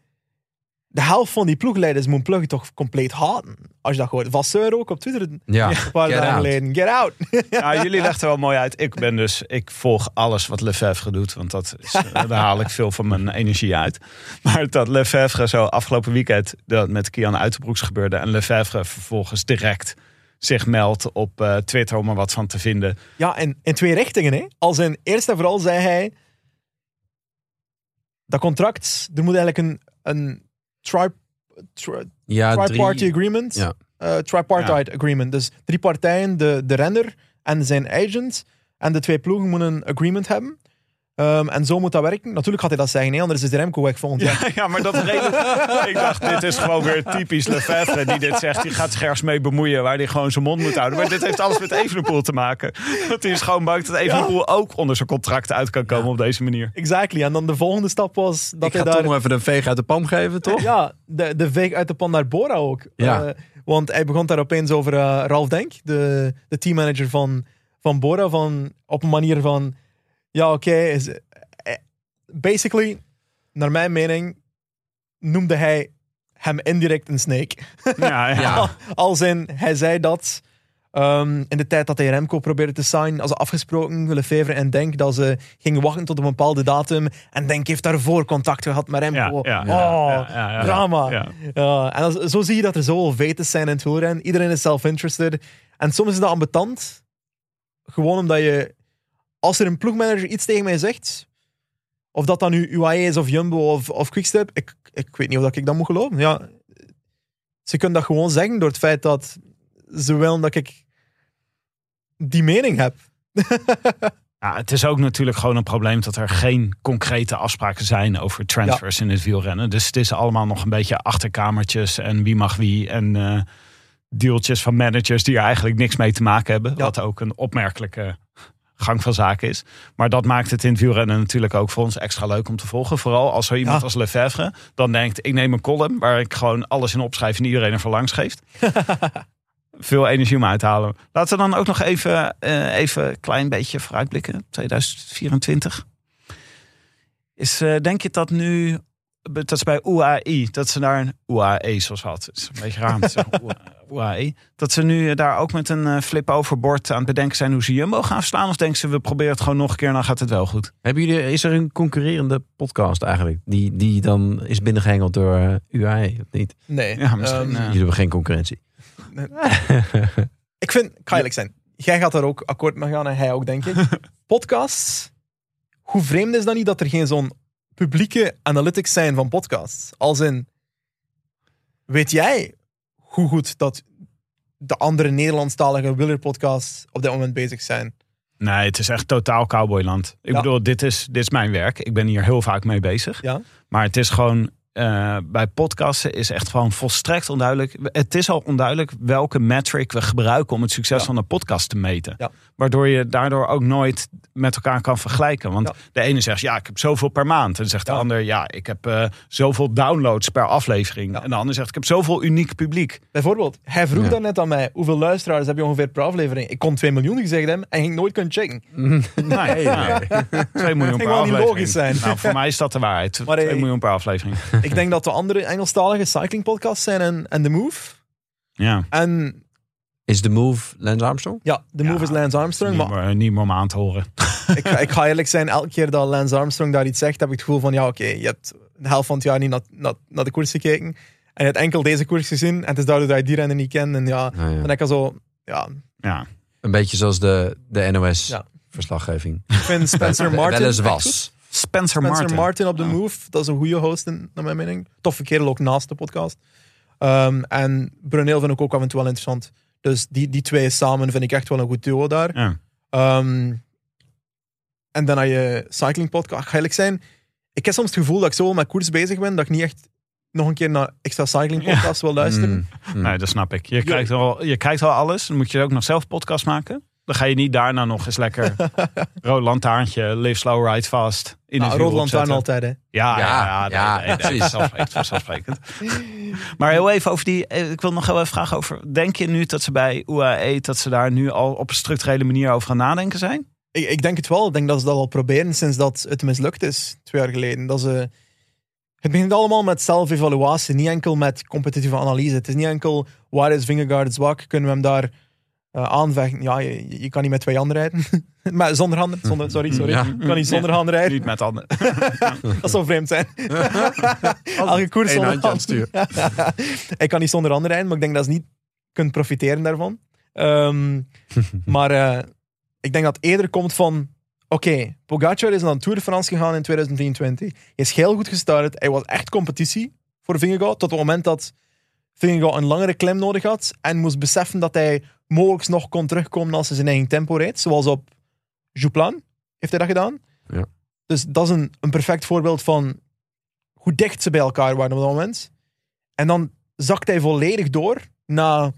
de helft van die ploegleiders moet Plugge toch compleet haten. Als je dat hoort. Vasseur ook op Twitter een Ja. paar Get dagen out. geleden. Get out! Ja, jullie legden wel mooi uit. Ik ben dus, ik volg alles wat Lefebvre doet. Want dat is, daar haal ik veel van mijn energie uit. Maar dat Lefebvre zo afgelopen weekend dat met Kian Uiterbroeks gebeurde. En Lefebvre vervolgens direct zich meldt op eh, Twitter om er wat van te vinden. Ja, en in twee richtingen. Hè. Als in, eerst en vooral zei hij... Dat contract, er moet eigenlijk een, een tri, tri- Ja, triparty drie. agreement. Ja. Eh, tripartite agreement. Dus drie partijen, de, de renner en zijn agent en de twee ploegen moeten een agreement hebben. Ehm, en zo moet dat werken. Natuurlijk gaat hij dat zeggen, hè, anders is de Remco weg volgend jaar. Ja, ja maar dat reden. ik dacht, dit is gewoon weer typisch Lefebvre die dit zegt. Die gaat zich ergens mee bemoeien waar hij gewoon zijn mond moet houden. Maar dit heeft alles met Evenepoel te maken. Want hij is gewoon bang dat Evenepoel ook onder zijn contract uit kan komen op deze manier. Exactly. En dan de volgende stap was dat Ik ga hij toch daar... nog even een veeg uit de pan geven, toch? Ja, de, de veeg uit de pan naar Bora ook. Ja. Eh, want hij begon daar opeens over eh, Ralf Denk, de, de teammanager van, van Bora, van, op een manier van... Ja, oké. is- eh, basically, naar mijn mening, noemde hij hem indirect een snake. Ja, ja. Als in, hij zei dat ehm, in de tijd dat hij Remco probeerde te signen, als afgesproken, Lefevre en Denk, dat ze gingen wachten tot een bepaalde datum. En Denk heeft daarvoor contact gehad met Remco. Ja, oh, drama. Ja. Ja, en als- zo zie je dat er zoveel vetens zijn in het wielrennen. Iedereen is self-interested. En soms is dat ambetant. Gewoon omdat je... Als er een ploegmanager iets tegen mij zegt... Of dat dan nu UAE is of Jumbo of, of Quickstep... Ik, ik weet niet of dat ik dat moet geloven. Ja, ze kunnen dat gewoon zeggen door het feit dat ze willen dat ik die mening heb. Ja, het is ook natuurlijk gewoon een probleem dat er geen concrete afspraken zijn over transfers in het wielrennen. Dus het is allemaal nog een beetje achterkamertjes en wie mag wie en eh deeltjes van managers die er eigenlijk niks mee te maken hebben. Ja. Wat ook een opmerkelijke gang van zaken is. Maar dat maakt het in het wielrennen natuurlijk ook voor ons extra leuk om te volgen. Vooral als zo iemand Ja. als Lefebvre dan denkt, ik neem een column waar ik gewoon alles in opschrijf en iedereen er langs geeft. Veel energie om uit te halen. Laten we dan ook nog even, eh, even een klein beetje vooruitblikken. 2024. Is, eh, denk je dat nu dat ze bij UAE, dat ze daar een UAE zoals. Het is een beetje raar om te zeggen. UAE. Dat ze nu daar ook met een eh, flip overboord aan het bedenken zijn hoe ze Jumbo gaan verslaan. Of denken ze, we proberen het gewoon nog een keer en dan gaat het wel goed. Hebben jullie, is er een concurrerende podcast eigenlijk? Die, die dan is binnengehengeld door eh, UAE, of niet? Nee. Ja, misschien, Ehm, eh. Jullie hebben geen concurrentie. Ik vind, eerlijk zijn, jij gaat daar ook akkoord mee gaan en hij ook, denk ik. Podcasts, hoe vreemd is dat niet dat er geen zo'n publieke analytics zijn van podcasts? Als in, weet jij hoe goed dat de andere Nederlandstalige wielerpodcasts op dit moment bezig zijn? Nee, het is echt totaal cowboyland. Ik Ja. bedoel, dit is, dit is mijn werk. Ik ben hier heel vaak mee bezig. Ja? Maar het is gewoon, eh, bij podcasten is echt gewoon volstrekt onduidelijk. Het is al onduidelijk welke metric we gebruiken om het succes Ja. van een podcast te meten. Ja. Waardoor je daardoor ook nooit met elkaar kan vergelijken. Want Ja. de ene zegt, ja, ik heb zoveel per maand. En dan zegt de ander, ja, ik heb eh, zoveel downloads per aflevering. En de ander zegt, ik heb zoveel uniek publiek. Bijvoorbeeld, hij vroeg Ja. daarnet aan mij, hoeveel luisteraars heb je ongeveer per aflevering? Ik kon 2 miljoen gezegd hebben en ging nooit kunnen checken. Nee, ja. 2 miljoen per wel niet aflevering. logisch zijn. Nou, voor mij is dat de waarheid. Maar, 2 eh, miljoen per aflevering. ik denk dat de andere Engelstalige cycling podcasts zijn en, en The Move. Ja. En Is de move Lance Armstrong? ja, The Move Ja, is Lance Armstrong, Niet, maar meer, niet meer om aan te horen. ik, ga, ik ga eerlijk zijn, elke keer dat Lance Armstrong daar iets zegt, heb ik het gevoel van, ja oké, je hebt de helft van het jaar niet naar, naar, naar de koers gekeken. En je hebt enkel deze koers gezien. En het is duidelijk dat je die renner niet kent. En ja, ja. dan heb ik al zo, ja, Ja. Een beetje zoals de, de Ja. NOS-verslaggeving. ik vind Spencer Martin... Wel eens echt goed. was. Spencer, Spencer Martin. Martin, op de Ja. Move. Dat is een goede host, in, naar mijn mening. Toffe kerel, ook naast de podcast. Ehm, en Bruneel vind ik ook af en toe wel interessant. Dus die, die twee samen vind ik echt wel een goed duo daar. Ja. Ehm, en dan had je cycling podcast. Ga eerlijk zijn, ik heb soms het gevoel dat ik zo met koers bezig ben, dat ik niet echt nog een keer naar extra cycling podcast wil luisteren. Mm, mm. Nee, dat snap ik. Je, kijkt al, je kijkt al alles. Dan moet je ook nog zelf podcast maken. Dan ga je niet daarna nog eens lekker rood lantaarntje, live slow, ride fast. In Nou, Rood Lantaarn altijd, hè. Ja, ja, Ja, ja, nee, precies. vanzelfsprekend, vanzelfsprekend. Maar heel even over die. eh, Ik wil nog heel even vragen over. Denk je nu dat ze bij UAE dat ze daar nu al op een structurele manier over gaan nadenken zijn? Ik, ik denk het wel. Ik denk dat ze dat al proberen sinds dat het mislukt is, twee jaar geleden. Dat ze, het begint allemaal met zelfevaluatie, niet enkel met competitieve analyse. Het is niet enkel, waar is Vingegaard zwak? Kunnen we hem daar aanvechten? Ja, je, je kan niet met twee handen rijden. maar zonder handen, zonder, sorry, sorry. Ja. Je kan niet zonder handen rijden. Niet met handen. Dat zou vreemd zijn. Elke koers zonder handje aan het handen. ik kan niet zonder handen rijden, maar ik denk dat ze niet kunt profiteren daarvan. Ehm, maar eh, ik denk dat het eerder komt van... Oké, Pogacar is naar de Tour de France gegaan in 2023. Hij is heel goed gestart. Hij was echt competitie voor Vingegaard. Tot het moment dat Vingegaard een langere klim nodig had. En moest beseffen dat hij mogelijk nog kon terugkomen als hij zijn eigen tempo reed. Zoals op Jouplan heeft hij dat gedaan. Ja. Dus dat is een, een perfect voorbeeld van hoe dicht ze bij elkaar waren op dat moment. En dan zakt hij volledig door na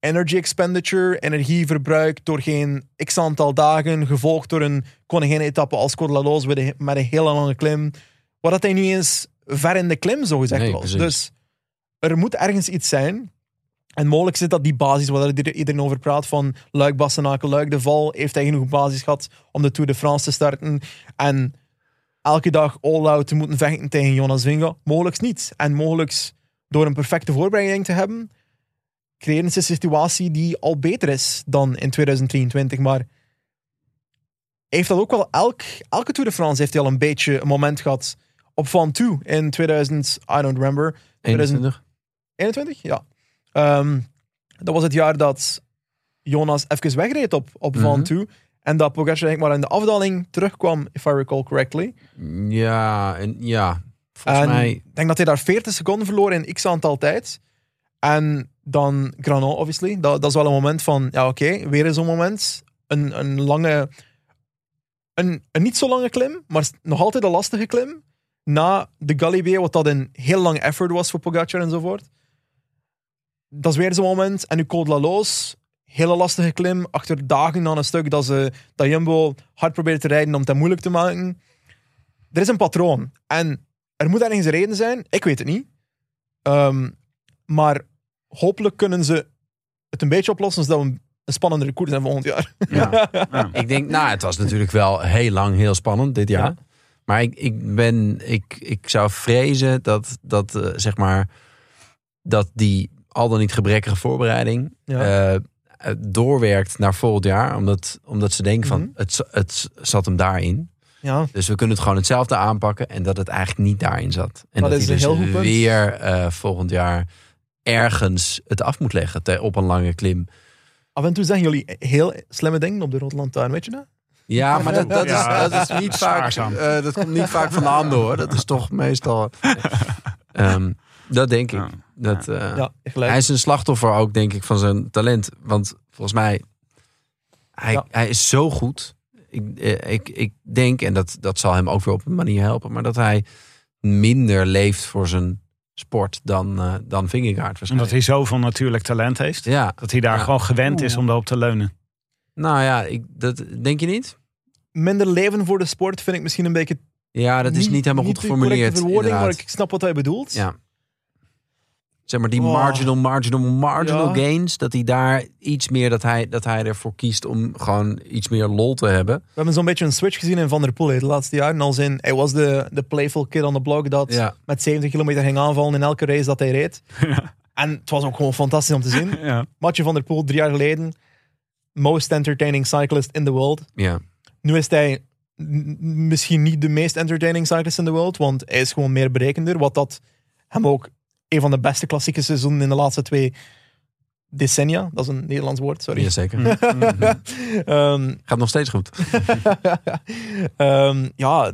energy expenditure, energieverbruik door geen x aantal dagen, gevolgd door een koningin-etappe als Col de la Loze met een, hele lange klim. Wat dat hij nu eens ver in de klim, zo gezegd Nee, was. precies. Dus er moet ergens iets zijn. En mogelijk zit dat die basis waar ieder- iedereen over praat van Luik, Bastenaken, Luik, de Val. Heeft hij genoeg basis gehad om de Tour de France te starten? En elke dag all-out te moeten vechten tegen Jonas Vinga? Mogelijk niet. En mogelijk door een perfecte voorbereiding te hebben, creëren ze een situatie die al beter is dan in 2023. Maar heeft dat ook wel elk, elke Tour de France heeft hij al een beetje een moment gehad op Van Toe in 2000, I don't remember, 21? 21? Ja. Ehm, dat was het jaar dat Jonas even wegreed op, op Van Mhm. Toe. En dat Pogacar eigenlijk maar in de afdaling terugkwam, if I recall correctly. Ja, en ja. Volgens en mij... ik denk dat hij daar 40 seconden verloor in x aantal tijd. En dan Granon, obviously. Dat, dat is wel een moment van, ja oké, weer zo'n moment. Een, een lange, een, een niet zo lange klim, maar nog altijd een lastige klim. Na de Galibier, wat dat een heel lang effort was voor Pogacar enzovoort. Dat is weer zo'n moment. En nu Col de la hele lastige klim. Achter dagen aan een stuk dat, ze, dat Jumbo hard probeert te rijden om het moeilijk te maken. Er is een patroon. En er moet ergens een reden zijn. Ik weet het niet. Ehm, maar hopelijk kunnen ze het een beetje oplossen, zodat we een spannendere koers hebben volgend jaar. Ja. Ik denk, nou, het was natuurlijk wel heel lang heel spannend dit jaar. Maar ik, ik ben, ik, ik zou vrezen dat, dat eh, zeg maar, dat die al dan niet gebrekkige voorbereiding Ja. eh, doorwerkt naar volgend jaar. Omdat, omdat ze denken van, Mhm. het, het zat hem daarin. ja. Dus we kunnen het gewoon hetzelfde aanpakken. En dat het eigenlijk niet daarin zat. En Dat dat, is hij dus weer eh, volgend jaar ergens het af moet leggen te- op een lange klim. Af en toe zeggen jullie heel slimme dingen op de Rode Lantaarn, weet je dat? Ja, maar dat, dat, Ja, is, dat is niet vaak. eh, dat komt niet vaak van de handen hoor. Dat is toch meestal. Ehm, dat denk ik. Ja. Dat, eh, Ja, gelijk. hij is een slachtoffer ook, denk ik, van zijn talent. Want volgens mij, hij, Ja. hij is zo goed. Ik, eh, ik, ik denk, en dat, dat zal hem ook weer op een manier helpen, maar dat hij minder leeft voor zijn sport dan, eh dan Vingegaard Omdat hij zoveel natuurlijk talent heeft. Ja, Dat hij daar Ja. gewoon gewend is om daarop te leunen. nou ja, ik, dat denk je niet? Minder leven voor de sport vind ik misschien een beetje Ja, dat is niet, helemaal goed geformuleerd. maar ik snap wat hij bedoelt. Ja. Zeg maar die Oh. marginal, marginal, marginal Ja. gains. Dat hij daar iets meer, dat hij, dat hij ervoor kiest om gewoon iets meer lol te hebben. We hebben zo'n beetje een switch gezien in Van der Poel de laatste jaren. Als in, hij was de, de playful kid on the block dat Ja. met 70 kilometer ging aanvallen in elke race dat hij reed. En het was ook gewoon fantastisch om te zien. Ja. Matje van der Poel, drie jaar geleden. Most entertaining cyclist in the world. Ja. Nu is hij misschien niet de meest entertaining cyclist in the world, want hij is gewoon meer berekender. Wat dat hem ook een van de beste klassieke seizoenen in de laatste twee decennia. Dat is een Nederlands woord, sorry. Jazeker. Ehm, Gaat nog steeds goed. Ehm, ja,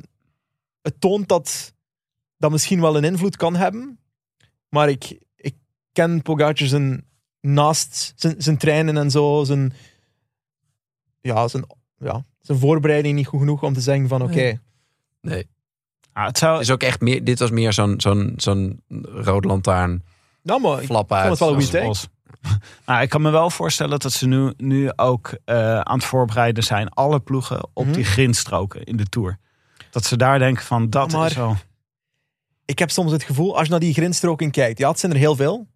het toont dat dat misschien wel een invloed kan hebben. Maar ik, ik ken Pogacar zijn, naast zijn, zijn trainen en zo, zijn, ja, zijn, ja, zijn voorbereiding niet goed genoeg om te zeggen van oké, Nee. Nee. Ah, het zou, is ook echt meer, dit was meer zo'n zo'n zo'n rode lantaarn nou maar ik vond uit. het wel een. Nou, ik kan me wel voorstellen dat ze nu, nu ook eh, aan het voorbereiden zijn, alle ploegen, op Mhm. die grindstroken in de Tour. Dat ze daar denken van, dat maar- is wel... Ik heb soms het gevoel, als je naar die grindstroken kijkt, ja, het zijn er heel veel.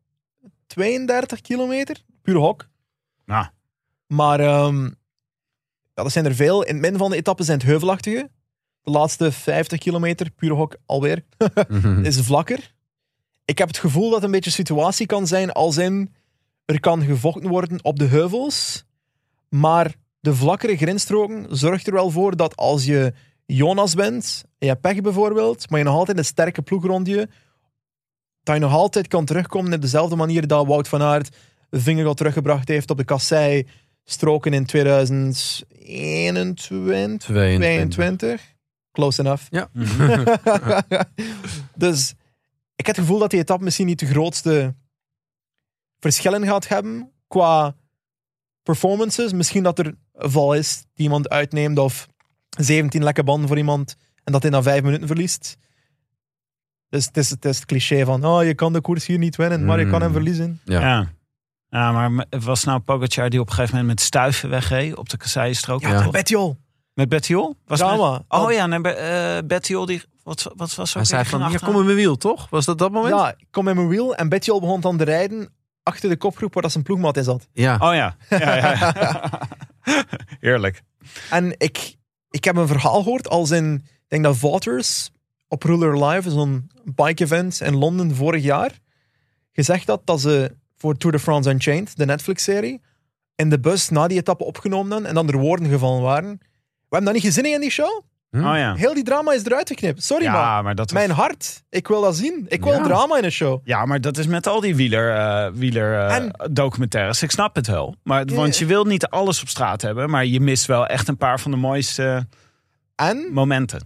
32 kilometer, puur hok. Nou, Maar ehm, ja, dat zijn er veel. In het midden van de etappe zijn het heuvelachtige. De laatste 50 kilometer, pure hok alweer, is vlakker. Ik heb het gevoel dat het een beetje een situatie kan zijn als in er kan gevochten worden op de heuvels, maar de vlakkere grindstroken zorgt er wel voor dat als je Jonas bent, en je hebt pech bijvoorbeeld, maar je nog altijd een sterke ploeg rond je, dat je nog altijd kan terugkomen op dezelfde manier dat Wout van Aert Vingegaard teruggebracht heeft op de kassei stroken in 2021, 22. 22. Close enough. Ja. dus ik heb het gevoel dat die etappe misschien niet de grootste verschillen gaat hebben qua performances. Misschien dat er een val is die iemand uitneemt of 17 lekke banden voor iemand en dat hij na vijf minuten verliest. Dus het is het, is het cliché van oh, je kan de koers hier niet winnen, maar je kan hem Mm. verliezen. Ja. ja. ja. maar was nou Pogacar die op een gegeven moment met stuiven wegreed op de kasseienstrook? Ja, Ja. ja. Betjol. Met Bettiol? Was met- Drama. oh ja, nee, Be- eh, Bettiol die... Wat, wat was zo? Hij zei van, hier kom in mijn wiel, toch? Was dat dat moment? Ja, ik kom in mijn wiel en Betjol begon dan te rijden achter de kopgroep waar dat zijn ploegmaat in zat. Ja. Oh ja. ja, ja, ja. Heerlijk. En ik, ik heb een verhaal gehoord als in, ik denk dat Waters op Ruler Live, zo'n bike event in Londen vorig jaar, gezegd had dat ze voor Tour de France Unchained, de Netflix-serie, in de bus na die etappe opgenomen hadden en dan er woorden gevallen waren. We hebben dat niet gezien in die show. Hm? Oh ja. Heel die drama is eruit geknipt. Sorry. Ja, maar dat was- Mijn hart. Ik wil dat zien. Ik wil Ja. drama in een show. Ja, maar dat is met al die wieler, eh, wieler eh, En- documentaires. Ik snap het wel. Maar. Want je wil niet alles op straat hebben. Maar je mist wel echt een paar van de mooiste En momenten.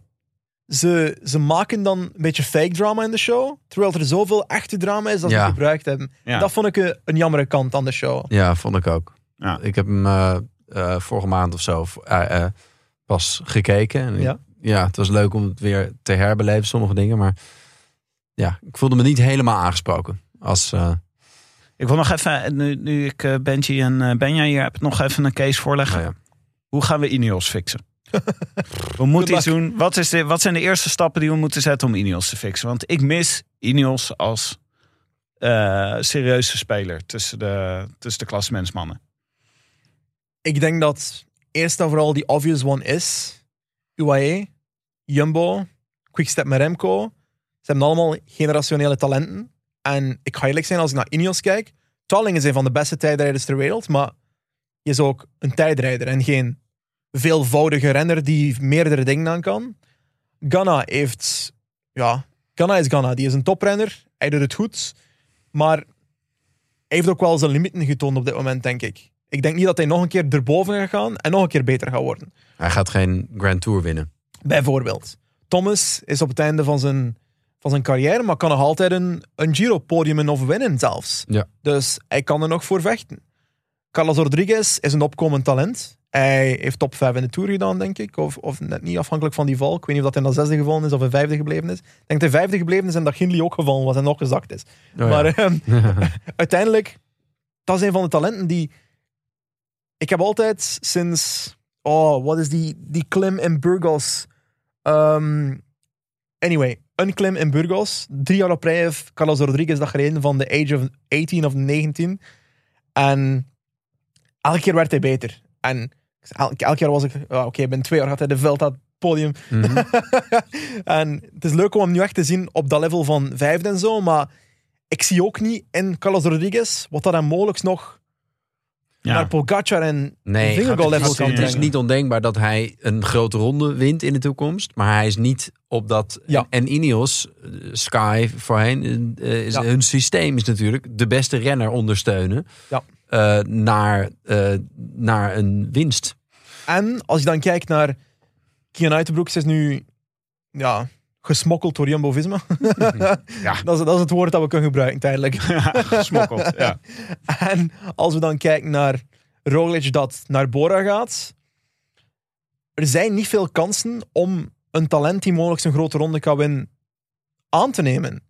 ze, ze maken dan een beetje fake drama in de show. Terwijl er zoveel echte drama is dat Ja. ze gebruikt hebben. Ja. Dat vond ik een, een jammere kant aan de show. Ja, vond ik ook. Ja. Ik heb hem eh, eh, vorige maand of zo eh, eh, pas gekeken. En ik- Ja. ja, het was leuk om het weer te herbeleven, sommige dingen. Maar ja, ik voelde me niet helemaal aangesproken. Als, eh, Ik wil nog even, nu, nu ik eh, Benji en eh, Benja hier heb, nog even een case voorleggen. ja. Hoe gaan we Ineos fixen? we moeten iets doen. Wat, is de, wat zijn de eerste stappen die we moeten zetten om Ineos te fixen? Want ik mis Ineos als eh, serieuze speler tussen de, tussen de klassementsmannen. Ik denk dat eerst en vooral die obvious one is UAE, Jumbo, Quickstep met Remco. Ze hebben allemaal generationele talenten. En ik ga eerlijk zijn, als ik naar Ineos kijk, Talling is een van de beste tijdrijders ter wereld, maar je is ook een tijdrijder en geen veelvoudige renner die meerdere dingen aan kan. Ganna heeft, ja, Ganna is Ganna. Die is een toprenner, hij doet het goed, maar hij heeft ook wel zijn limieten getoond op dit moment, denk ik. Ik denk niet dat hij nog een keer erboven gaat gaan en nog een keer beter gaat worden. Hij gaat geen Grand Tour winnen. Bijvoorbeeld. Thomas is op het einde van zijn, van zijn carrière, maar kan nog altijd een, een Giro-podium of winnen zelfs. Ja. Dus hij kan er nog voor vechten. Carlos Rodriguez is een opkomend talent. Hij heeft top 5 in de Tour gedaan, denk ik. Of, of net niet afhankelijk van die val. Ik weet niet of dat hij naar zesde gevallen is of een vijfde gebleven is. Ik denk dat hij vijfde gebleven is en dat Hindley ook gevallen was en nog gezakt is. Oh ja. Maar ehm, uiteindelijk, dat is een van de talenten die... Ik heb altijd sinds... Oh, wat is die, die klim in Burgos? Ehm, anyway, een klim in Burgos. Drie jaar op rij heeft Carlos Rodriguez dat gereden van de age of 18 of 19. En elke keer werd hij beter. En elke keer was ik... oh, Oké, binnen twee jaar had hij de veld dat podium. Mhm. en het is leuk om hem nu echt te zien op dat level van vijfde en zo. Maar ik zie ook niet in Carlos Rodriguez wat dat hem mogelijk nog Ja. naar Pogacar en Nee, Vingegaard level kan Het is niet ondenkbaar dat hij een grote ronde wint in de toekomst. Maar hij is niet op dat. Ja. En Ineos, eh, Sky voorheen, eh, is, Ja. hun systeem is natuurlijk de beste renner ondersteunen. Ja. eh, naar, eh, naar een winst. En als je dan kijkt naar Kian Uitenbroek, ze is nu ja, gesmokkeld door Jumbo-Visma. Ja. dat, is, dat is het woord dat we kunnen gebruiken tijdelijk. Gesmokkeld, ja. En als we dan kijken naar Roglic dat naar Bora gaat, er zijn niet veel kansen om een talent die mogelijk zijn grote ronde kan winnen aan te nemen.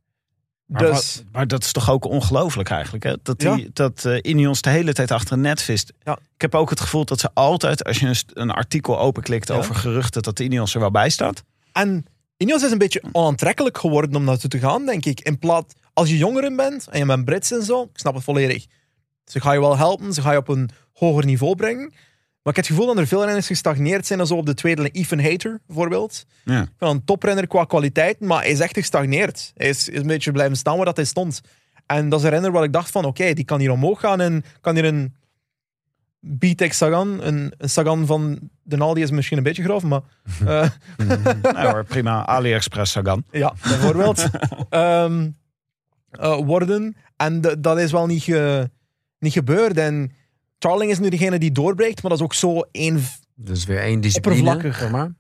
Maar, Dus wat- maar dat is toch ook ongelooflijk eigenlijk. Hè? Dat, die, Ja. dat eh Ineos de hele tijd achter een net vist. Ja. Ik heb ook het gevoel dat ze altijd, als je een, een artikel openklikt Ja. over geruchten, dat de Ineos er wel bij staat. En Ineos is een beetje onaantrekkelijk geworden om naartoe te gaan, denk ik. In plaats, als je jongeren bent en je bent Brits en zo, ik snap het volledig. Ze gaan je wel helpen, ze gaan je op een hoger niveau brengen. Maar ik heb het gevoel dat er veel renners gestagneerd zijn, zo op de tweede lijn. Ethan Hater, bijvoorbeeld. Ja. Van een toprenner qua kwaliteit, maar hij is echt gestagneerd. Hij is, is een beetje blijven staan waar dat hij stond. En dat is een renner waar ik dacht van, oké, die kan hier omhoog gaan en kan hier een B-Tech Sagan, een, een Sagan van de Aldi is misschien een beetje grof, maar eh, nou hoor, prima. AliExpress Sagan. ja, bijvoorbeeld. Ehm, eh, worden. En de- dat is wel niet, ge- niet gebeurd. En Charling is nu degene die doorbreekt, maar dat is ook zo één. Dus weer één discipline. Oppervlakkig. Zeg maar.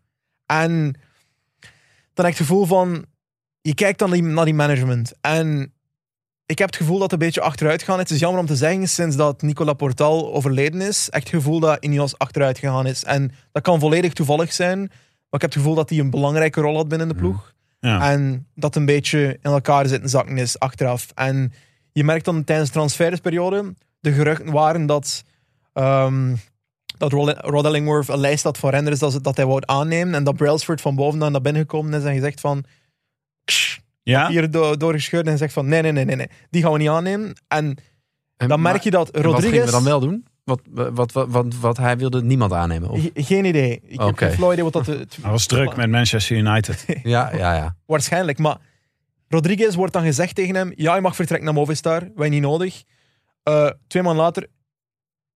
En dan heb ik het gevoel van. Je kijkt dan die- naar die management. En ik heb het gevoel dat het een beetje achteruit gaat. Het is jammer om te zeggen, sinds dat Nicola Portal overleden is, echt het gevoel dat Ineos achteruit gegaan is. En dat kan volledig toevallig zijn, maar ik heb het gevoel dat hij een belangrijke rol had binnen de ploeg. Ja. En dat een beetje in elkaar zitten zakken is achteraf. En je merkt dan tijdens de transferperiode, de geruchten waren dat, ehm, dat Rod, Ellingworth een lijst had van renners dat, dat hij wou aannemen. En dat Brailsford van bovenaan naar binnen gekomen is en gezegd van... "Ksh," Ja? Hier do- doorgescheurd en zegt van nee, nee, nee, nee, nee. Die gaan we niet aannemen. En En- dan merk maar- je dat en Wat gingen Rodriguez... we dan wel doen? Wat, wat, wat, wat, wat hij wilde niemand aannemen? Of? Ge- Geen idee. Ik heb geen flauw idee wat dat... het- Hij was druk met Manchester United. Ja, ja, ja. Waarschijnlijk. Maar Rodriguez wordt dan gezegd tegen hem: ja, je mag vertrekken naar Movistar. Wij niet nodig. Eh, twee maanden later,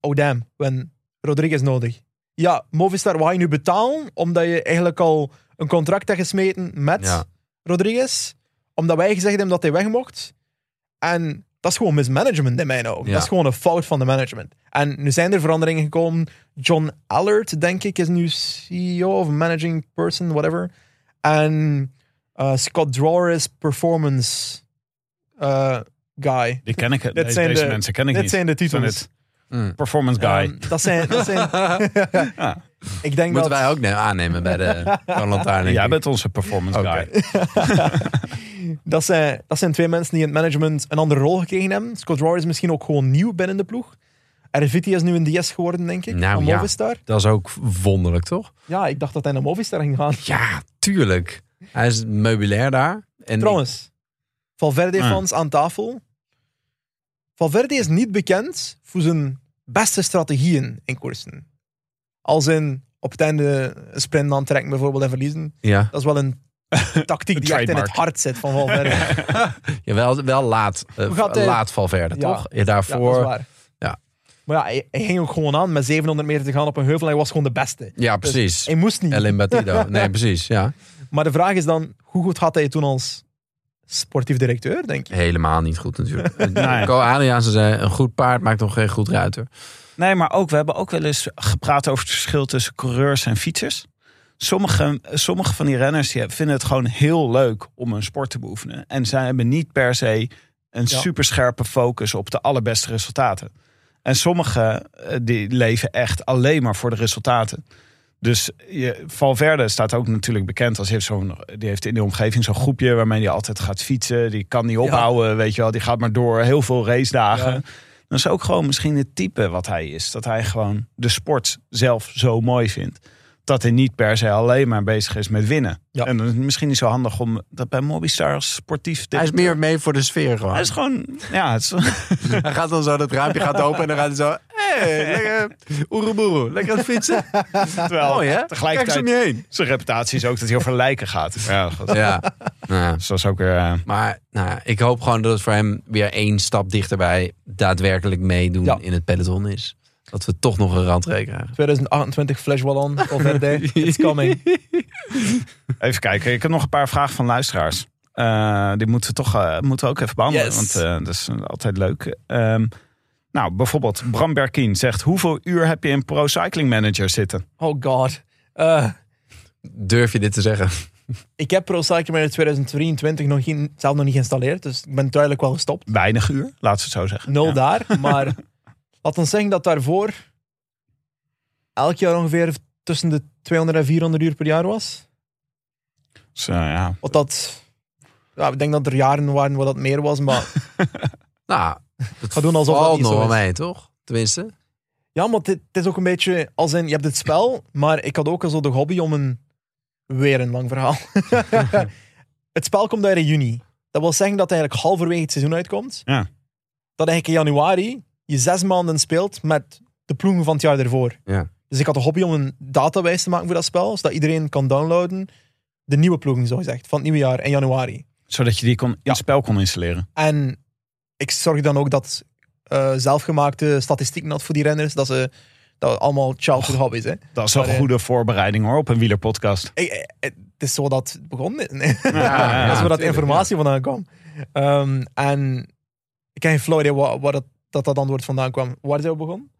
oh damn, we hebben Rodriguez nodig. Ja, Movistar, wat ga je nu betalen? Omdat je eigenlijk al een contract hebt gesmeten met Ja. Rodriguez. Omdat wij gezegd hebben dat hij weg mocht. En dat is gewoon mismanagement in mijn ogen. Ja. Dat is gewoon een fout van de management. En nu zijn er veranderingen gekomen. John Allard, denk ik, is nu CEO of managing person, whatever. En eh, Scott Drawer is performance eh, guy. Die ken ik. Dit Deze, zijn deze de- mensen ken ik Dit niet. zijn de titels. het Mm. performance guy. Dat zijn, dat zijn, Ja. ik denk Moeten dat, wij ook ne- aannemen bij de Lantaarn, Jij bent onze performance Oké. guy. dat, zijn, dat zijn twee mensen die in het management een andere rol gekregen hebben. Scott Drawer is misschien ook gewoon nieuw binnen de ploeg. Erviti is nu een DS geworden, denk ik. Nou, ja. Movistar. Dat is ook wonderlijk, toch? Ja, ik dacht dat hij naar Movistar ging gaan. Ja, tuurlijk. Hij is meubilair daar. En Trouwens, Valverde Ah. fans aan tafel. Valverde is niet bekend voor zijn beste strategieën in koersen. Als in op het einde een sprint aantrekken bijvoorbeeld en verliezen. ja. Dat is wel een tactiek die echt in het hart zit van Valverde. Ja, wel, wel laat, eh, Hoe gaat hij- laat Valverde, Ja. toch? Ja, Ja, daarvoor. dat is Ja, waar. Ja. Maar ja, hij, hij ging ook gewoon aan met 700 meter te gaan op een heuvel. Hij was gewoon de beste. Dus precies. hij moest niet. Batido. Nee, precies. Ja. Maar de vraag is dan, hoe goed had hij toen als sportief directeur, denk je? Helemaal niet goed natuurlijk. Nee. Co Adriaanse zei, een goed paard maakt nog geen goed ruiter. Nee, maar ook, we hebben ook wel eens gepraat over het verschil tussen coureurs en fietsers. Sommige, sommige van die renners die vinden het gewoon heel leuk om een sport te beoefenen. En zij hebben niet per se een Ja. superscherpe focus op de allerbeste resultaten. En sommigen eh, die leven echt alleen maar voor de resultaten. Dus je, Valverde staat ook natuurlijk bekend als hij heeft zo'n, die heeft in de omgeving zo'n groepje waarmee hij altijd gaat fietsen. Die kan niet ophouden, weet je wel. Die gaat maar door, heel veel racedagen. Ja. Dat is ook gewoon misschien het type wat hij is. Dat hij gewoon de sport zelf zo mooi vindt. Dat hij niet per se alleen maar bezig is met winnen. Ja. En dan is het misschien niet zo handig om dat bij Mobistar als sportief... Hij is meer mee voor de sfeer gewoon. Hij is gewoon... Ja, het is, Hij gaat dan zo, dat raampje gaat open en dan gaat hij zo... Hé, hey, lekker oeroeboeroe, lekker aan het fietsen. terwijl Mooi hè? Kijk tegelijkertijd om je heen. zijn reputatie is ook dat hij over lijken gaat. Ja, goed. Ja, nou, ja. Dus dat is ook weer... eh, maar nou, ja, ik hoop gewoon dat het voor hem weer één stap dichterbij daadwerkelijk meedoen Ja. in het peloton is. Dat we toch nog een randree krijgen. 2028 Flash Wallon, Valverde, it's coming. Even kijken, ik heb nog een paar vragen van luisteraars. Eh, die moeten we toch eh, moeten we ook even behandelen, Yes. want eh, dat is altijd leuk. Ehm, nou, bijvoorbeeld Bram Berkien zegt... hoeveel uur heb je in Pro Cycling Manager zitten? Oh god. Eh, Durf je dit te zeggen? ik heb Pro Cycling Manager 2023 nog geen, zelf nog niet geïnstalleerd, dus ik ben duidelijk wel gestopt. Weinig uur, laten we het zo zeggen. Nul Ja. daar, maar laat ons zeggen dat daarvoor elk jaar ongeveer tussen de 200 en 400 uur per jaar was. Eh, ja. Wat dat... Ja, ik denk dat er jaren waren waar dat meer was, maar Nou, het Ga doen alsof dat niet zo is. mee, toch? Tenminste. Ja, maar het is ook een beetje als in, je hebt het spel, maar ik had ook al zo de hobby om een, weer een lang verhaal. het spel komt uit in juni. Dat wil zeggen dat eigenlijk halverwege het seizoen uitkomt. Ja. Dat eigenlijk in januari je zes maanden speelt met de ploegen van het jaar ervoor. Ja. Dus ik had de hobby om een database te maken voor dat spel, zodat iedereen kan downloaden. De nieuwe ploegen, zo gezegd, van het nieuwe jaar in januari. Zodat je die kon, in het spel kon installeren. En ik zorg dan ook dat eh, zelfgemaakte statistieken had voor die renners, dat ze dat allemaal childhood hobby's. Hè. Dat is een eh, goede voorbereiding hoor, op een wielerpodcast. Ik- eh, Het is zo dat het begon. Nee. ja, dat is waar dat informatie vandaan kwam. Ehm, en ik heb geen flauw idee waar, waar dat, dat dat antwoord vandaan kwam. Waar is het begonnen?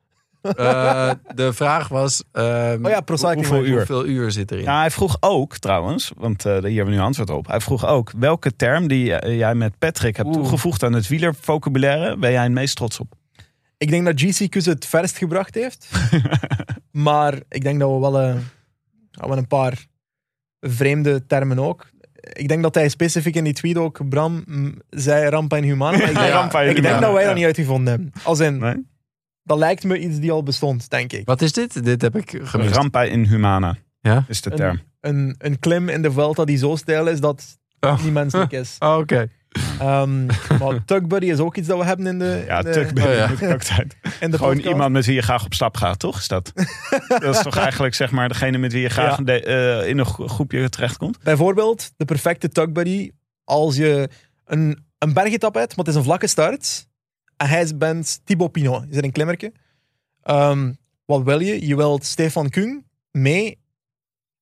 Eh, de vraag was... ehm, Oh ja, hoeveel uur? Hoeveel uur zit erin? Ja, hij vroeg ook trouwens, want eh, hier hebben we nu antwoord op. Hij vroeg ook, welke term die eh, jij met Patrick hebt Oeh. toegevoegd aan het wielervocabulaire, ben jij het meest trots op? Ik denk dat GCQ ze het verst gebracht heeft. maar ik denk dat we eh, wel een paar vreemde termen ook. Ik denk dat hij specifiek in die tweet ook, Bram, mm, zei Rampa en Humana. Maar ik, denk- Rampa en ik denk Humana, dat wij ja. dat niet uitgevonden hebben. Als in, Nee? dat lijkt me iets die al bestond, denk ik. Wat is dit? Dit heb ik gemist. Rampa in Humana Ja? is de Een- term. Een, een klim in de Vuelta die zo stijl is dat Oh. niet menselijk is. Oh, Oké. Ehm maar Tug Buddy is ook iets dat we hebben in de, Ja, in de, tuk Oh, ja. moet ik ook tijd. Gewoon podcast. iemand met wie je graag op stap gaat, toch? Is dat? dat is toch eigenlijk zeg maar degene met wie je graag Ja. de- eh, in een gro- groepje terechtkomt? Bijvoorbeeld de perfecte Tug Buddy als je een, een bergetap hebt, maar het is een vlakke start. En hij is- bent Thibaut Pinot, is er een klimmerke. Ehm, wat wil je? Je wilt Stefan Kung mee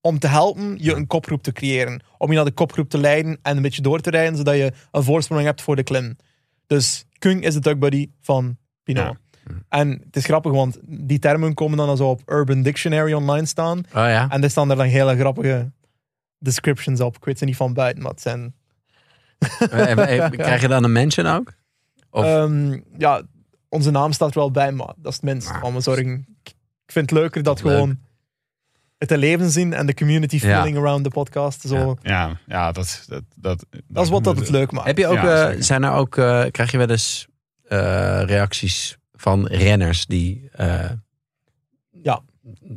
om te helpen je een kopgroep te creëren. Om je naar de kopgroep te leiden en een beetje door te rijden, zodat je een voorsprong hebt voor de klim. Dus Kung is de Tug Buddy van Pinot. Ja. En het is grappig, want die termen komen dan zo op Urban Dictionary online staan. Oh ja. En er staan er dan hele grappige descriptions op. Ik weet ze niet van buiten, maar het zijn... En- en- Krijg je dan een mention ook? Of- Ehm, ja, onze naam staat er wel bij, maar dat is het minst Ah, van mijn zorgen. Ik ik vind het leuker dat Leuk. gewoon het te leven zien en de community Ja. feeling around de podcast. Zo. Ja. Ja, ja dat, dat, dat, Dat is wat dat het leuk maakt. Heb je ook, Ja, eh, zijn er ook, eh, krijg je wel eens eh, reacties van renners die, eh, Ja.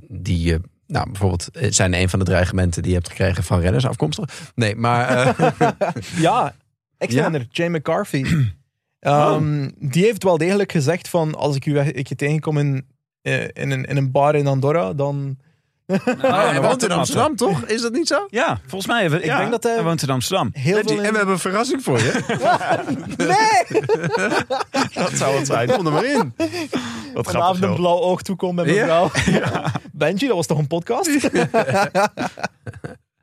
die je, nou bijvoorbeeld, zijn een van de dreigementen die je hebt gekregen van renners afkomstig? Nee, maar eh, Ja, ex-renner, Jay McCarthy. Ehm, Die heeft wel degelijk gezegd van als ik u ik je tegenkom in, eh, in, een, in een bar in Andorra, dan, Oh, hij dat woont in Amsterdam, toch? Is dat niet zo? Ja, volgens mij. Even, Ik ja, denk dat hij- hij woont in Amsterdam. Heel veel En we hebben een verrassing voor je. Nee! Dat zou het zijn. Kom er maar in. Wat Vanavond grappig. een blauw oog toekomt met Ja. mevrouw. Benji, dat was toch een podcast?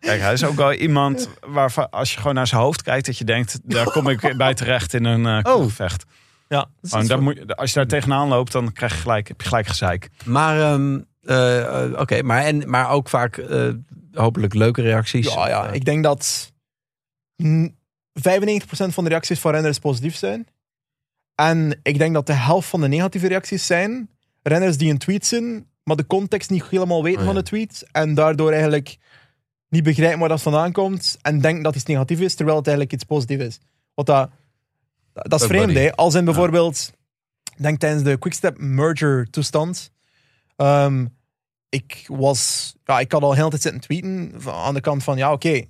Kijk, hij is ook wel iemand waarvan als je gewoon naar zijn hoofd kijkt, dat je denkt, daar kom ik bij terecht in een uh, Oh. vecht. Ja. Gewoon, daar moet, je- als je daar tegenaan loopt, dan krijg je gelijk, heb je gelijk gezeik. Maar, ehm, eh, eh, oké, maar, en, maar ook vaak eh, hopelijk leuke reacties. Ja, ja, ik denk dat mm, 95% van de reacties van renners positief zijn. En ik denk dat de helft van de negatieve reacties zijn renners die een tweet zien, maar de context niet helemaal weten Oh, ja. van de tweet. En daardoor eigenlijk niet begrijpen waar dat vandaan komt. En denken dat iets negatief is, terwijl het eigenlijk iets positief is. Wat dat, dat is vreemd, hè. Als in bijvoorbeeld, denk tijdens de Quickstep merger toestand. ehm, ik was, ja, ik had al heel de tijd zitten tweeten aan de kant van, ja, oké,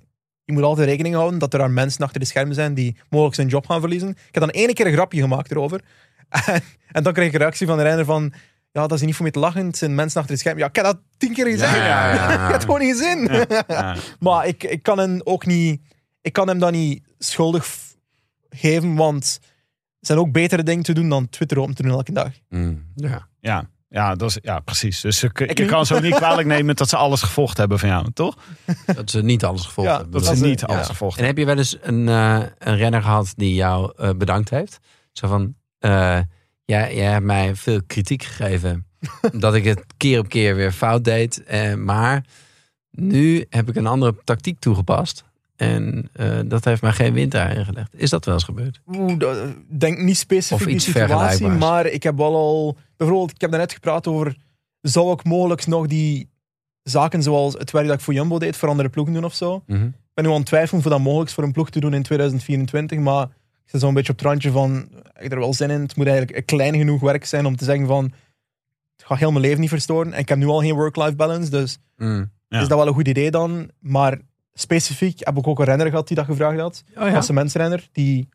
je moet altijd rekening houden dat er daar mensen achter de schermen zijn die mogelijk zijn job gaan verliezen. Ik heb dan ene keer een grapje gemaakt erover. En, en dan kreeg ik een reactie van de renner van, ja, dat is niet voor mij te lachen, het zijn mensen achter de schermen. Ja, ik heb dat tien keer gezegd. Ja, ja, ja. ik heb het gewoon niet gezien. Ja. Maar ik, ik kan hem ook niet, ik kan hem dat niet schuldig geven, want er zijn ook betere dingen te doen dan Twitter open te doen elke dag. Mm, ja. Ja, ja, dat is, ja precies. Dus ze, je kan ze ook niet kwalijk nemen dat ze alles gevolgd hebben van jou, toch? Dat ze niet alles gevolgd Ja, hebben. Dat Dat ze niet ja. alles gevolgd En heb je wel eens een, eh, een renner gehad die jou eh, bedankt heeft? Zo van, eh, jij, jij hebt mij veel kritiek gegeven. dat ik het keer op keer weer fout deed. maar nu heb ik een andere tactiek toegepast. En eh, dat heeft mij geen wind daarin gelegd. Is dat wel eens gebeurd? Oeh, denk niet specifiek die situatie, maar ik heb wel al... Bijvoorbeeld, ik heb daarnet gepraat over... Zou ik mogelijk nog die zaken zoals het werk dat ik voor Jumbo deed, voor andere ploegen doen of zo? Mhm. Ik ben nu aan het twijfelen of dat mogelijk is voor een ploeg te doen in 2024, maar ik zit zo'n beetje op het randje van, heb ik er wel zin in? Het moet eigenlijk een klein genoeg werk zijn om te zeggen van, het gaat heel mijn leven niet verstoren. En ik heb nu al geen work-life balance, dus Mm. Ja. is dat wel een goed idee dan. Maar specifiek heb ik ook een renner gehad die dat gevraagd had. Oh ja, Als een mensrenner die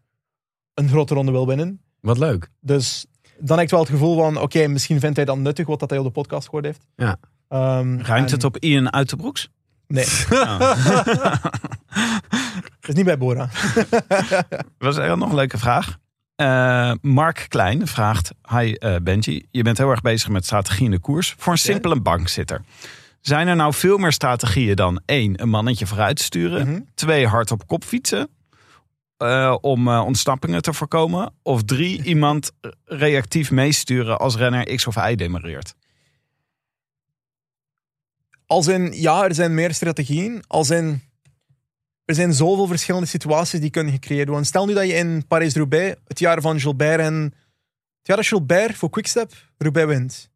een grote ronde wil winnen. wat leuk. Dus dan heb ik wel het gevoel van, oké, misschien vindt hij dat nuttig wat dat hij op de podcast gehoord heeft. Ja. Ehm, Ruimt en- het op Ian uit de broeks? Nee, dat is niet bij Bora. was er nog een leuke vraag. Eh, Mark Klein vraagt: Hi eh, Benji, je bent heel erg bezig met strategie in de koers voor een simpele bankzitter. Zijn er nou veel meer strategieën dan één, een mannetje vooruit sturen, Mhm. twee, hard op kop fietsen eh, om eh, ontsnappingen te voorkomen, of drie, iemand reactief meesturen als renner X of Y demareert? Als in, ja, er zijn meer strategieën. Als in, er zijn zoveel verschillende situaties die kunnen gecreëerd worden. Stel nu dat je in Parijs-Roubaix, het jaar van Gilbert en... Het jaar dat Gilbert voor Quickstep Roubaix wint.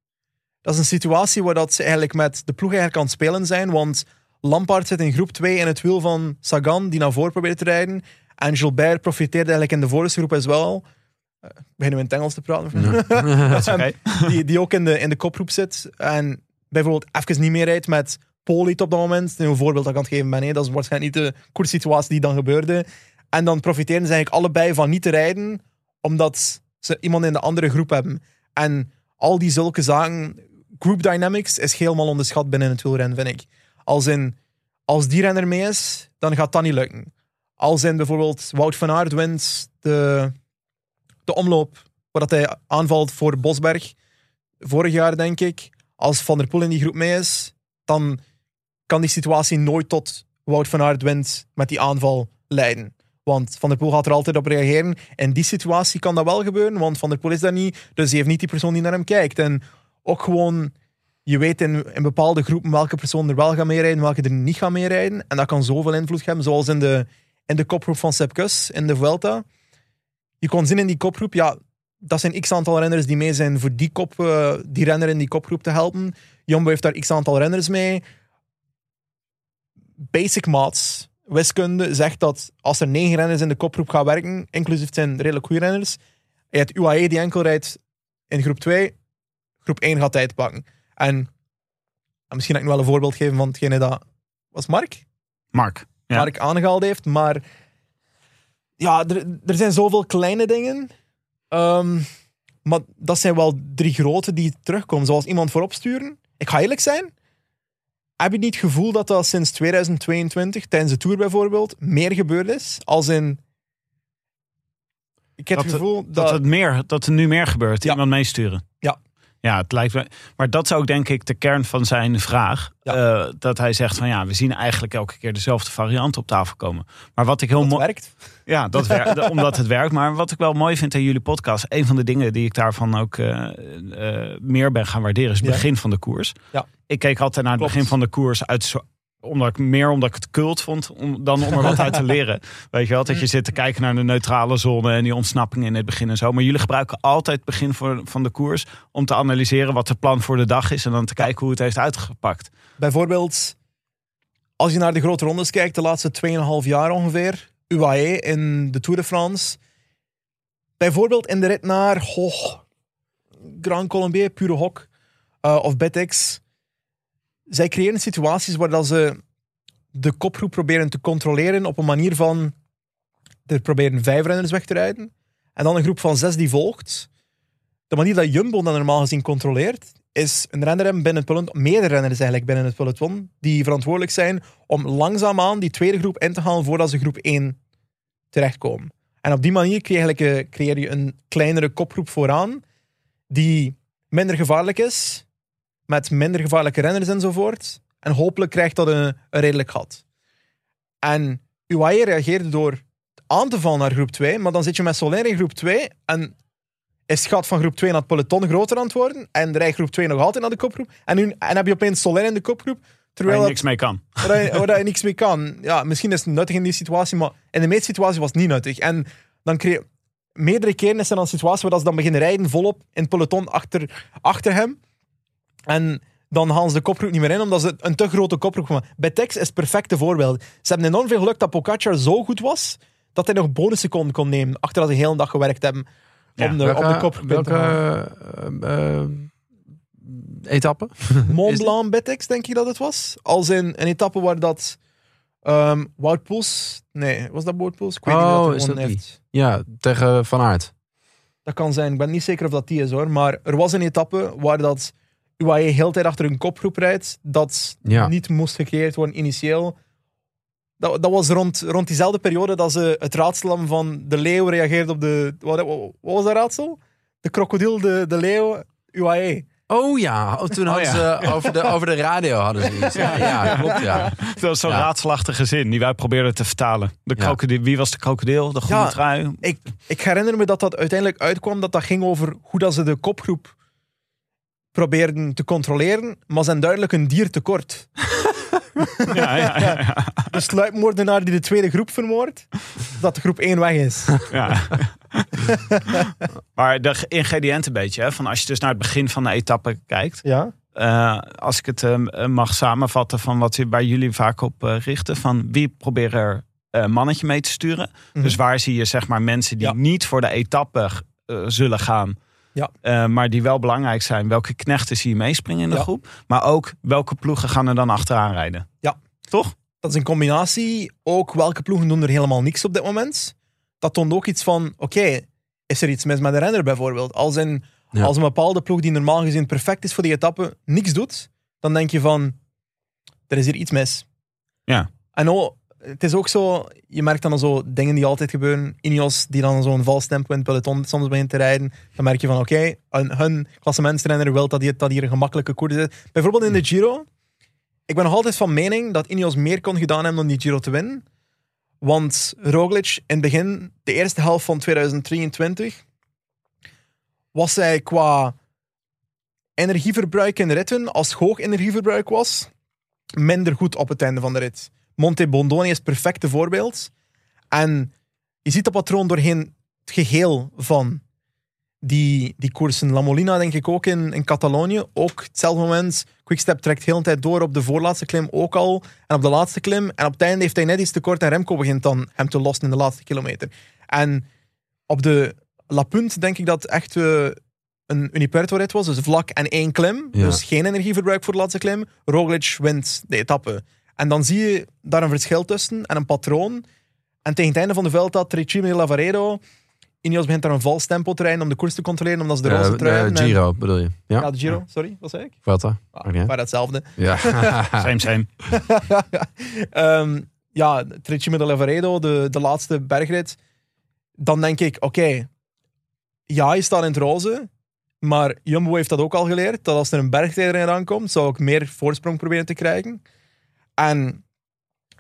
Dat is een situatie waar dat ze eigenlijk met de ploeg eigenlijk aan het spelen zijn, want Lampaard zit in groep 2 in het wiel van Sagan, die naar voren probeert te rijden. En Gilbert profiteerde eigenlijk in de voorste groep as wel. Uh, beginnen we in het Engels te praten? Dat is oké. die, die ook in de, in de kopgroep zit. En bijvoorbeeld even niet meer rijdt met Poliet op dat moment. Een voorbeeld dat ik aan het geven ben. hè. Dat is waarschijnlijk niet de koerssituatie die dan gebeurde. En dan profiteren ze eigenlijk allebei van niet te rijden, omdat ze iemand in de andere groep hebben. En al die zulke zaken, group dynamics is helemaal onderschat binnen het wielrennen, vind ik. Als in, als die renner mee is, dan gaat dat niet lukken. Als in bijvoorbeeld Wout van Aert wint de, de omloop, waar dat hij aanvalt voor Bosberg, vorig jaar denk ik. Als Van der Poel in die groep mee is, dan kan die situatie nooit tot Wout van Aert wint met die aanval leiden. Want Van der Poel gaat er altijd op reageren. In die situatie kan dat wel gebeuren, want Van der Poel is daar niet. Dus hij heeft niet die persoon die naar hem kijkt. En ook gewoon, je weet in, in bepaalde groepen welke persoon er wel gaat meerijden, welke er niet gaat meerijden. En dat kan zoveel invloed hebben, zoals in de, in de kopgroep van Sepp in de Vuelta. Je kon zien in die kopgroep, ja, dat zijn x aantal renners die mee zijn voor die, kop, eh, die renner in die kopgroep te helpen. Jumbo heeft daar x aantal renners mee. Basic maths, wiskunde, zegt dat als er negen renners in de kopgroep gaan werken, inclusief zijn redelijk goede renners, je hebt UAE die enkel rijdt in groep 2, groep 1 gaat tijd pakken. En, en misschien kan ik nu wel een voorbeeld geven van hetgene dat... Was Mark? Mark. Ja. Mark aangehaald heeft, maar ja, er, er zijn zoveel kleine dingen. Ehm, maar dat zijn wel drie grote die terugkomen. Zoals iemand voorop sturen. Ik ga eerlijk zijn. heb je niet het gevoel dat dat sinds 2022, tijdens de Tour bijvoorbeeld, meer gebeurd is? Als in... Ik heb Dat, het gevoel dat, dat... het meer, dat er nu meer gebeurt. Ja. Iemand meesturen. Ja. Ja, het lijkt me. Maar dat is ook denk ik de kern van zijn vraag. Ja. Eh, dat hij zegt van ja, we zien eigenlijk elke keer dezelfde variant op tafel komen. Maar wat ik heel mooi. werkt. Ja, dat omdat het werkt. Maar wat ik wel mooi vind aan jullie podcast, een van de dingen die ik daarvan ook eh, eh, meer ben gaan waarderen, is het Ja. begin van de koers. Ja. Ik keek altijd naar het Klopt. begin van de koers uit zo- omdat ik meer omdat ik het kult vond om, dan om er wat uit te leren. Weet je wel, dat je zit te kijken naar de neutrale zone en die ontsnappingen in het begin en zo. Maar jullie gebruiken altijd het begin voor, van de koers om te analyseren wat het plan voor de dag is en dan te kijken hoe het heeft uitgepakt. Bijvoorbeeld, als je naar de grote rondes kijkt, de laatste 2,5 jaar ongeveer, UAE in de Tour de France. Bijvoorbeeld in de rit naar oh, Grand Colombier, Pure Hok eh, of Betex. Zij creëren situaties waar ze de kopgroep proberen te controleren op een manier van er proberen vijf renners weg te rijden en dan een groep van zes die volgt. De manier dat Jumbo dan normaal gezien controleert, is een renner binnen het peloton, meerdere renners eigenlijk binnen het peloton, die verantwoordelijk zijn om langzaamaan die tweede groep in te halen voordat ze groep 1 terechtkomen. En op die manier eh, creëer je een kleinere kopgroep vooraan, die minder gevaarlijk is, met minder gevaarlijke renners enzovoort. En hopelijk krijgt dat een, een redelijk gat. En UAE reageerde door aan te vallen naar groep 2, maar dan zit je met Soler in groep 2 en is het gat van groep 2 naar het peloton groter aan het worden en rijdt groep 2 nog altijd naar de kopgroep. En nu en heb je opeens Soler in de kopgroep, Waar terwijl je dat, niks mee kan. waar, je, waar je niks mee kan. Ja, misschien is het nuttig in die situatie, maar in de meeste situaties was het niet nuttig. En dan kreeg meerdere keren is er dan een situatie waar ze dan beginnen rijden volop in het peloton achter, achter hem. En dan halen ze de kopgroep niet meer in, omdat ze een te grote kopgroep maken. Bij Tex is het perfecte voorbeeld. Ze hebben enorm veel geluk dat Pogacar zo goed was, dat hij nog bonusseconden kon nemen, achter dat ze de hele dag gewerkt hebben Ja, om, de, om de te welke eh, eh, etappe? Mont Blanc Betex, denk ik dat het was. Als in een etappe waar dat ehm Wout Poels... Nee, was dat Wout Poels? Ik weet niet Oh, dat is gewonnen dat die? heeft. Ja, tegen Van Aert. Dat kan zijn. Ik ben niet zeker of dat die is hoor. Maar er was een etappe waar dat UAE heel de tijd achter een kopgroep rijdt. Dat Ja. niet moest gecreëerd worden initieel. Dat, dat was rond, rond diezelfde periode dat ze het raadsel hadden van de leeuw reageerde op de... Wat, wat was dat raadsel? De krokodil, de, de leeuw, UAE. Oh ja, oh, toen hadden ja. ze over de, over de radio hadden ze iets. Ja, ja klopt ja. Dat was zo'n Ja. raadselachtige zin die wij probeerden te vertalen. De Ja. krokodil, wie was de krokodil? De groene Ja. trui? Ik, ik herinner me dat dat uiteindelijk uitkwam dat dat ging over hoe dat ze de kopgroep probeerden te controleren, maar zijn duidelijk een dier tekort. Ja, ja, ja, ja. De sluipmoordenaar die de tweede groep vermoordt, dat de groep 1 weg is. Ja. maar de ingrediënten een beetje, hè, van als je dus naar het begin van de etappe kijkt. Ja? eh, als ik het eh, mag samenvatten van wat waar jullie vaak op eh, richten. Van wie proberen er een mannetje mee te sturen. Mhm. Dus waar zie je zeg maar mensen die Ja. niet voor de etappe zullen gaan. Ja. eh, maar die wel belangrijk zijn. Welke knechten zie je meespringen in de Ja. groep. Maar ook welke ploegen gaan er dan achteraan rijden. Ja. Toch? Dat is een combinatie. Ook welke ploegen doen er helemaal niks op dit moment. Dat toont ook iets van, oké, is er iets mis met de renner bijvoorbeeld? Als, een, Ja. als een bepaalde ploeg die normaal gezien perfect is voor die etappe, niks doet, dan denk je van, er is hier iets mis. Ja. En oh, het is ook zo, je merkt dan zo dingen die altijd gebeuren. Ineos die dan zo'n vals tempo in het peloton soms begint te rijden. Dan merk je van, oké, hun, klassementsrenner wil dat hier, dat hier een gemakkelijke koers is. Bijvoorbeeld in de Giro. Ik ben nog altijd van mening dat Ineos meer kon gedaan hebben om die Giro te winnen. Want Roglic in het begin, de eerste helft van 2023, was hij qua energieverbruik in de ritten, als het hoog energieverbruik was, minder goed op het einde van de rit. Monte Bondoni is het perfecte voorbeeld. En je ziet dat patroon doorheen het geheel van die, die koersen. La Molina denk ik ook in, in Catalonië. Ook hetzelfde moment. Quickstep trekt heel de tijd door op de voorlaatste klim ook al. En op de laatste klim. En op het einde heeft hij net iets te kort en Remco begint dan hem te lossen in de laatste kilometer. En op de La Punt denk ik dat echt eh, een Uniperto-rit was. Dus vlak en één klim. Ja. Dus geen energieverbruik voor de laatste klim. Roglic wint de etappe. En dan zie je daar een verschil tussen en een patroon. En tegen het einde van de veld had Riccione Lavaredo Ineos begint daar een vals tempo te rijden om de koers te controleren, omdat ze de Eh, roze trui hebben. en- Giro bedoel je? Ja, Ja, de Giro, sorry, wat zei ik? Vuelta. Ah, maar hetzelfde. Ja. Same, same. Ehm, ja, Trecime de Lavaredo, de, de laatste bergrit. Dan denk ik, oké, ja, hij staat in het roze. Maar Jumbo heeft dat ook al geleerd. Dat als er een bergtijder in aankomt, zou ik meer voorsprong proberen te krijgen. En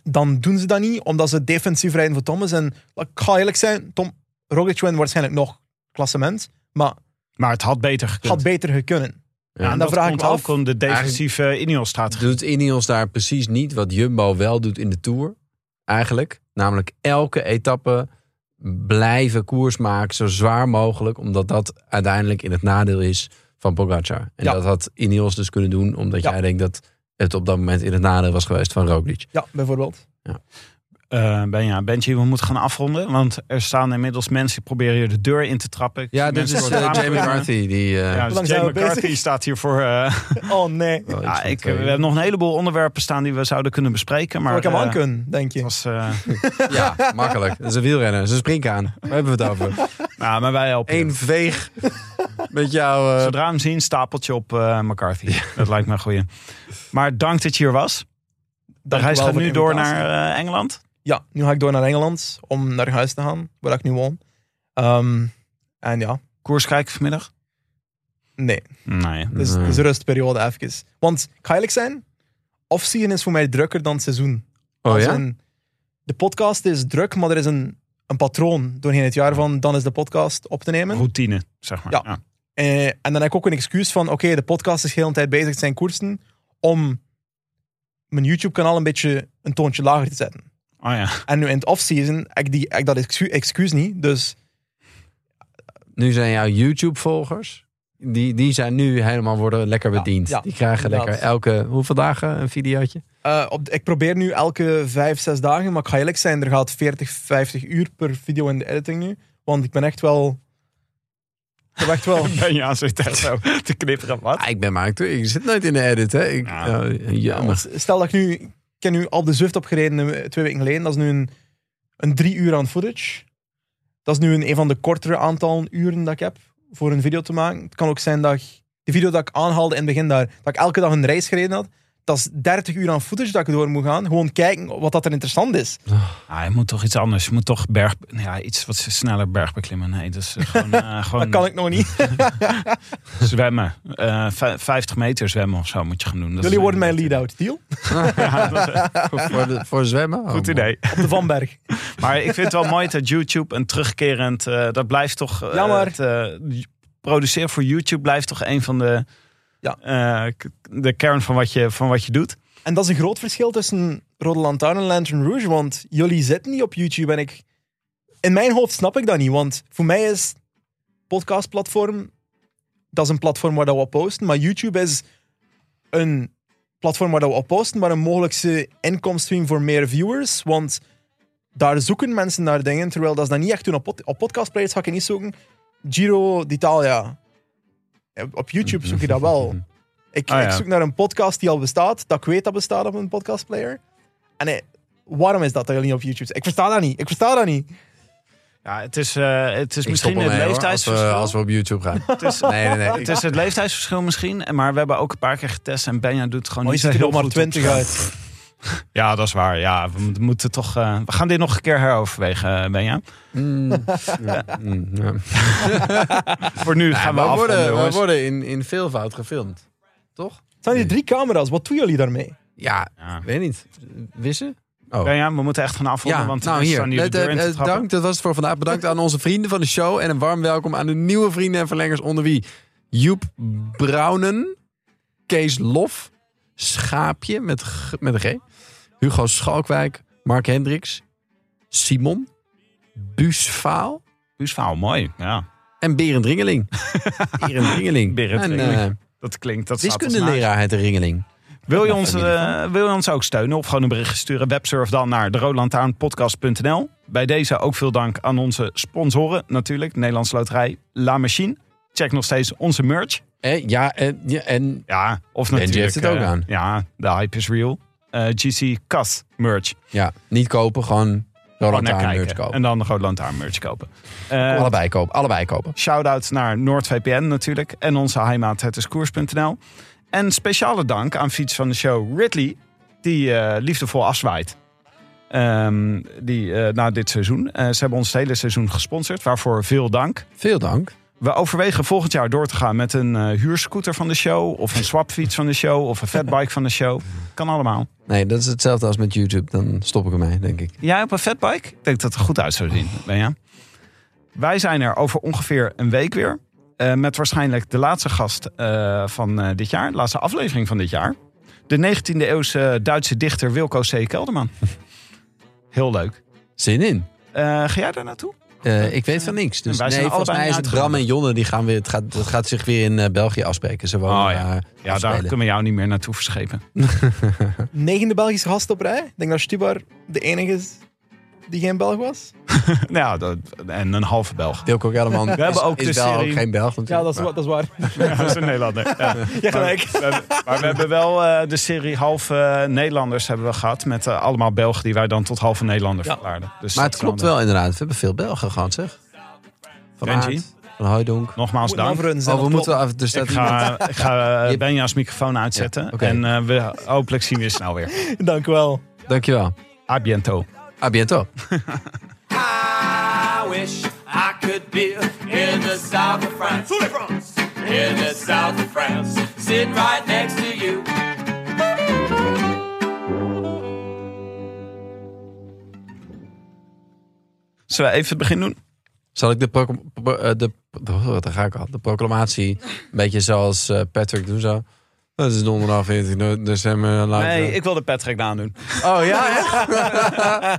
dan doen ze dat niet, omdat ze defensief rijden voor Thomas. En ik ga eerlijk zijn, Tom Roglic wint waarschijnlijk nog klassement. Maar Maar het had beter gekund. had beter gekunnen. Ja, en dan vraag ik me ook af- om de defensieve Ineos-strategie. Doet Ineos daar precies niet wat Jumbo wel doet in de Tour? Eigenlijk. Namelijk elke etappe blijven koers maken zo zwaar mogelijk. Omdat dat uiteindelijk in het nadeel is van Pogacar. En Ja. dat had Ineos dus kunnen doen. Omdat Ja. jij denkt dat het op dat moment in het nadeel was geweest van Roglic. Ja, bijvoorbeeld. Eh Benja, Benji, we moeten gaan afronden. Want er staan inmiddels mensen die proberen hier de deur in te trappen. Ja, dit is eh, springen. McCarthy. Die, eh, Ja, Hoe dus McCarthy bezig? staat hier voor... eh, Oh nee. iets ja, ik, we hebben nog een heleboel onderwerpen staan die we zouden kunnen bespreken. Maar Zou ik hem eh, aan kunnen, denk je? het was, eh, Ja, makkelijk. Dat is een wielrenner. Dat is een springkaan. Waar hebben we het over? nou, maar wij helpen. Eén veeg met jou. eh, Zodra we hem zien, stapeltje op eh, McCarthy. Dat lijkt me een goeie. Maar dank dat je hier was. De Dank wel gaat nu door naar eh, Engeland. Ja, nu ga ik door naar Engeland om naar huis te gaan, waar ik nu woon. Ehm, en ja, Koers kijken vanmiddag? nee, Nee. het is, Nee. het is een rustperiode even. Want, ik ga eerlijk zijn, off-season is voor mij drukker dan het seizoen. oh Als ja? in, de podcast is druk, maar er is een, een patroon doorheen het jaar van dan is de podcast op te nemen. Routine, zeg maar. Ja. Ja. Eh, en dan heb ik ook een excuus van, oké, de podcast is de hele tijd bezig met zijn koersen, om mijn YouTube-kanaal een beetje een toontje lager te zetten. Oh ja. En nu in het off-season heb ik, die, heb ik dat excu- excuus niet, dus Nu zijn jouw YouTube-volgers. Die, die zijn nu helemaal worden lekker bediend. ja, die krijgen inderdaad. lekker elke hoeveel dagen een videootje? Eh, op, ik probeer nu elke vijf, zes dagen, maar ik ga eerlijk zijn, er gaat 40, 50 uur per video in de editing nu. Want ik ben echt wel... Ik heb echt wel... Benja zit echt zo te knipperen. Wat? Ah, ik ben maar. Ik zit nooit in de edit, hè? Ik, Ja. jammer. Stel dat ik nu... Heb nu al de Zwift opgereden eh, twee weken geleden. Dat is nu een, een drie uur aan footage. Dat is nu een, een van de kortere aantal uren dat ik heb voor een video te maken. Het kan ook zijn dat ik, de video dat ik aanhaalde in het begin daar, dat ik elke dag een reis gereden had. Dat is 30 uur aan footage dat ik door moet gaan. Gewoon kijken wat dat er interessant is. Ah, je moet toch iets anders. Je moet toch berg, ja, iets wat sneller bergbeklimmen. Nee, dus eh, gewoon, eh, gewoon Dat kan ik nog niet. zwemmen. Eh, vij- 50 meter zwemmen of zo moet je gaan doen. Dat Jullie worden mijn lead-out. Deal? Ja, dat voor, voor, de- voor zwemmen? Oh, goed man. idee. Op de Vanberg. Maar ik vind het wel mooi dat YouTube een terugkerend... eh, dat blijft toch... eh, Jammer. het, eh, produceren voor YouTube blijft toch een van de... Ja. eh, de kern van wat, je, van wat je doet. En dat is een groot verschil tussen Rode Lantaarn en Lantern Rouge. Want jullie zitten niet op YouTube. En ik, in mijn hoofd snap ik dat niet. Want voor mij is podcastplatform... Dat is een platform waar dat we op posten. Maar YouTube is een platform waar dat we op posten. Maar een mogelijkse inkomststream voor meer viewers. Want daar zoeken mensen naar dingen. Terwijl dat is dat niet echt doen. Op, pod, op podcastplayers ga ik niet zoeken. Giro d'Italia. Op YouTube zoek je dat wel. Ik, Ah, ja. ik zoek naar een podcast die al bestaat, dat ik weet dat bestaat op een podcastplayer. En eh, waarom is dat jullie niet op YouTube? Ik versta dat niet. Ik versta dat niet. Ja, het is, eh, het is Ik misschien het ermee, hoor, als, we, leeftijdsverschil. als we op YouTube gaan. Het is, Nee, nee, nee. het is het leeftijdsverschil misschien. en- Maar we hebben ook een paar keer getest. En Benja doet het gewoon niet ziet zo er heel nog maar goed op 20 scherm. uit. Ja, dat is waar. Ja, we moeten- toch... eh, we gaan dit nog een keer heroverwegen, eh, Benja. Mm, ja, mm, ja. Voor nu gaan we we, afronden, we worden in, in veelvoud gefilmd. Toch? Het zijn hier drie camera's. Wat doen jullie daarmee? Ja, Ja. weet niet. Wissen? Oh. Benja, we moeten echt gaan afronden. Ja, want nou hier. staan de dank, dat was het voor vandaag. Bedankt aan onze vrienden van de show. En een warm welkom aan de nieuwe vrienden en verlengers onder wie Joep Brounen, Kees Lof, Schaapje met, met een G, Hugo Schalkwijk, Mark Hendricks, Simon, Buusvaal Buusvaal, mooi. Ja, en Berend Ringeling. Berend Ringeling. Berend en, Ringeling. eh, dat klinkt... Dat wiskundeleraar heet de Ringeling. Wil je, ons, eh, wil je ons ook steunen of gewoon een berichtje sturen? Websurf dan naar de Bij deze ook veel dank aan onze sponsoren natuurlijk. Nederlandse Loterij, La Machine. Check nog steeds onze merch. Eh, ja, en, ja, en Ja, of Benji natuurlijk... heeft het ook aan. Ja, de hype is real. Eh, GC Kas merch. ja, niet kopen, gewoon Roland naar Taarn kijken. merch kopen. En dan de Rode Lantaarn merch kopen. Eh, allebei kopen. Allebei kopen. Shout-out naar NoordVPN natuurlijk. En onze heimaat het is koers.nl. En speciale dank aan fiets van de show Ridley. Die eh, liefdevol afzwaait. Ehm, die, na dit seizoen. Ze hebben ons het hele seizoen gesponsord. Waarvoor veel dank. Veel dank. We overwegen volgend jaar door te gaan met een eh, huurscooter van de show. Of een swapfiets van de show. Of een fatbike van de show. Kan allemaal. Nee, dat is hetzelfde als met YouTube. Dan stop ik ermee, denk ik. Jij op een fatbike? Ik denk dat het er goed uit zou zien. Ben je? Wij zijn er over ongeveer een week weer. Eh, met waarschijnlijk de laatste gast eh, van dit jaar. De laatste aflevering van dit jaar. De 19e eeuwse Duitse dichter Wilco C. Kelderman. Heel leuk. Zin in. Ga jij daar naartoe? Eh, ik weet van niks. Dus nee, volgens mij is het Bram en Jonne. Die gaan weer, het, gaat, het gaat zich weer in eh, België afspreken. Ze wonen Oh, ja. daar Ja, daar kunnen we jou niet meer naartoe verschepen. Negende Belgische gast op rij. Ik denk dat Stubar de enige is die geen Belg was. ja, dat, en een halve Belg. Wilco Kellerman We hebben ook is de wel serie- ook geen Belg natuurlijk. Ja, dat is, maar- dat is waar. Ja, dat is een Nederlander. Ja. Ja, gelijk. Maar we, hebben- maar we hebben wel eh, de serie halve Nederlanders hebben we gehad. Met eh, allemaal Belgen die wij dan tot halve Nederlander Ja. verklaarden. Dus Maar het klopt wel inderdaad. We hebben veel Belgen gehad, zeg. Van Benji? Van. Nogmaals Moet dank. Oh, we moeten af, staat Ik ga, ik ga eh, Je- Benja's microfoon uitzetten. Ja, oké. En eh, we, hopelijk zien we je snel weer. Dank u wel. Dankjewel. A biento. A biento. I wish I could be in the south of France. In the south of France. Sitting right next to you. Zullen we even het begin doen? Zal ik de, procl- pro- eh, de, oh, daar ga ik al. De proclamatie, een beetje zoals eh, Patrick doet zo. Het is donderdag 14 december. live. Nee, ik wil de Patrick nadoen. Oh ja,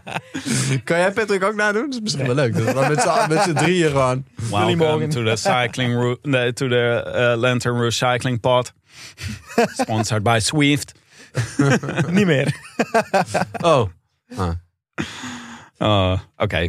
kan jij Patrick ook nadoen? Dat is misschien wel leuk. Dat we met z'n- drieën gewoon. Welcome to the cycling to the eh, Lantern Recycling Pod. Sponsored by Swift. Niet meer. Oh. Ah. Oh, Oké.